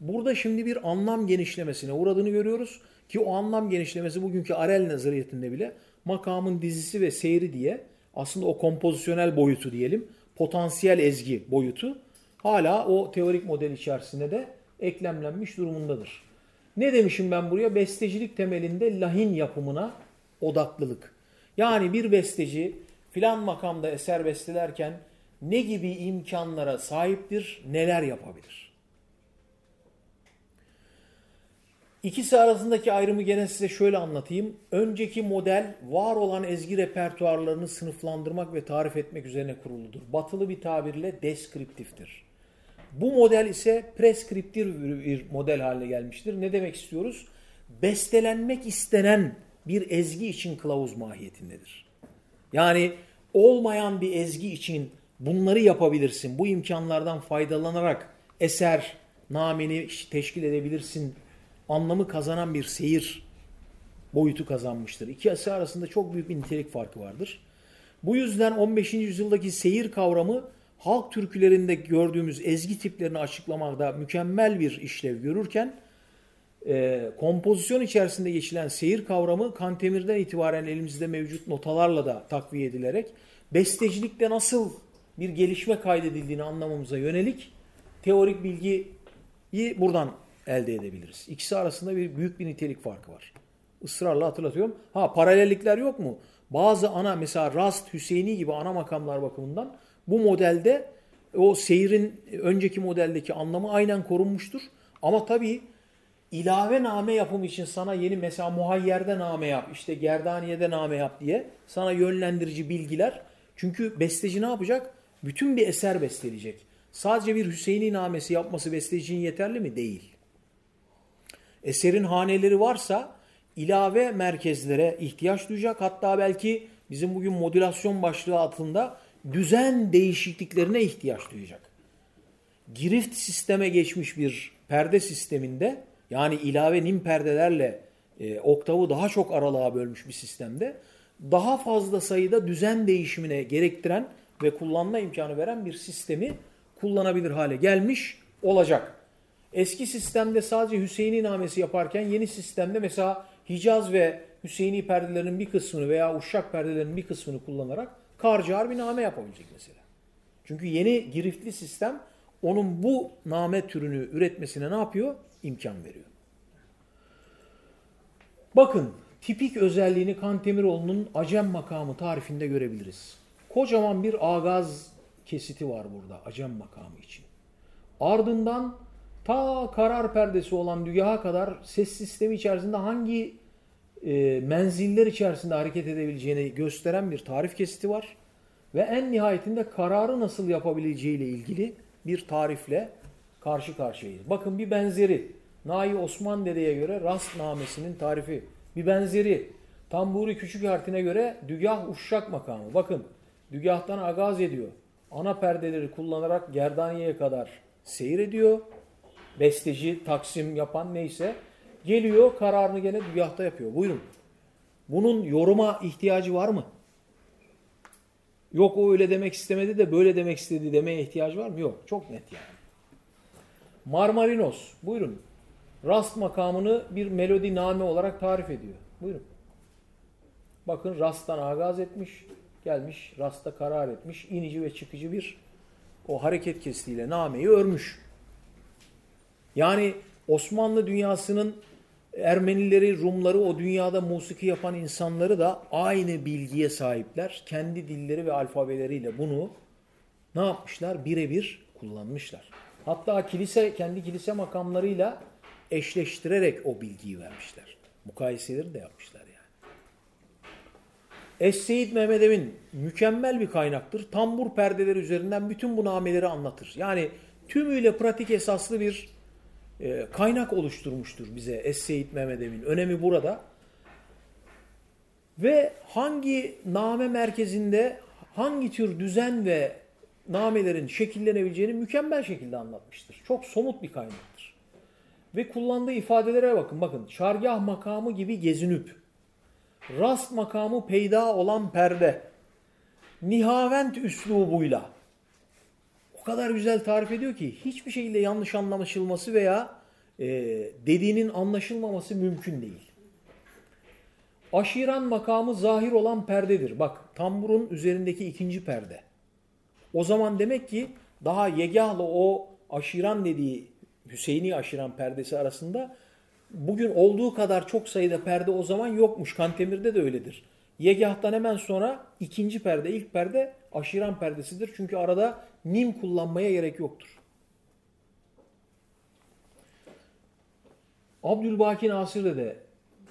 Burada şimdi bir anlam genişlemesine uğradığını görüyoruz ki o anlam genişlemesi bugünkü Arel nazariyetinde bile makamın dizisi ve seyri diye aslında o kompozisyonel boyutu diyelim, potansiyel ezgi boyutu hala o teorik model içerisinde de eklemlenmiş durumundadır. Ne demişim ben buraya? Bestecilik temelinde lahin yapımına odaklılık. Yani bir besteci filan makamda eser bestelerken ne gibi imkanlara sahiptir, neler yapabilir? İkisi arasındaki ayrımı gene size şöyle anlatayım. Önceki model var olan ezgi repertuarlarını sınıflandırmak ve tarif etmek üzerine kuruludur. Batılı bir tabirle deskriptiftir. Bu model ise preskriptif bir model haline gelmiştir. Ne demek istiyoruz? Bestelenmek istenen bir ezgi için kılavuz mahiyetindedir. Yani olmayan bir ezgi için bunları yapabilirsin. Bu imkanlardan faydalanarak eser, nameni teşkil edebilirsin. Anlamı kazanan bir seyir boyutu kazanmıştır. İki eser arasında çok büyük bir nitelik farkı vardır. Bu yüzden 15. yüzyıldaki seyir kavramı halk türkülerinde gördüğümüz ezgi tiplerini açıklamakta mükemmel bir işlev görürken e, kompozisyon içerisinde geçilen seyir kavramı Kantemir'den itibaren elimizde mevcut notalarla da takviye edilerek bestecilikte nasıl bir gelişme kaydedildiğini anlamamıza yönelik teorik bilgiyi buradan elde edebiliriz. İkisi arasında bir büyük bir nitelik farkı var. Israrla hatırlatıyorum. Ha paralellikler yok mu? Bazı ana mesela Rast, Hüseyini gibi ana makamlar bakımından bu modelde o seyrin önceki modeldeki anlamı aynen korunmuştur. Ama tabii ilave name yapım için sana yeni mesela muhayyerde name yap, işte gerdaniyede name yap diye sana yönlendirici bilgiler. Çünkü besteci ne yapacak? Bütün bir eser besteleyecek. Sadece bir Hüseyini namesi yapması bestecinin yeterli mi? Değil. Eserin haneleri varsa ilave merkezlere ihtiyaç duyacak. Hatta belki bizim bugün modülasyon başlığı altında düzen değişikliklerine ihtiyaç duyacak. Girift sisteme geçmiş bir perde sisteminde yani ilave nim perdelerle e, oktavı daha çok aralığa bölmüş bir sistemde daha fazla sayıda düzen değişimine gerektiren ve kullanma imkanı veren bir sistemi kullanabilir hale gelmiş olacak. Eski sistemde sadece Hüseyini namesi yaparken yeni sistemde mesela Hicaz ve Hüseyini perdelerinin bir kısmını veya Uşak perdelerinin bir kısmını kullanarak karcar bir name yapabilecek mesela. Çünkü yeni giriftli sistem onun bu name türünü üretmesine ne yapıyor? İmkan veriyor. Bakın tipik özelliğini Kantemiroğlu'nun Acem makamı tarifinde görebiliriz. Kocaman bir agaz kesiti var burada Acem makamı için. Ardından ta karar perdesi olan dügaha kadar ses sistemi içerisinde hangi e, menziller içerisinde hareket edebileceğini gösteren bir tarif kesiti var. Ve en nihayetinde kararı nasıl yapabileceği ile ilgili bir tarifle karşı karşıyayız. Bakın bir benzeri Nahi Osman Dede'ye göre rast namesinin tarifi. Bir benzeri Tamburi Küçük Hartin'e göre Dügah Uşşak makamı. Bakın Dügah'tan agaz ediyor. Ana perdeleri kullanarak Gerdaniye'ye kadar seyir. Besteci, taksim yapan neyse. Geliyor kararını gene Dügah'ta yapıyor. Buyurun. Bunun yoruma ihtiyacı var mı? Yok o öyle demek istemedi de böyle demek istedi demeye ihtiyacı var mı? Yok. Çok net yani. Marmarinos. Buyurun. Rast makamını bir melodi name olarak tarif ediyor. Buyurun. Bakın Rast'tan agaz etmiş, gelmiş Rast'ta karar etmiş, inici ve çıkıcı bir o hareket kestiğiyle nameyi örmüş. Yani Osmanlı dünyasının Ermenileri, Rumları, o dünyada musiki yapan insanları da aynı bilgiye sahipler. Kendi dilleri ve alfabeleriyle bunu ne yapmışlar? Birebir kullanmışlar. Hatta kilise kendi kilise makamlarıyla eşleştirerek o bilgiyi vermişler. Mukayeseleri de yapmışlar yani. Es-Seyyid Mehmet Emin mükemmel bir kaynaktır. Tambur perdeleri üzerinden bütün bu nameleri anlatır. Yani tümüyle pratik esaslı bir e, kaynak oluşturmuştur bize Es-Seyyid Mehmet Emin. Önemi burada. Ve hangi name merkezinde hangi tür düzen ve namelerin şekillenebileceğini mükemmel şekilde anlatmıştır. Çok somut bir kaynaktır. Ve kullandığı ifadelere bakın. Bakın şargah makamı gibi gezinüp, rast makamı peyda olan perde, nihavent üslubuyla, o kadar güzel tarif ediyor ki hiçbir şekilde yanlış anlaşılması veya e, dediğinin anlaşılmaması mümkün değil. Aşiran makamı zahir olan perdedir. Bak tamburun üzerindeki ikinci perde. O zaman demek ki daha yegahla o aşiran dediği Hüseyini aşiran perdesi arasında bugün olduğu kadar çok sayıda perde o zaman yokmuş. Kantemir'de de öyledir. Yegahtan hemen sonra ikinci perde, ilk perde aşiran perdesidir. Çünkü arada nim kullanmaya gerek yoktur. Abdülbaki Nasır de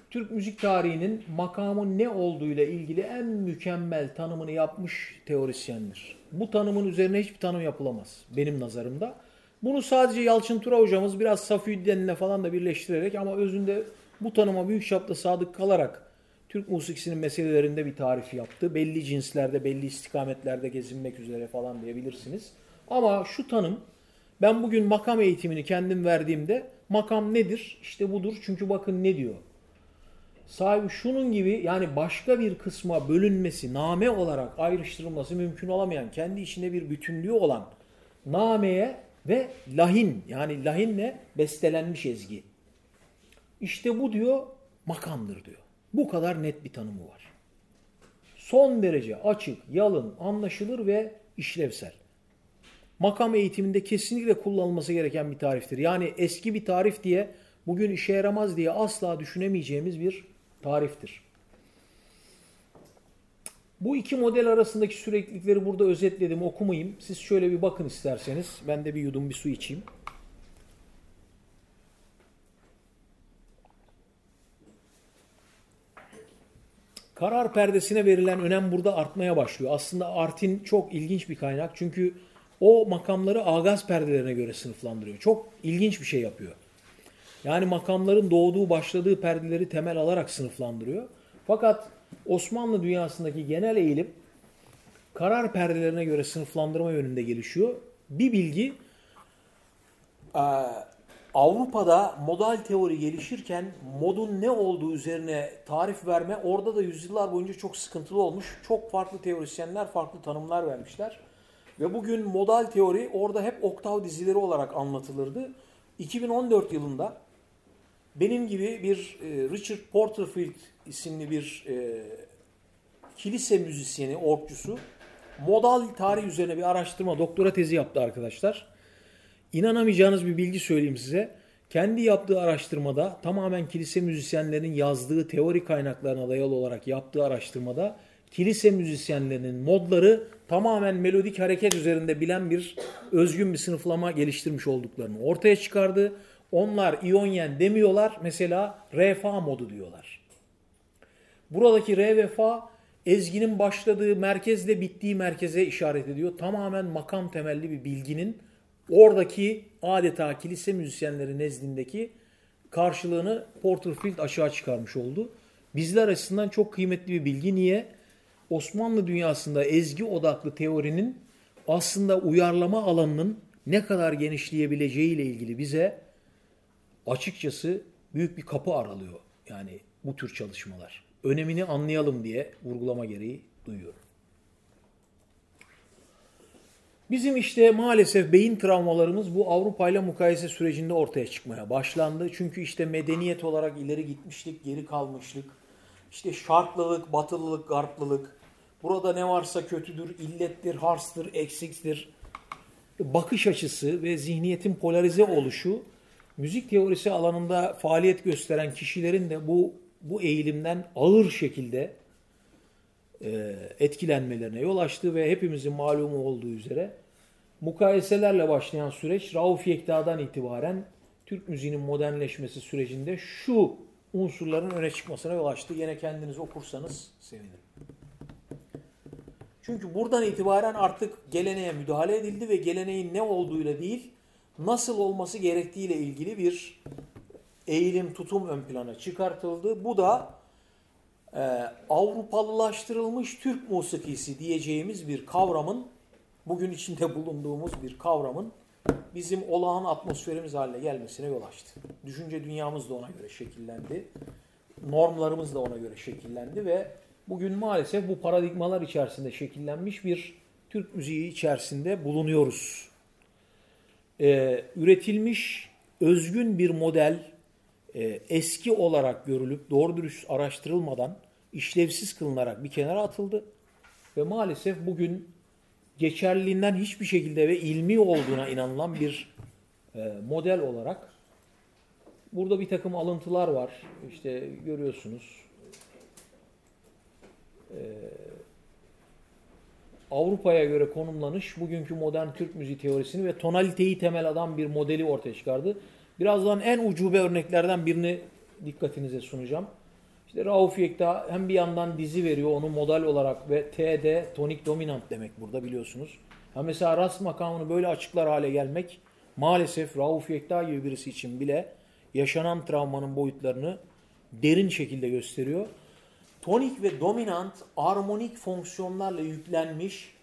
Türk müzik tarihinin makamın ne olduğuyla ilgili en mükemmel tanımını yapmış teorisyendir. Bu tanımın üzerine hiçbir tanım yapılamaz benim nazarımda. Bunu sadece Yalçın Tura hocamız biraz Safiüddin'le falan da birleştirerek ama özünde bu tanıma büyük çapta sadık kalarak Türk musikisinin meselelerinde bir tarif yaptı. Belli cinslerde, belli istikametlerde gezinmek üzere falan diyebilirsiniz. Ama şu tanım, ben bugün makam eğitimini kendim verdiğimde makam nedir? İşte budur. Çünkü bakın ne diyor. Sahibi şunun gibi yani başka bir kısma bölünmesi, name olarak ayrıştırılması mümkün olamayan, kendi içinde bir bütünlüğü olan nameye ve lahin yani lahinle bestelenmiş ezgi. İşte bu diyor makamdır diyor. Bu kadar net bir tanımı var. Son derece açık, yalın, anlaşılır ve işlevsel. Makam eğitiminde kesinlikle kullanılması gereken bir tariftir. Yani eski bir tarif diye bugün işe yaramaz diye asla düşünemeyeceğimiz bir tariftir. Bu iki model arasındaki süreklilikleri burada özetledim okumayayım. Siz şöyle bir bakın isterseniz. Ben de bir yudum bir su içeyim. Karar perdesine verilen önem burada artmaya başlıyor. Aslında Artin çok ilginç bir kaynak. Çünkü o makamları agaz perdelerine göre sınıflandırıyor. Çok ilginç bir şey yapıyor. Yani makamların doğduğu, başladığı perdeleri temel alarak sınıflandırıyor. Fakat Osmanlı dünyasındaki genel eğilim karar perdelerine göre sınıflandırma yönünde gelişiyor. Bir bilgi Avrupa'da modal teori gelişirken modun ne olduğu üzerine tarif verme orada da yüzyıllar boyunca çok sıkıntılı olmuş. Çok farklı teorisyenler farklı tanımlar vermişler. Ve bugün modal teori orada hep oktav dizileri olarak anlatılırdı. 2014 yılında benim gibi bir e, Richard Porterfield isimli bir e, kilise müzisyeni, orkçusu modal tarih üzerine bir araştırma, doktora tezi yaptı arkadaşlar. İnanamayacağınız bir bilgi söyleyeyim size. Kendi yaptığı araştırmada tamamen kilise müzisyenlerinin yazdığı teori kaynaklarına dayalı olarak yaptığı araştırmada kilise müzisyenlerinin modları tamamen melodik hareket üzerinde bilen bir özgün bir sınıflama geliştirmiş olduklarını ortaya çıkardı. Onlar iyonyen demiyorlar. Mesela re fa modu diyorlar. Buradaki re ve fa ezginin başladığı merkezle bittiği merkeze işaret ediyor. Tamamen makam temelli bir bilginin oradaki adeta kilise müzisyenleri nezdindeki karşılığını Porterfield aşağı çıkarmış oldu. Bizler açısından çok kıymetli bir bilgi. Niye? Osmanlı dünyasında ezgi odaklı teorinin aslında uyarlama alanının ne kadar genişleyebileceği ile ilgili bize açıkçası büyük bir kapı aralıyor. Yani bu tür çalışmalar. Önemini anlayalım diye vurgulama gereği duyuyorum. Bizim işte maalesef beyin travmalarımız bu Avrupa ile mukayese sürecinde ortaya çıkmaya başlandı. Çünkü işte medeniyet olarak ileri gitmişlik, geri kalmışlık, işte şarklılık, batılılık, garplılık, burada ne varsa kötüdür, illettir, harstır, eksiktir. Bakış açısı ve zihniyetin polarize oluşu müzik teorisi alanında faaliyet gösteren kişilerin de bu bu eğilimden ağır şekilde etkilenmelerine yol açtı ve hepimizin malumu olduğu üzere mukayeselerle başlayan süreç Rauf Yekta'dan itibaren Türk müziğinin modernleşmesi sürecinde şu unsurların öne çıkmasına yol açtı. Yine kendiniz okursanız sevinirim. Çünkü buradan itibaren artık geleneğe müdahale edildi ve geleneğin ne olduğuyla değil, nasıl olması gerektiğiyle ilgili bir eğilim, tutum ön plana çıkartıldı. Bu da e, Avrupalılaştırılmış Türk musikisi diyeceğimiz bir kavramın, bugün içinde bulunduğumuz bir kavramın bizim olağan atmosferimiz haline gelmesine yol açtı. Düşünce dünyamız da ona göre şekillendi. Normlarımız da ona göre şekillendi ve bugün maalesef bu paradigmalar içerisinde şekillenmiş bir Türk müziği içerisinde bulunuyoruz. Ee, üretilmiş özgün bir model e, eski olarak görülüp doğru dürüst araştırılmadan işlevsiz kılınarak bir kenara atıldı. Ve maalesef bugün geçerliliğinden hiçbir şekilde ve ilmi olduğuna inanılan bir e, model olarak burada bir takım alıntılar var. İşte görüyorsunuz. E, Avrupa'ya göre konumlanış bugünkü modern Türk müziği teorisini ve tonaliteyi temel alan bir modeli ortaya çıkardı. Birazdan en ucube örneklerden birini dikkatinize sunacağım. İşte Rauf Yekta hem bir yandan dizi veriyor onu modal olarak ve TD tonik dominant demek burada biliyorsunuz. Ha mesela rast makamını böyle açıklar hale gelmek maalesef Rauf Yekta gibi birisi için bile yaşanan travmanın boyutlarını derin şekilde gösteriyor. Tonik ve dominant armonik fonksiyonlarla yüklenmiş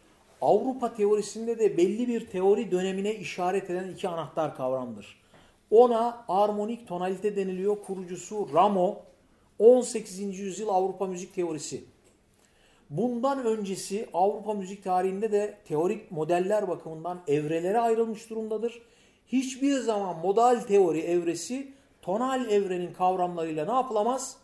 Avrupa teorisinde de belli bir teori dönemine işaret eden iki anahtar kavramdır. Ona armonik tonalite deniliyor. Kurucusu Ramo 18. yüzyıl Avrupa müzik teorisi. Bundan öncesi Avrupa müzik tarihinde de teorik modeller bakımından evrelere ayrılmış durumdadır. Hiçbir zaman modal teori evresi tonal evrenin kavramlarıyla ne yapılamaz?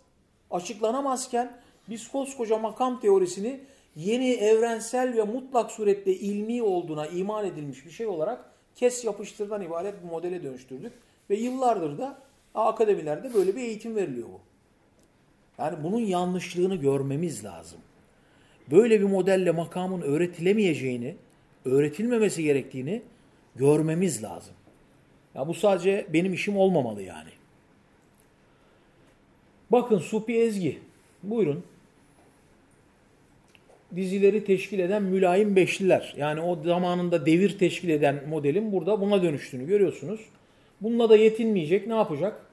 Açıklanamazken biz koskoca makam teorisini yeni evrensel ve mutlak surette ilmi olduğuna iman edilmiş bir şey olarak kes yapıştırdan ibaret bir modele dönüştürdük. Ve yıllardır da akademilerde böyle bir eğitim veriliyor bu. Yani bunun yanlışlığını görmemiz lazım. Böyle bir modelle makamın öğretilemeyeceğini, öğretilmemesi gerektiğini görmemiz lazım. Ya bu sadece benim işim olmamalı yani. Bakın Supi Ezgi. Buyurun. Dizileri teşkil eden mülayim beşliler. Yani o zamanında devir teşkil eden modelin burada buna dönüştüğünü görüyorsunuz. Bununla da yetinmeyecek. Ne yapacak?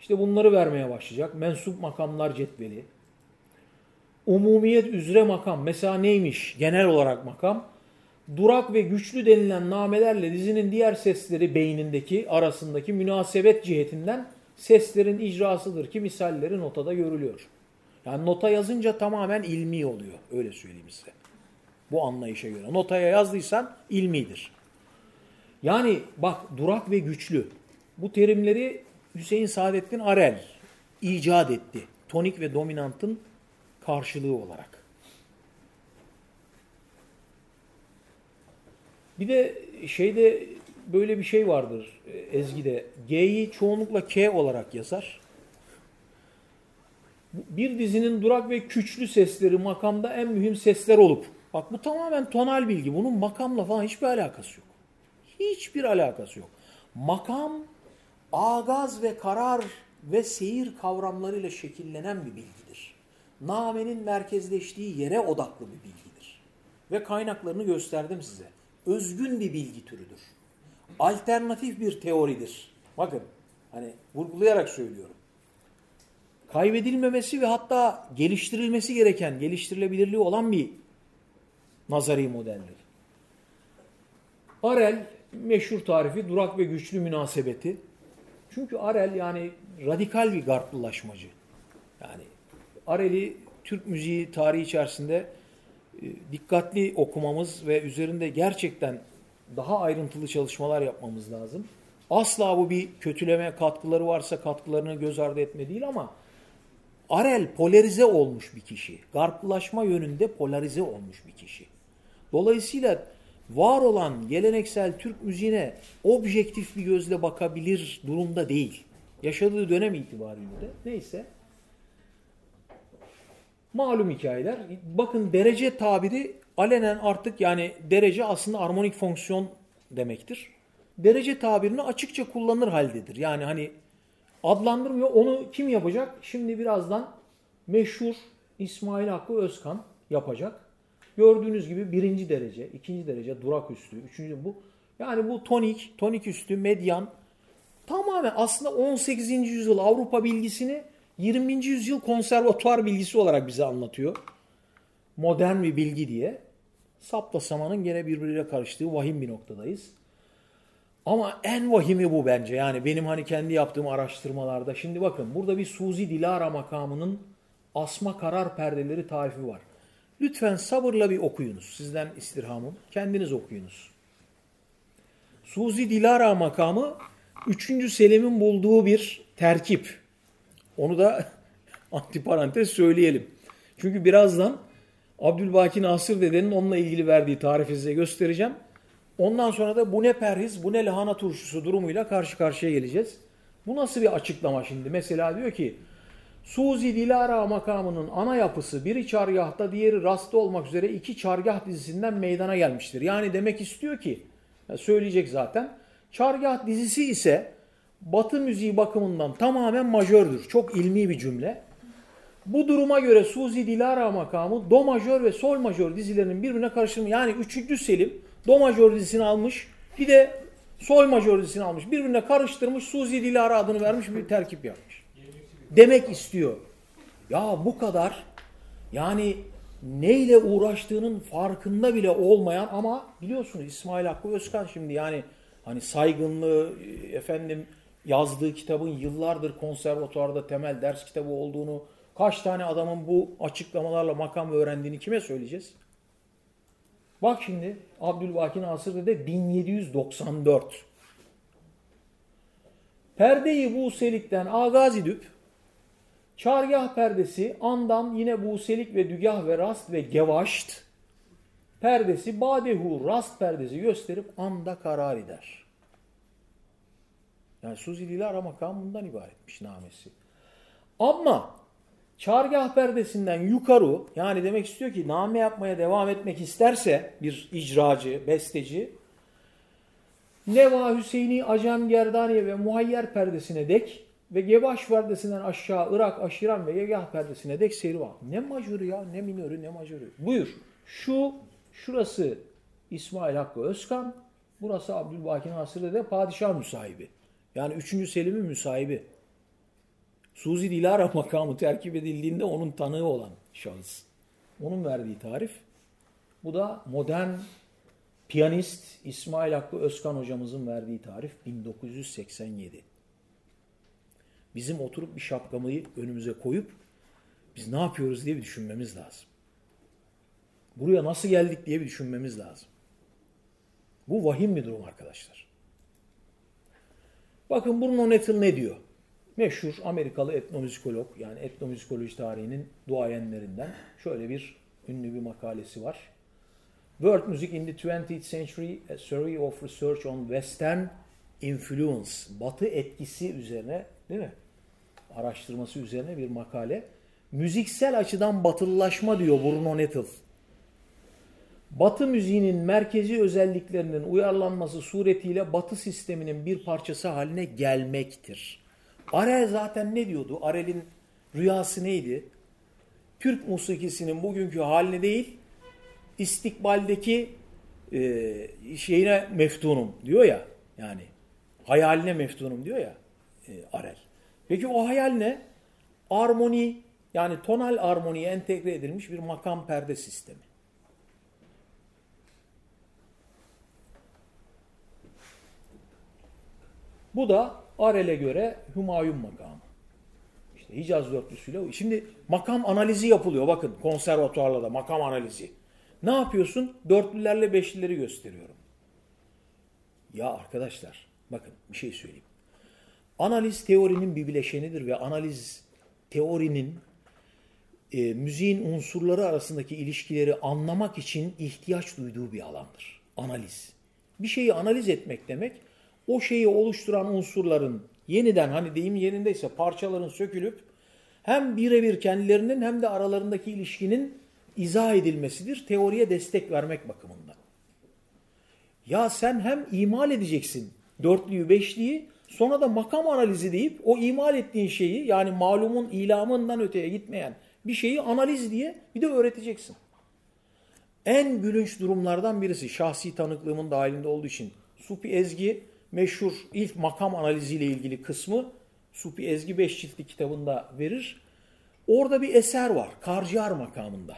İşte bunları vermeye başlayacak. Mensup makamlar cetveli. Umumiyet üzere makam. Mesela neymiş? Genel olarak makam. Durak ve güçlü denilen namelerle dizinin diğer sesleri beynindeki arasındaki münasebet cihetinden seslerin icrasıdır ki misalleri notada görülüyor. Yani nota yazınca tamamen ilmi oluyor. Öyle söyleyeyim size. Bu anlayışa göre. Notaya yazdıysan ilmidir. Yani bak durak ve güçlü. Bu terimleri Hüseyin Saadettin Arel icat etti. Tonik ve dominantın karşılığı olarak. Bir de şeyde böyle bir şey vardır Ezgi'de. G'yi çoğunlukla K olarak yazar. Bir dizinin durak ve küçlü sesleri makamda en mühim sesler olup. Bak bu tamamen tonal bilgi. Bunun makamla falan hiçbir alakası yok. Hiçbir alakası yok. Makam agaz ve karar ve seyir kavramlarıyla şekillenen bir bilgidir. Namenin merkezleştiği yere odaklı bir bilgidir. Ve kaynaklarını gösterdim size. Özgün bir bilgi türüdür. Alternatif bir teoridir. Bakın hani vurgulayarak söylüyorum. Kaybedilmemesi ve hatta geliştirilmesi gereken, geliştirilebilirliği olan bir nazari modeldir. Arel meşhur tarifi durak ve güçlü münasebeti. Çünkü Arel yani radikal bir garplılaşmacı. Yani Arel'i Türk müziği tarihi içerisinde e, dikkatli okumamız ve üzerinde gerçekten daha ayrıntılı çalışmalar yapmamız lazım. Asla bu bir kötüleme katkıları varsa katkılarını göz ardı etme değil ama Arel polarize olmuş bir kişi. Garplılaşma yönünde polarize olmuş bir kişi. Dolayısıyla var olan geleneksel Türk müziğine objektif bir gözle bakabilir durumda değil. Yaşadığı dönem itibariyle de neyse. Malum hikayeler. Bakın derece tabiri alenen artık yani derece aslında armonik fonksiyon demektir. Derece tabirini açıkça kullanır haldedir. Yani hani adlandırmıyor. Onu kim yapacak? Şimdi birazdan meşhur İsmail Hakkı Özkan yapacak. Gördüğünüz gibi birinci derece, ikinci derece, durak üstü, üçüncü bu. Yani bu tonik, tonik üstü, medyan tamamen aslında 18. yüzyıl Avrupa bilgisini 20. yüzyıl konservatuar bilgisi olarak bize anlatıyor. Modern bir bilgi diye. Sapla samanın gene birbiriyle karıştığı vahim bir noktadayız. Ama en vahimi bu bence. Yani benim hani kendi yaptığım araştırmalarda. Şimdi bakın burada bir Suzi Dilara makamının asma karar perdeleri tarifi var. Lütfen sabırla bir okuyunuz. Sizden istirhamım. Kendiniz okuyunuz. Suzi Dilara makamı 3. Selim'in bulduğu bir terkip. Onu da antiparantez söyleyelim. Çünkü birazdan Abdülbaki Nasır dedenin onunla ilgili verdiği tarifi size göstereceğim. Ondan sonra da bu ne perhiz, bu ne lahana turşusu durumuyla karşı karşıya geleceğiz. Bu nasıl bir açıklama şimdi? Mesela diyor ki Suzi Dilara makamının ana yapısı biri çargahta diğeri rastı olmak üzere iki çargah dizisinden meydana gelmiştir. Yani demek istiyor ki, söyleyecek zaten, çargah dizisi ise batı müziği bakımından tamamen majördür. Çok ilmi bir cümle. Bu duruma göre Suzi Dilara makamı do majör ve sol majör dizilerinin birbirine karışımı yani 3. Selim do majör dizisini almış bir de sol majör dizisini almış. Birbirine karıştırmış Suzi Dilara adını vermiş bir terkip yapmış. Demek istiyor. Ya bu kadar yani neyle uğraştığının farkında bile olmayan ama biliyorsunuz İsmail Hakkı Özkan şimdi yani hani saygınlığı efendim yazdığı kitabın yıllardır konservatuarda temel ders kitabı olduğunu kaç tane adamın bu açıklamalarla makam öğrendiğini kime söyleyeceğiz? Bak şimdi Abdülbaki Nasır de 1794. Perdeyi Buselik'ten agaz edip çargah perdesi andan yine Buselik ve dügah ve rast ve gevaşt perdesi badehu rast perdesi gösterip anda karar eder. Yani Suzi Dilara makamı bundan ibaretmiş namesi. Ama çargah perdesinden yukarı yani demek istiyor ki name yapmaya devam etmek isterse bir icracı, besteci Neva Hüseyini Acem Gerdaniye ve Muhayyer perdesine dek ve Gebaş perdesinden aşağı Irak, Aşiran ve Yegah perdesine dek seyri var. Ne majörü ya, ne minörü, ne majörü. Buyur. Şu, şurası İsmail Hakkı Özkan, burası Abdülbaki Nasır'da de padişah müsahibi. Yani 3. Selim'in müsahibi. Suzi Dilara makamı terkip edildiğinde onun tanığı olan şahıs. Onun verdiği tarif. Bu da modern piyanist İsmail Hakkı Özkan hocamızın verdiği tarif 1987. Bizim oturup bir şapkamayı önümüze koyup biz ne yapıyoruz diye bir düşünmemiz lazım. Buraya nasıl geldik diye bir düşünmemiz lazım. Bu vahim bir durum arkadaşlar. Bakın Bruno Nettle ne diyor? Meşhur Amerikalı etnomüzikolog yani etnomüzikoloji tarihinin duayenlerinden şöyle bir ünlü bir makalesi var. World Music in the 20th Century, a Survey of Research on Western Influence, Batı etkisi üzerine değil mi? Araştırması üzerine bir makale. Müziksel açıdan batılılaşma diyor Bruno Nettle. Batı müziğinin merkezi özelliklerinin uyarlanması suretiyle Batı sisteminin bir parçası haline gelmektir. Arel zaten ne diyordu? Arel'in rüyası neydi? Türk musikisinin bugünkü haline değil, istikbaldeki e, şeyine meftunum diyor ya. Yani hayaline meftunum diyor ya e, Arel. Peki o hayal ne? Armoni yani tonal armoniye entegre edilmiş bir makam perde sistemi. Bu da Arel'e göre Hümayun makamı. İşte Hicaz dörtlüsüyle. Şimdi makam analizi yapılıyor. Bakın konservatuarlarda makam analizi. Ne yapıyorsun? Dörtlülerle beşlileri gösteriyorum. Ya arkadaşlar bakın bir şey söyleyeyim. Analiz teorinin bir bileşenidir ve analiz teorinin e, müziğin unsurları arasındaki ilişkileri anlamak için ihtiyaç duyduğu bir alandır. Analiz. Bir şeyi analiz etmek demek o şeyi oluşturan unsurların yeniden hani deyim yerindeyse parçaların sökülüp hem birebir kendilerinin hem de aralarındaki ilişkinin izah edilmesidir. Teoriye destek vermek bakımından. Ya sen hem imal edeceksin dörtlüyü beşliyi sonra da makam analizi deyip o imal ettiğin şeyi yani malumun ilamından öteye gitmeyen bir şeyi analiz diye bir de öğreteceksin. En gülünç durumlardan birisi şahsi tanıklığımın dahilinde olduğu için Supi Ezgi meşhur ilk makam analiziyle ilgili kısmı Supi Ezgi 5 ciltli kitabında verir. Orada bir eser var. Karciğer makamında.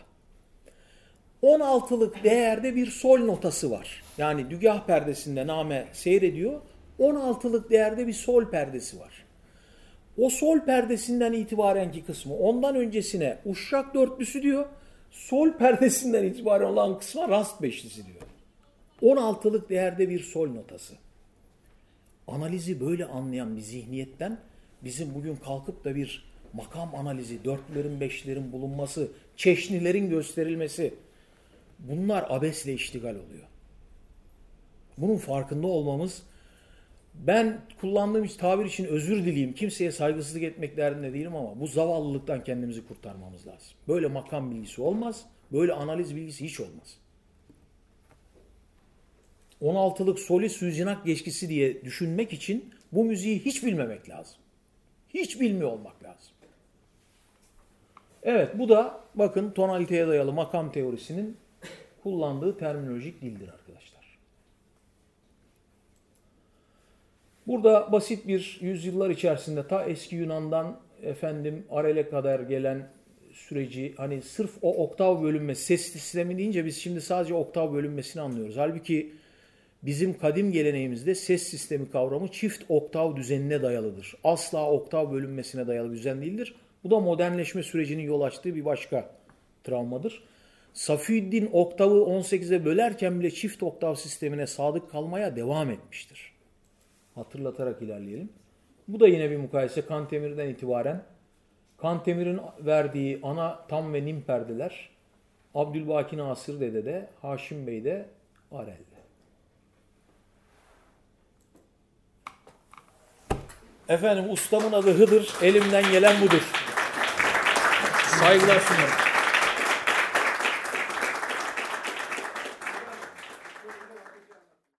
16'lık değerde bir sol notası var. Yani dügah perdesinde name seyrediyor. 16'lık değerde bir sol perdesi var. O sol perdesinden itibarenki kısmı ondan öncesine uşak dörtlüsü diyor. Sol perdesinden itibaren olan kısma rast beşlisi diyor. 16'lık değerde bir sol notası. Analizi böyle anlayan bir zihniyetten bizim bugün kalkıp da bir makam analizi, dörtlerin, beşlerin bulunması, çeşnilerin gösterilmesi bunlar abesle iştigal oluyor. Bunun farkında olmamız ben kullandığım hiç tabir için özür dileyim. Kimseye saygısızlık etmek derdinde değilim ama bu zavallılıktan kendimizi kurtarmamız lazım. Böyle makam bilgisi olmaz. Böyle analiz bilgisi hiç olmaz. 16'lık soli süzinak geçkisi diye düşünmek için bu müziği hiç bilmemek lazım. Hiç bilmiyor olmak lazım. Evet bu da bakın tonaliteye dayalı makam teorisinin kullandığı terminolojik dildir arkadaşlar. Burada basit bir yüzyıllar içerisinde ta eski Yunan'dan efendim Arel'e kadar gelen süreci hani sırf o oktav bölünmesi ses sistemi deyince biz şimdi sadece oktav bölünmesini anlıyoruz. Halbuki bizim kadim geleneğimizde ses sistemi kavramı çift oktav düzenine dayalıdır. Asla oktav bölünmesine dayalı düzen değildir. Bu da modernleşme sürecinin yol açtığı bir başka travmadır. Safiüddin oktavı 18'e bölerken bile çift oktav sistemine sadık kalmaya devam etmiştir. Hatırlatarak ilerleyelim. Bu da yine bir mukayese Kantemir'den itibaren. Kantemir'in verdiği ana tam ve nim perdeler Abdülbaki Nasır Dede de Haşim Bey de Arel'de. Efendim ustamın adı Hıdır. Elimden gelen budur. Saygılar sunarım.